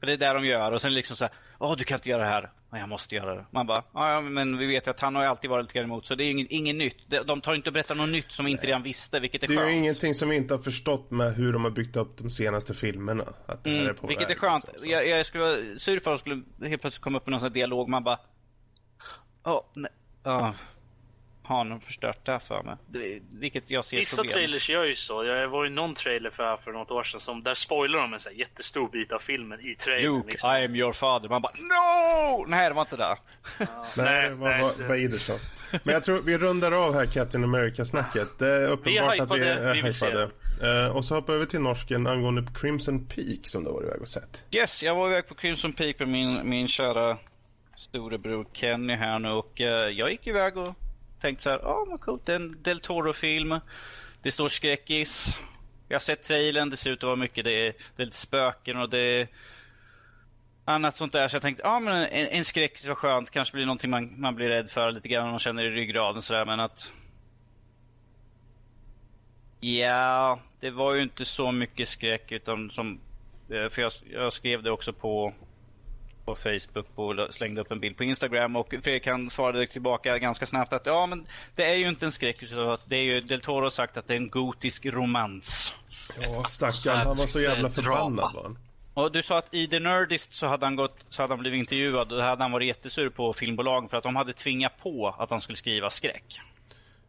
det är det de gör. Och sen liksom så här, åh du kan inte göra det här. Men jag måste göra det. Man bara, ja men vi vet ju att han har ju alltid varit lite grann emot. Så det är inget, inget nytt. De, de tar inte och berättar något nytt som vi inte redan visste, vilket är Det är skönt. ju ingenting som vi inte har förstått med hur de har byggt upp de senaste filmerna. Att det här är Mm, på vilket väg, är skönt. liksom, jag, jag skulle vara sur för att skulle helt plötsligt komma upp med någon sån här dialog. Man bara... Åh, nej. Oh, har någon förstört det här för mig? Det, vilket jag ser Vissa problem. trailers gör ju så. Jag var ju någon trailer för, för något år sedan som där spoilar de en så här jättestor bit av filmen i trailern. Luke, liksom. I am your father. Man bara No! Nej, det var inte det. Nej, Nej, det var nej, Vader sa. Men jag tror vi rundar av här Captain America-snacket. Det är uppenbart att vi är vi vill se hypade. Eh, och så hoppar vi över till norsken angående Crimson Peak som du varit iväg och sett. Yes, jag var iväg på Crimson Peak med min, min kära storebror Kenny här nu och eh, jag gick iväg och tänkte så här, ja vad coolt, det är en Del Toro-film. Det står skräckis. Jag har sett trailern, det ser ut att vara mycket, det är, det är lite spöken och det är annat sånt där. Så jag tänkte, ja men en, en skräckis var skönt, kanske blir någonting man, man blir rädd för lite grann man känner i ryggraden sådär men att Ja, det var ju inte så mycket skräck utan som eh, för jag, jag skrev det också på på Facebook och slängde upp en bild på Instagram och Fredrik han svarade tillbaka ganska snabbt att ja men det är ju inte en skräck att det är ju Del Toro har sagt att det är en gotisk romans. Ja, stackarn. Han var så jävla förbannad var han. Och du sa att i The Nerdist så hade han gått, så hade han blivit intervjuad och då hade han varit jättesur på filmbolagen för att de hade tvingat på att han skulle skriva skräck.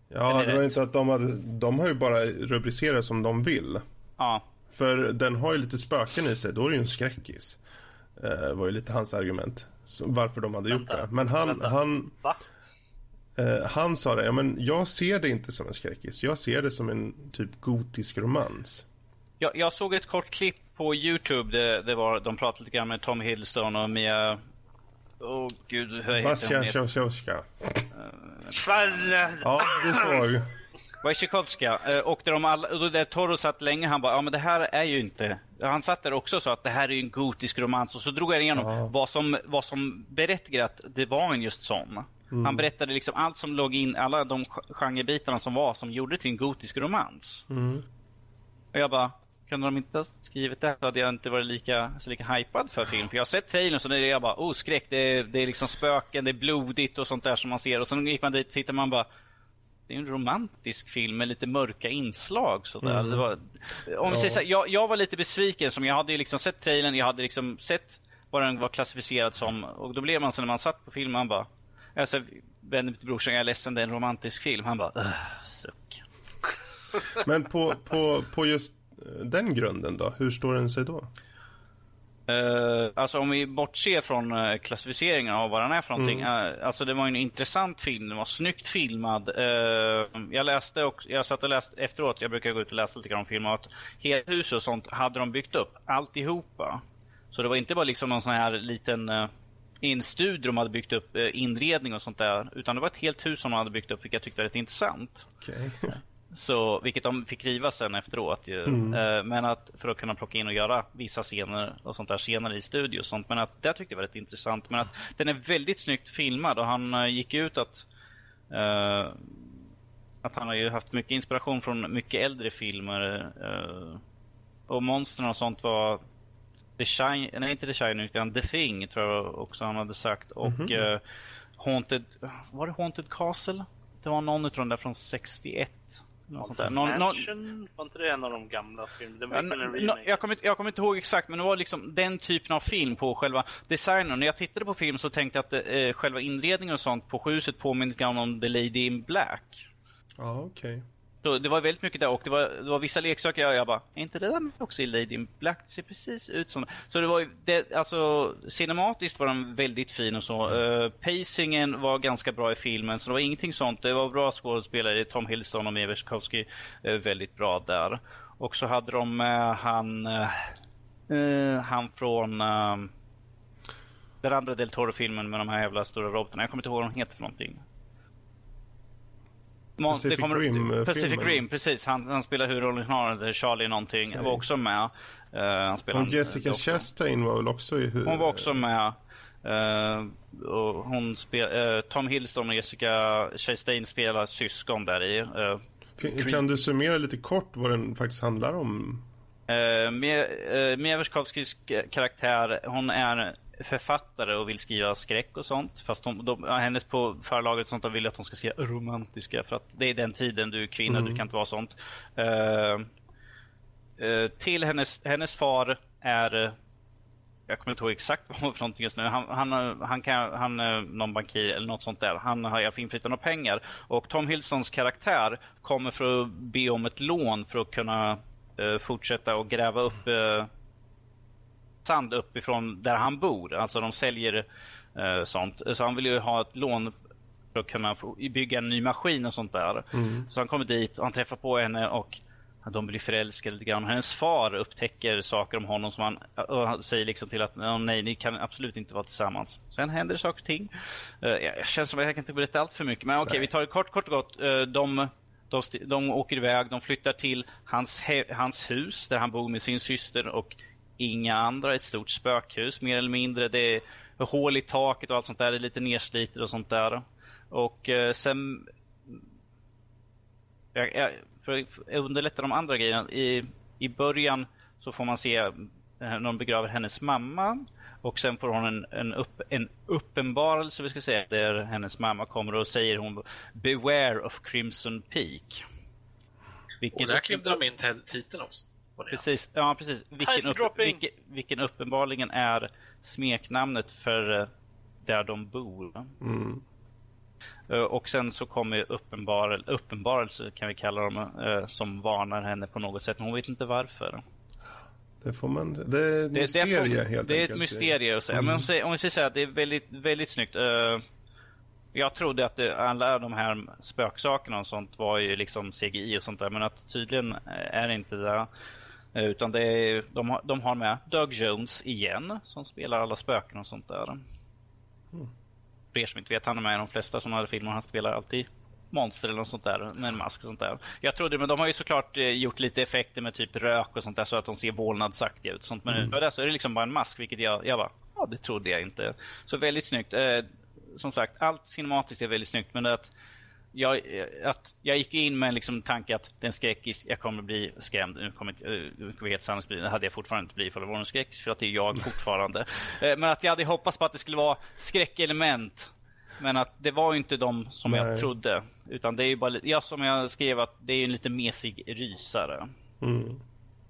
Ja, det var inte att de hade... De har ju bara rubricerat som de vill. Ja, För den har ju lite spöken i sig, då är det ju en skräckis. Eh, var ju lite hans argument. Så varför de hade gjort Vänta, det. Men han, vänta. han, eh, han sa det, ja men jag ser det inte som en skräckis. Jag ser det som en typ gotisk romans. Jag, jag såg ett kort klipp på Youtube. Det, det var, de pratade lite grann med Tom Hiddleston och Mia... Åh gud, hur heter Vasja hon? Tjosjovska. Svalle! Ja, du såg. Wojciechowska. Eh, Och där de och då där Toro satt länge, han bara, ja men det här är ju inte... Han satt där också och sa att det här är ju en gotisk romans. Och så drog jag igenom Ja. vad, som, vad som berättigar att det var en just sån. Han berättade liksom allt som låg in, alla de ge- genrebitarna som var, som gjorde till en gotisk romans. Mm. Och jag bara, kunde de inte ha skrivit det så hade jag inte varit lika, så lika hypad för film. För jag har sett trailern så är jag bara, oh skräck, det är, det är liksom spöken, det är blodigt och sånt där som man ser. Och sen gick man dit och tittade man bara, det är en romantisk film med lite mörka inslag. Sådär. Det var, om vi säger så här, jag, jag var lite besviken, som jag hade ju liksom sett trailern, jag hade liksom sett vad den var klassificerad som. Och då blev man så när man satt på filmen, man bara, alltså, vände mig till brorsan, jag är ledsen, det är en romantisk film. Han bara, "Ugh, suck. Men på, på, på just den grunden då, hur står den sig då? Uh, alltså om vi bortser från uh, klassificeringen av vad den är för någonting. Uh, alltså det var en intressant film, den var snyggt filmad. Jag läste och jag satt och läste efteråt, jag brukar gå ut och läsa lite grann om filmer, att hela huset och sånt hade de byggt upp, alltihopa. Så det var inte bara liksom någon sån här liten uh, instudio de hade byggt upp, inredning och sånt där. Utan det var ett helt hus som de hade byggt upp, vilket jag tyckte var rätt intressant. Okej. Så, vilket de fick riva sen efteråt. Ju. Eh, Men att för att kunna plocka in och göra vissa scener och sånt där senare i studio och sånt. Men att det tyckte jag var rätt intressant. Men att den är väldigt snyggt filmad och han eh, gick ut att eh, att han har ju haft mycket inspiration från mycket äldre filmer. eh, och monstren och sånt var The Shine, nej inte The Shining utan The Thing tror jag också han hade sagt. Och eh, Haunted, var det Haunted Castle? Det var någon utav de där från 61. Någon, Mansion, var inte det en av de gamla filmerna? Ja, jag, kommer, inte- jag kommer inte ihåg exakt, men det var liksom den typen av film på själva designen. När jag tittade på film så tänkte jag att eh, själva inredningen och sånt på huset påminner lite grann om The Lady in Black. Ja, okej. Så det var väldigt mycket där och det var, det var vissa leksaker jag, jag bara, är inte det där också i Lady in Black? Det ser precis ut som Så det var det, alltså cinematiskt var den väldigt fin och så. Uh, pacingen var ganska bra i filmen så det var ingenting sånt. Det var bra skådespelare, Tom Hiddleston och Mia Wasikowski, uh, väldigt bra där. Och så hade de uh, han, eh, eh, han från uh, den andra Del Toro-filmen med de här jävla stora robotarna. Jag kommer inte ihåg vad de heter för någonting. Pacific det kommer- Rim-filmen. Pacific Rim, precis. Han, han spelar huvudrollen, Charlie någonting. Okej. var också med. Eh, han spelar Och Jessica. Chastain var väl också i hur... Hon var också med. Eh, och hon spel, eh, Tom Hiddleston och Jessica Chastain spelar syskon där i. Eh, Kan, kan du summera lite kort vad den faktiskt handlar om? Uh, Mia Wasikowskis karaktär, hon är författare och vill skriva skräck och sånt. Fast de, de, hennes på förlaget och sånt, de vill att hon ska skriva romantiska. För att det är den tiden du är kvinna, mm. du kan inte vara sånt. Uh, uh, till hennes, hennes far är jag kommer inte ihåg exakt vad han var för någonting just nu. Han, han, han, kan, han är någon bankir eller något sånt där. Han har haft inflytande och pengar. Och Tom Hiddlestons karaktär kommer för att be om ett lån för att kunna uh, fortsätta och gräva upp uh, sand uppifrån där han bor. Alltså de säljer uh, sånt. Så han vill ju ha ett lån för att kunna bygga en ny maskin och sånt där. Mm. Så han kommer dit och han träffar på henne och de blir förälskade lite grann. Hennes far upptäcker saker om honom som han och säger liksom till att nej, ni kan absolut inte vara tillsammans. Sen händer det saker och ting. Uh, jag känns som att jag kan inte berätta allt för mycket, men okej, okay, vi tar det kort, kort och gott. Uh, de, de, de åker iväg, de flyttar till hans, hans hus där han bor med sin syster och inga andra. Ett stort spökhus mer eller mindre. Det är hål i taket och allt sånt där. Det är lite nerslitet och sånt där. Och uh, sen... Jag, jag, för att underlätta de andra grejerna. I, I början så får man se eh, när de begraver hennes mamma. Och sen får hon en, en, upp, en uppenbarelse, vi ska säga, där hennes mamma kommer och säger hon Beware of Crimson Peak. Vilken och där klippte de in titeln också. Precis, ja precis. Vilken, upp, vilken, vilken uppenbarligen är smeknamnet för eh, där de bor. Mm. Eh, och sen så kommer uppenbar, uppenbarelse, kan vi kalla dem, eh, som varnar henne på något sätt. Men hon vet inte varför. Det får man... Det är ett mysterie det, det helt Det är ett mysterium att säga. Mm. Men om, om vi säger så här, det är väldigt, väldigt snyggt. Jag trodde att det, alla de här spöksakerna och sånt var ju liksom CGI och sånt där. Men att tydligen är det inte det. Utan det är, de, har, de har med Doug Jones igen, som spelar alla spöken och sånt där. Mm för er som inte vet, han är med i de flesta sådana här filmer. Han spelar alltid monster eller något sånt där med en mask och sånt där. Jag trodde, men de har ju såklart eh, gjort lite effekter med typ rök och sånt där så att de ser vålnadsaktiga ut. Sånt. Men mm. nu så är det liksom bara en mask, vilket jag, jag bara, ja det trodde jag inte. Så väldigt snyggt. Eh, som sagt, allt cinematiskt är väldigt snyggt, men det att jag, att jag gick in med en liksom tanke att den skräckis, jag kommer bli skrämd. Nu kommer jag inte uh, helt sannolikt det hade jag fortfarande inte blivit för det var en skräckis för att det är jag fortfarande. Eh, men att jag hade hoppats på att det skulle vara skräckelement. Men att det var inte de som Nej. jag trodde. Utan det är ju bara, ja, som jag skrev att det är en lite mesig rysare. Mm.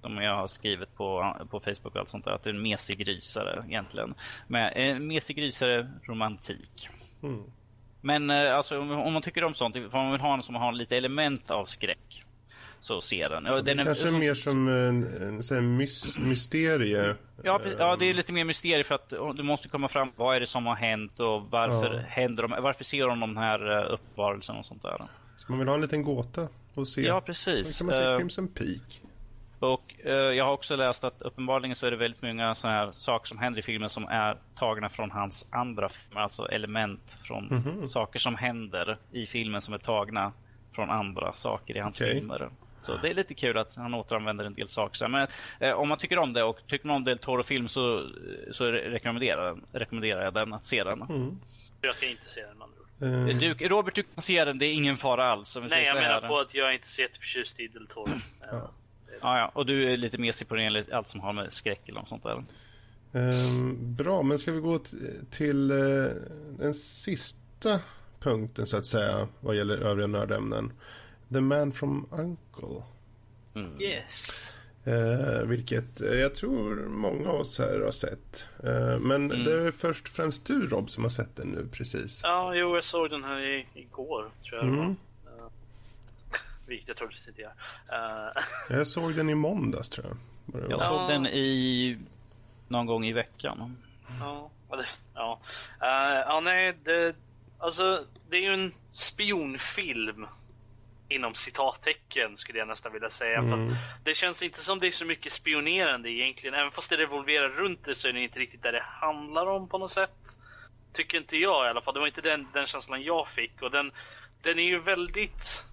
Som jag har skrivit på, på Facebook och allt sånt där. Att det är en mesig rysare egentligen. Men en mesig rysare romantik. Mm. Men eh, alltså, om man tycker om sånt, om man vill ha en som har lite element av skräck. Så ser den. Ja, den är, kanske är mer som en, en, en mys, mysterie. Ja, precis, ja, det är lite mer mysterie för att du måste komma fram. Vad är det som har hänt och varför ja. händer de, Varför ser de de här eh, uppvarelserna och sånt där. Så man vill ha en liten gåta och se. Ja, precis. Så kan man se Crimson Peak. Och eh, jag har också läst att uppenbarligen så är det väldigt många sådana här saker som händer i filmen som är tagna från hans andra filmer. Alltså element från mm -hmm. saker som händer i filmen som är tagna från andra saker i hans okay. filmer. Så det är lite kul att han återanvänder en del saker. Men eh, om man tycker om det och tycker man om Del Toro-film så, så rekommenderar, rekommenderar jag den att se den. Mm. Jag ska inte se den man Uh. Du, Robert, du kan se den. Det är ingen fara alls. Nej, jag menar på att jag är inte så jätteförtjust i Del Toro. Ja. Ja, ja, och du är lite mesig på det allt som har med skräck eller något sånt där. Um, bra, men ska vi gå till uh, den sista punkten så att säga vad gäller övriga nördämnen. The Man from Uncle. Mm. Yes. Uh, vilket uh, jag tror många av oss här har sett. Uh, men mm. det är först främst du Rob som har sett den nu precis. Ja, jo, jag såg den här i, igår tror jag mm. Vilket jag troligtvis inte gör. Uh... Jag såg den i måndags tror jag. Jag såg ja. den i någon gång i veckan. Ja, det, ja. Uh, ja nej, det, alltså det är ju en spionfilm inom citattecken skulle jag nästan vilja säga. Mm. det känns inte som det är så mycket spionerande egentligen. Även fast det revolverar runt det så är det inte riktigt där det handlar om på något sätt. Tycker inte jag i alla fall. Det var inte den, den känslan jag fick. Och den, den är ju väldigt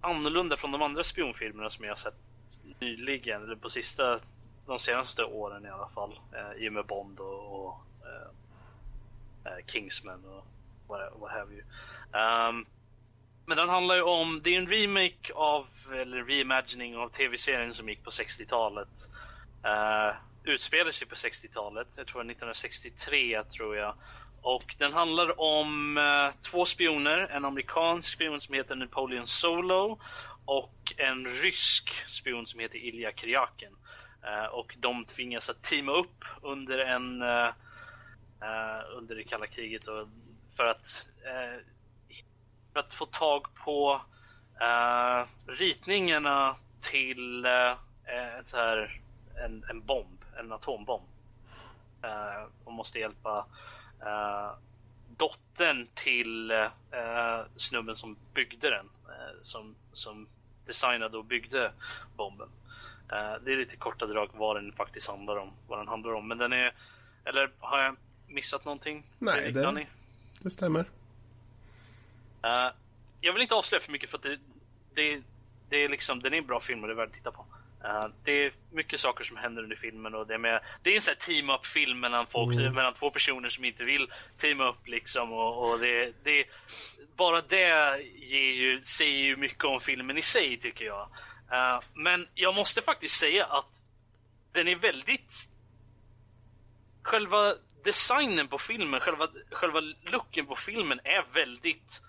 annorlunda från de andra spionfilmerna som jag sett nyligen, eller på sista, de senaste åren i alla fall. Eh, I och med Bond och, och eh, eh Kingsman och what have you. Um, men den handlar ju om, det är en remake av, eller reimagining av tv-serien som gick på 60-talet. Uh, eh, utspelar sig på 60-talet, jag tror 1963 tror jag. Och den handlar om eh, två spioner, en amerikansk spion som heter Napoleon Solo och en rysk spion som heter Ilja Kriakin. Eh, och de tvingas att teama upp under en eh, eh, under det kalla kriget och för att eh, för att få tag på ritningarna till en, så här, en, en bomb, en atombomb. Och måste hjälpa uh, dottern till uh, snubben som byggde den, som, som designade och byggde bomben. det är lite korta drag vad den faktiskt handlar om. Vad den handlar om. Men den är... Eller har jag missat någonting? Nej, det, det stämmer. Uh, jag vill inte avslöja för mycket för att det, det, det är liksom, den är en bra film och det är värd att titta på. Uh, det är mycket saker som händer under filmen och det är, med, det är en sån här team-up film mellan, folk, mm. mellan två personer som inte vill teama upp liksom och, och det, det, bara det ger ju, säger ju mycket om filmen i sig tycker jag. Uh, men jag måste faktiskt säga att den är väldigt själva designen på filmen, själva, själva looken på filmen är väldigt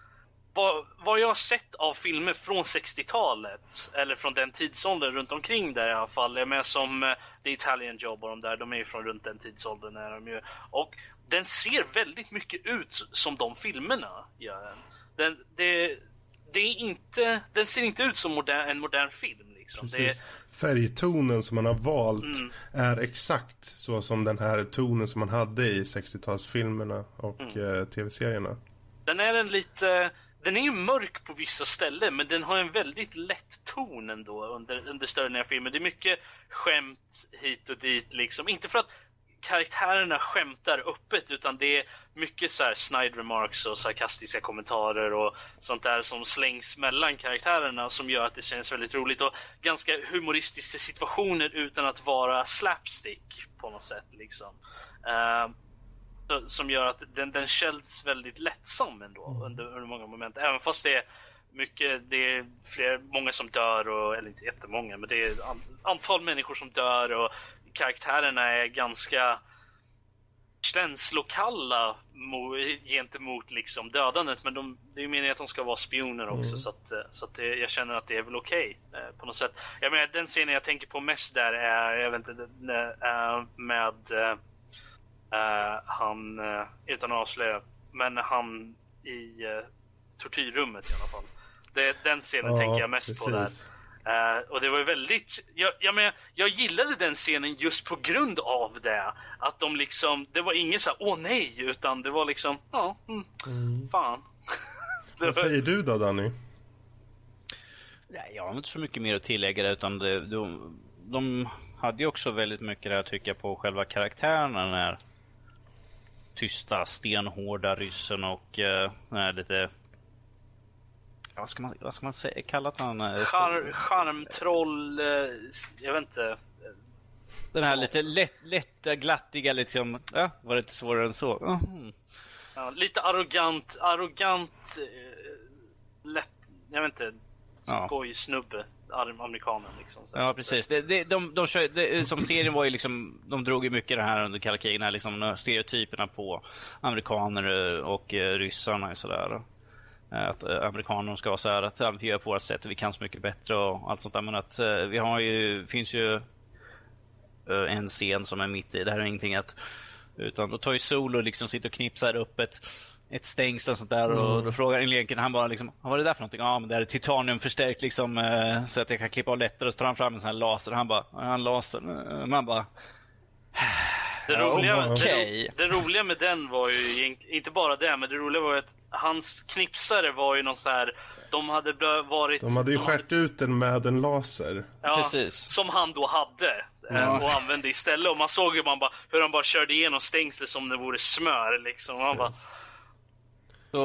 vad, vad jag har sett av filmer från 60-talet, eller från den tidsåldern runt omkring där i alla fall, är med som uh, The Italian Job och de där, de är ju från runt den tidsåldern är de ju. Och den ser väldigt mycket ut som de filmerna gör. Den, det, det är inte, den ser inte ut som modern, en modern film. Liksom. Precis. Färgtonen som man har valt mm. är exakt så som den här tonen som man hade i 60-talsfilmerna och mm. uh, tv-serierna. Den är en lite den är ju mörk på vissa ställen, men den har en väldigt lätt ton ändå under, under större delen av filmen. Det är mycket skämt hit och dit liksom. Inte för att karaktärerna skämtar öppet, utan det är mycket så här snide remarks och sarkastiska kommentarer och sånt där som slängs mellan karaktärerna som gör att det känns väldigt roligt och ganska humoristiska situationer utan att vara slapstick på något sätt liksom. Uh, som gör att den, den känns väldigt lättsam ändå mm. under, under många moment. Även fast det är mycket, det är fler, många som dör, och, eller inte jättemånga, men det är an, antal människor som dör och karaktärerna är ganska känslokalla mo, gentemot liksom dödandet. Men de, det är meningen att de ska vara spioner också mm. så att, så att det, jag känner att det är väl okej okay, eh, på något sätt. Jag menar, den scenen jag tänker på mest där är, jag vet inte, äh, med äh, Uh, han, uh, utan att avslöja, men han i uh, tortyrrummet i alla fall. Det, den scenen ja, tänker jag mest precis. på där. Uh, och det var ju väldigt, jag, jag, men, jag gillade den scenen just på grund av det. Att de liksom, det var ingen så åh nej, utan det var liksom, ja, mm, mm. fan. Vad säger du då Danny? Nej, jag har inte så mycket mer att tillägga där, utan det, de, de hade ju också väldigt mycket att tycka på själva karaktärerna när tysta, stenhårda ryssen och uh, lite... Vad ska man, vad ska man säga? Kalla han? Uh, Char charmtroll, uh, jag vet inte. Den här lite lätt, lätta, glattiga liksom. Ja, var det inte svårare än så? Mm. Ja, lite arrogant, arrogant, lätt, jag vet inte, skojsnubbe amerikanen. Liksom, ja, precis. Det, det, de, de kör, det, som serien var ju liksom, de drog ju mycket det här under kalla kriget, liksom, stereotyperna på amerikaner eh, och uh, ryssarna och sådär. Eh, att amerikanerna ska vara så här att vi gör på vårt sätt och vi kan så mycket bättre och allt sånt där. Men att vi har ju, finns ju en scen som är mitt i, det här är ingenting att utan då tar ju Solo liksom sitter och knipsar upp ett ett stängsel och sånt där. Mm. Och då frågar Linken, han bara liksom, vad är det där för någonting? Ja, men det är titaniumförstärkt liksom, eh, så att jag kan klippa av lättare. Och så tar han fram en sån här laser. Han bara, ja, en laser. Man bara... Det roliga, okay. det, det, roliga med den var ju inte bara det, men det roliga var ju att hans knipsare var ju någon så här, de hade varit... De hade ju skärt ut den med en laser. Ja, Precis. Som han då hade. Eh, ja. Och använde istället. Och man såg ju man bara, hur han bara körde igenom stängslet som det vore smör. Liksom. Och man bara,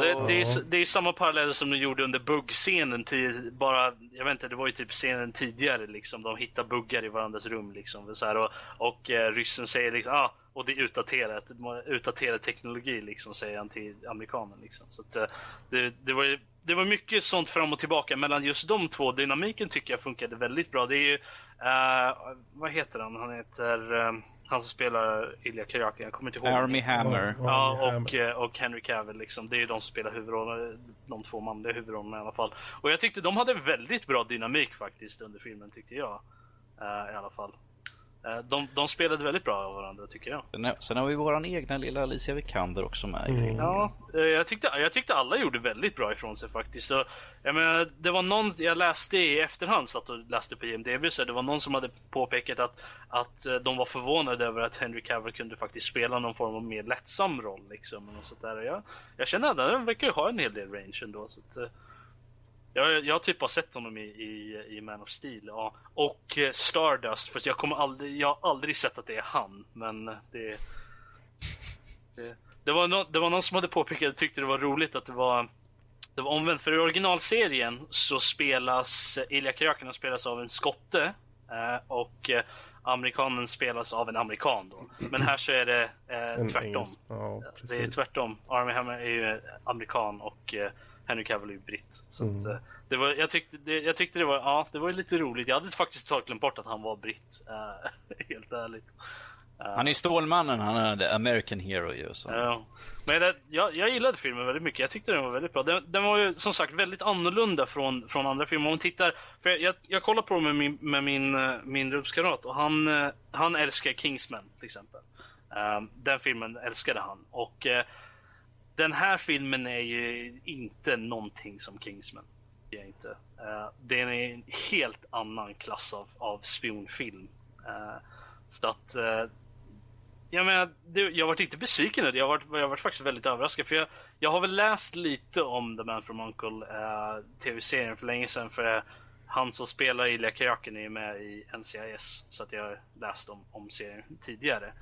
det, det, är, det är samma parallell som de gjorde under buggscenen. Till, bara, jag vet inte, det var ju typ scenen tidigare. Liksom. De hittar buggar i varandras rum. Liksom, så här, och och eh, ryssen säger liksom, ah, och det är utdaterat. Utdaterad teknologi, liksom, säger han till amerikanen. Liksom. Så att, eh, det, det var det var mycket sånt fram och tillbaka mellan just de två. Dynamiken tycker jag funkade väldigt bra. Det är ju, eh, vad heter han? Han heter, Eh, han som spelar Ilja Kariakin, jag kommer inte ihåg. Army Hammer. Ja, och, Hammer. eh, och Henry Cavill liksom. Det är ju de som spelar huvudrollerna, de två manliga huvudrollerna i alla fall. Och jag tyckte de hade väldigt bra dynamik faktiskt under filmen, tyckte jag. Eh, I alla fall. Eh, de, de spelade väldigt bra av varandra, tycker jag. Sen har- Sen har vi våran egna lilla Alicia Vikander också med. grejen. Ja, eh, jag tyckte, jag tyckte alla gjorde väldigt bra ifrån sig faktiskt. Så, jag menar, det var någon, jag läste i efterhand, satt och läste på IMDB, så det var någon som hade påpekat att, att eh, de var förvånade över att Henry Cavill kunde faktiskt spela någon form av mer lättsam roll. Liksom, och sånt där. Jag, jag känner att han verkar ju ha en hel del range ändå. Så att, eh, jag, jag typ har sett honom i, i, i Man of Steel. Ja. Och eh, Stardust, för jag, kommer aldrig, jag har aldrig sett att det är han. Men det, det, det, var no, det var någon som hade påpekat och tyckte det var roligt att det var det var omvänt, för i originalserien så spelas Ilja Kariakinen spelas av en skotte eh, och eh, amerikanen spelas av en amerikan då. Men här så är det eh, tvärtom. Ja, Det är tvärtom. Army Hammer är ju amerikan och eh, Henry Cavill är ju britt. Så Mm. att, eh, det var, jag, tyckte, det, jag tyckte det var, ja, det var lite roligt. Jag hade faktiskt totalt glömt bort att han var britt. eh, helt ärligt. Eh, Han är Stålmannen, han är the American Hero ju. Så. Ja. Men det, jag, jag gillade filmen väldigt mycket. Jag tyckte den var väldigt bra. Den, den var ju som sagt väldigt annorlunda från, från andra filmer. Om man tittar, för jag, jag, jag kollade på den med min, med min, min rumskamrat och han, han älskar Kingsman till exempel. Den filmen älskade han. Och den här filmen är ju inte någonting som Kingsman. Det är inte. Uh, den är en helt annan klass av, av spionfilm. Uh, så att Uh, jag menar, det, jag varit inte besviken. Jag har varit, jag varit faktiskt väldigt överraskad. För jag, jag har väl läst lite om The Man from Uncle uh, tv-serien för länge sedan. För uh, han som spelar Ilja Kariakin är ju med i NCIS. Så att jag har läst om, om serien tidigare.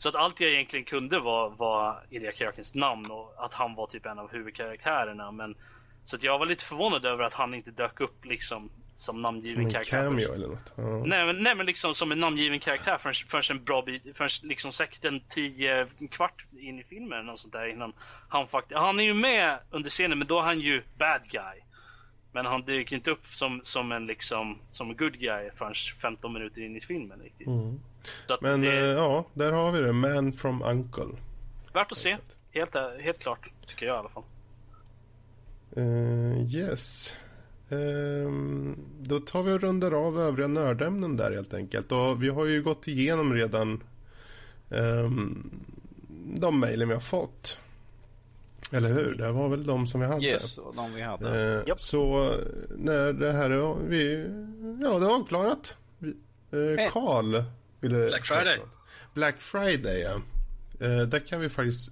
Så att allt jag egentligen kunde var, var Ilja Kariakins namn och att han var typ en av huvudkaraktärerna. Men, så att jag var lite förvånad över att han inte dök upp liksom som Som namngiven en karaktär. cameo eller något. Ja. Nej men, nej men liksom som en namngiven karaktär förrän, förrän en bra bit, förrän liksom säkert en tio, en kvart in i filmen eller något sånt där innan han faktiskt, han är ju med under scenen men då är han ju bad guy. Men han dyker inte upp som, som en liksom, som en good guy förrän 15 minuter in i filmen riktigt. Mm. Så att Men det eh, ja, där har vi det. Man from Uncle. värt att se. Helt, helt klart, tycker jag i alla fall. Eh, yes. Ehm, då tar vi och rundar av övriga nördämnen där helt enkelt. Och vi har ju gått igenom redan ehm, de mejlen vi har fått. Eller hur? Det var väl de som vi hade. Yes, och de vi hade. Eh, Japp. Så när det här är vi, ja, det är avklarat. Eh, Eh. Karl ville... Black Friday. Black Friday, ja. Eh, där kan vi faktiskt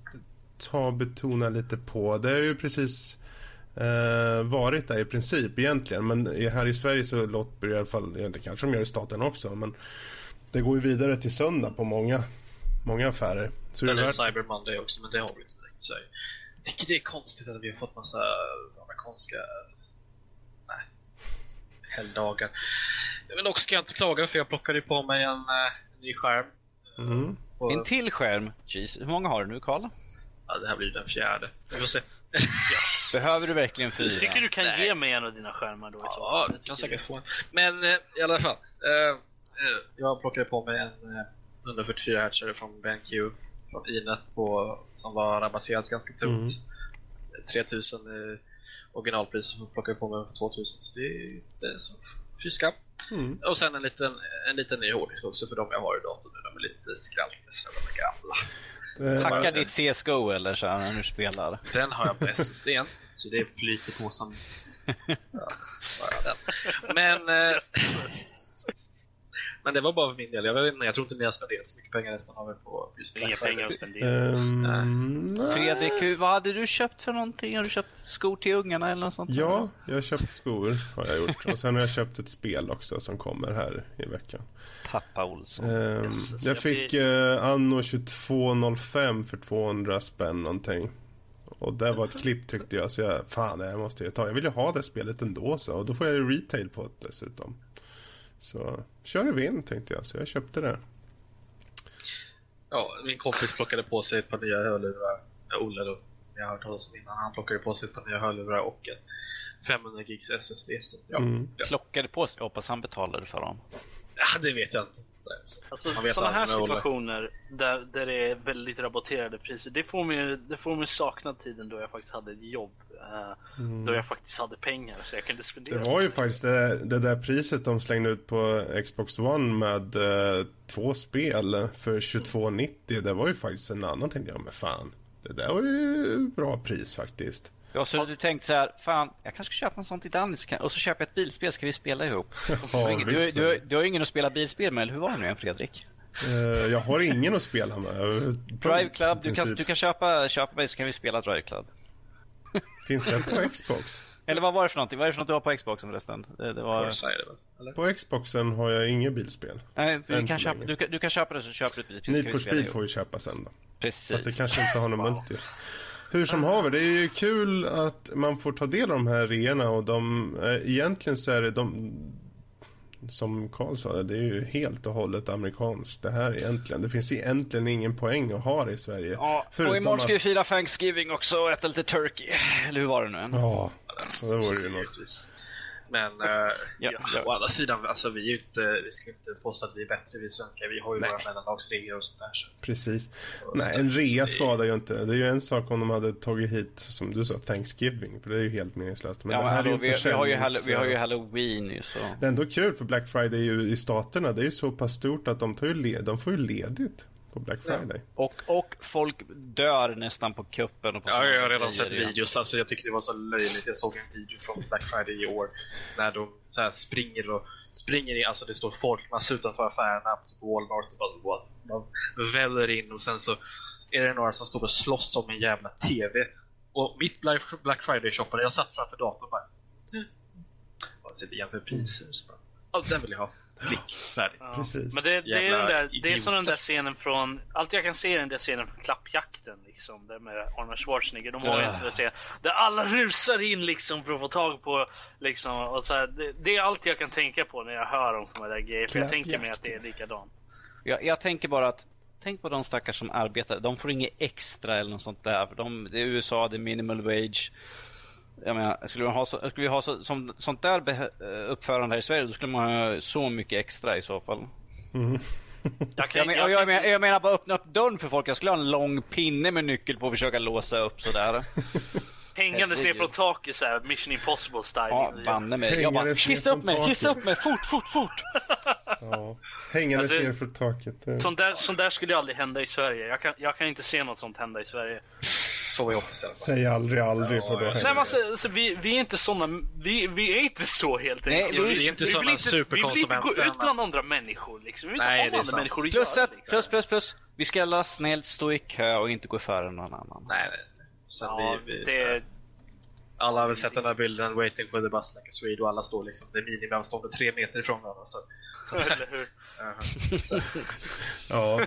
ta betona lite på. Det har ju precis eh, varit där i princip egentligen. Men här i Sverige så låter det i alla fall, det kanske de gör i staten också. Men det går ju vidare till söndag på många, många affärer. Så det är är värt, Cyber Monday också, men det har vi inte direkt i Sverige. Jag tycker det är konstigt att vi har fått massa amerikanska helgdagar. Men också ska jag inte klaga för jag plockade på mig en, eh, ny skärm. mm. Och, En till skärm. Jeez, hur många har du nu Karl? ja, det här blir den fjärde. Vi får se. Yes. Behöver du verkligen fyra? Jag tycker du kan Nej. ge mig en av dina skärmar då Ja, Jag kan säkert få en. Men eh, i alla fall. Eh, eh, jag plockade på mig en eh, 144 Hz från BenQ från Inet på, som var rabatterat ganska tungt. 3000 eh, originalpris som jag plockade på mig för 2000 så det är, det är så fyska. Mm. Och sen en liten, en liten ny hårddisk också för de jag har i datorn nu. De är lite skraltiga så de är gamla. Eh, Hacka ditt CSGO eller så här när du spelar. Den har jag på SSDn, så det flyter på som... Ja, så har jag den. Men... Eh, men det var bara för min del. Jag, vet inte, jag tror inte ni har spenderat så mycket pengar resten av er på just Inga Black pengar Friday. att spendera. nej. Fredrik, hur- vad hade du köpt för någonting? Har du köpt skor till ungarna eller något sånt? Ja, jag har köpt skor har jag gjort. Och sen har jag köpt ett spel också som kommer här i veckan. Pappa Olsson. Yes, så jag jag fick eh, Anno 2205 för 200 spänn någonting. Och det var ett klipp tyckte jag, så jag, fan jag måste ju ta. Jag vill ju ha det spelet ändå så. Och då får jag ju retail på det dessutom. Så kör vi in tänkte jag, så jag köpte det. Ja, min kompis plockade på sig ett par nya hörlurar Olle då, som jag har hört talas om innan, han plockade på sig ett par nya hörlurar och en 500 gigs SSD. Så ja, Mm. Plockade på sig. Jag hoppas han betalade för dem. ja, det vet jag inte. Alltså, sådana här situationer där, där det är väldigt rabatterade priser, det får mig, det får mig sakna tiden då jag faktiskt hade ett jobb. eh, Då jag faktiskt hade pengar så jag kunde spendera. Mm. Det var ju faktiskt det, det där priset de slängde ut på Xbox One med eh, två spel för 22,90. Det var ju faktiskt en annan tänkte jag, men fan. Det där var ju bra pris faktiskt. Ja, så du tänkte så här, fan, jag kanske ska köpa en sån till kan- och så köper jag ett bilspel, ska vi spela ihop? Du har, ingen, du, du, du har ingen att spela bilspel med, eller hur var det nu igen Fredrik? Eh, jag har ingen att spela med. Drive Club, du kan, du kan köpa, köpa mig så kan vi spela Drive Club. Finns det på Xbox? Eller vad var det för någonting? Vad är det för något du har på Xboxen förresten? Det, var... Är det? Eller? På Xboxen har jag inget bilspel. Nej, du kan, köpa, du, kan, du kan köpa det så köper du ett bilspel Need for Speed får vi köpa sen då. Precis. Fast det kanske inte har någon multi. Hur som haver, det är ju kul att man får ta del av de här reorna och de, eh, egentligen så är det de, som Karl sa, det är ju helt och hållet amerikanskt det här egentligen. Det finns egentligen ingen poäng att ha det i Sverige. Ja, och imorgon ska vi fira Thanksgiving också och äta lite turkey. Eller hur var det nu än? Ja, det vore ju något. Men eh, Ja, ja, ja. å andra sidan, alltså, vi, är inte, vi ska inte påstå att vi är bättre, vi svenskar. Vi har ju Nej. våra mellanlagsregler och sånt där. Så. Precis. Och Nej, så- en rea skadar ju inte. Det är ju en sak om de hade tagit hit, som du sa, Thanksgiving. För det är ju helt meningslöst. Men Ja, det men här är hallå, ju vi, vi, har ju vi har ju Halloween ju så. Det är ändå kul för Black Friday ju i staterna. Det är ju så pass stort att de, tar ju led, de får ju ledigt på Black Friday. Och, och folk dör nästan på kuppen och på Ja, jag har redan sett igen. videos. Alltså, jag tycker det var så löjligt. Jag såg en video från Black Friday i år när de så här springer och springer in. Alltså det står folkmassa utanför affärerna på typ Walmart och bara what? Man väller in och sen så är det några som står och slåss om en jävla TV. Och mitt Black Friday-shoppande, jag satt framför datorn och bara... Mm. Jag sitter jämför priser. Så bara, den vill jag ha. Klick, färdig. Ja. Precis. Men det, det, är den där, det är som den där scenen från, allt jag kan se är den där scenen från Klappjakten liksom, där med Arnold Schwarzenegger. De har ju en sån där scen där alla rusar in liksom för att få tag på liksom, och så här, det, det är allt jag kan tänka på när jag hör om såna där grejer, för jag tänker mig att det är likadant. Jag, jag tänker bara att Tänk på de stackars som arbetar. De får inget extra eller något sånt där. De, det är USA, det är minimal wage. Jag menar, skulle vi ha, så, skulle vi ha så, som, sånt där be, uppförande här i Sverige, då skulle man ha så mycket extra i så fall. Jag, kan, Jag, men, jag, jag, menar, jag menar bara öppna upp dörren för folk. Jag skulle ha en lång pinne med nyckel på och försöka låsa upp sådär. hängandes ner från taket såhär, mission impossible style. Ja, banne mig. Jag bara, hissa upp från mig, hissa upp mig, fort, fort, fort! Ja. Hängandes Alltså- ner för taket. Det- Sånt där, sånt där skulle aldrig hända i Sverige. Jag kan, jag kan inte se något sånt hända i Sverige. Får vi hoppas i alla fall. Säg aldrig aldrig för då Ja, jag Nej, händer men alltså, alltså, vi, vi är inte såna, vi, vi är inte så helt Nej, enkelt. vi är inte vi såna inte, vi vill inte gå superkonsumenter, ut bland andra människor liksom. Vi vill Nej, inte det ha sant. människor att Plus, göra. att, Liksom. plus, plus, plus. Vi ska alla snällt stå i kö och inte gå före någon annan. Nej, nej. Sen Ja, vi, vi, så det, här, alla har väl sett den här bilden, waiting for the bus like a Swede, och alla står liksom, det är minimiavståndet tre meter ifrån varandra. Så, eller hur? uh, Ja. Ja,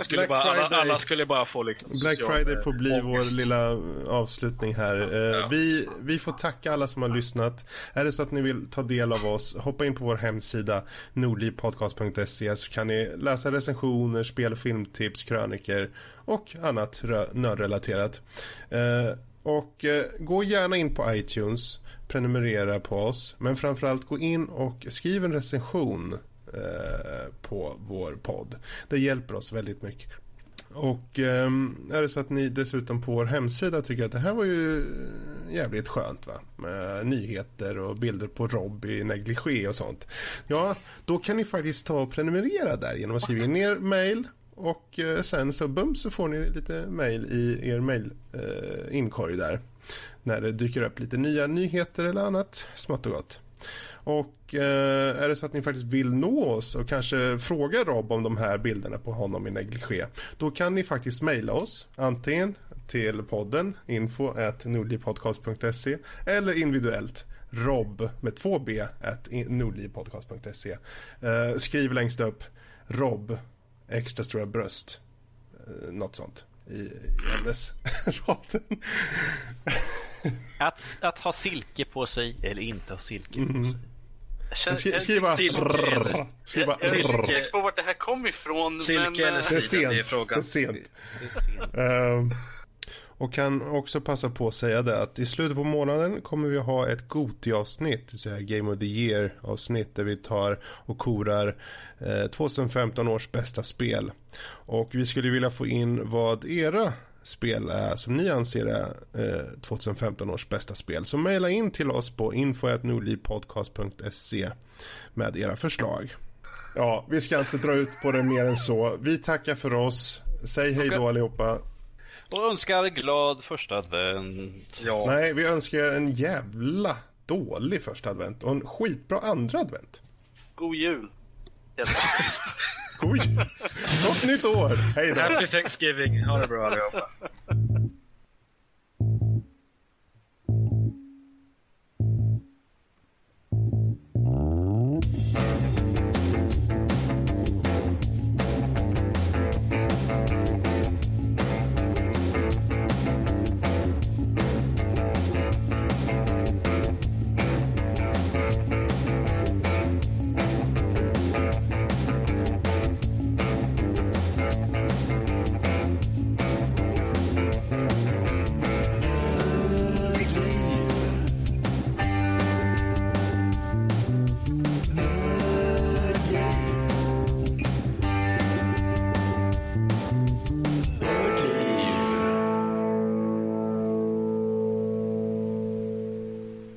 skulle bara, alla, alla skulle bara få liksom Black Friday eh, får bli ångest. vår lilla avslutning här. Eh, Ja. vi, vi får tacka alla som har lyssnat. Är det så att ni vill ta del av oss, hoppa in på vår hemsida nordlivpodcast.se så kan ni läsa recensioner, spel och filmtips, kröniker och annat nördrelaterat. Eh, och gå gärna in på iTunes, prenumerera på oss, men framförallt gå in och skriv en recension eh, på vår podd. Det hjälper oss väldigt mycket. Och eh, är det så att ni dessutom på vår hemsida tycker att det här var ju jävligt skönt va? Med nyheter och bilder på Rob i negligé och sånt. Ja, då kan ni faktiskt ta och prenumerera där genom att skriva in er mail och eh, sen så bum så får ni lite mail i er mail eh, inkorg där. När det dyker upp lite nya nyheter eller annat smått och gott. Och eh, är det så att ni faktiskt vill nå oss och kanske fråga Rob om de här bilderna på honom i negligé. Då kan ni faktiskt mejla oss antingen till podden info nordlivpodcast.se eller individuellt rob med två b at nordlivpodcast.se. Eh, skriv längst upp rob extra stora bröst. Eh, något sånt i, i ämnesraden. Att, att ha silke på sig eller inte ha silke på sig. Jag känner- Skri, jag- skriv bara Silke eller- Skriv bara Jag är inte säker på vart det här kom ifrån. Silke men, eller eh, Det är Sidan, det är sent. frågan. Det är sent. Det är sent. Ehm, Och kan också passa på att säga det att i slutet på månaden kommer vi ha ett Goti-avsnitt, det vill säga Game of the Year-avsnitt där vi tar och korar eh, 2015 års bästa spel. Och vi skulle vilja få in vad era spel är som ni anser är eh, 2015 års bästa spel. Så mejla in till oss på info.nordlivpodcast.se med era förslag. Ja, vi ska inte dra ut på det mer än så. Vi tackar för oss. Säg hej då allihopa. Och önskar glad första advent. Ja. Nej, vi önskar en jävla dålig första advent och en skitbra andra advent. God jul! Helt Oj! Gott nytt år! Hej då! Happy Thanksgiving! Ha det bra allihopa!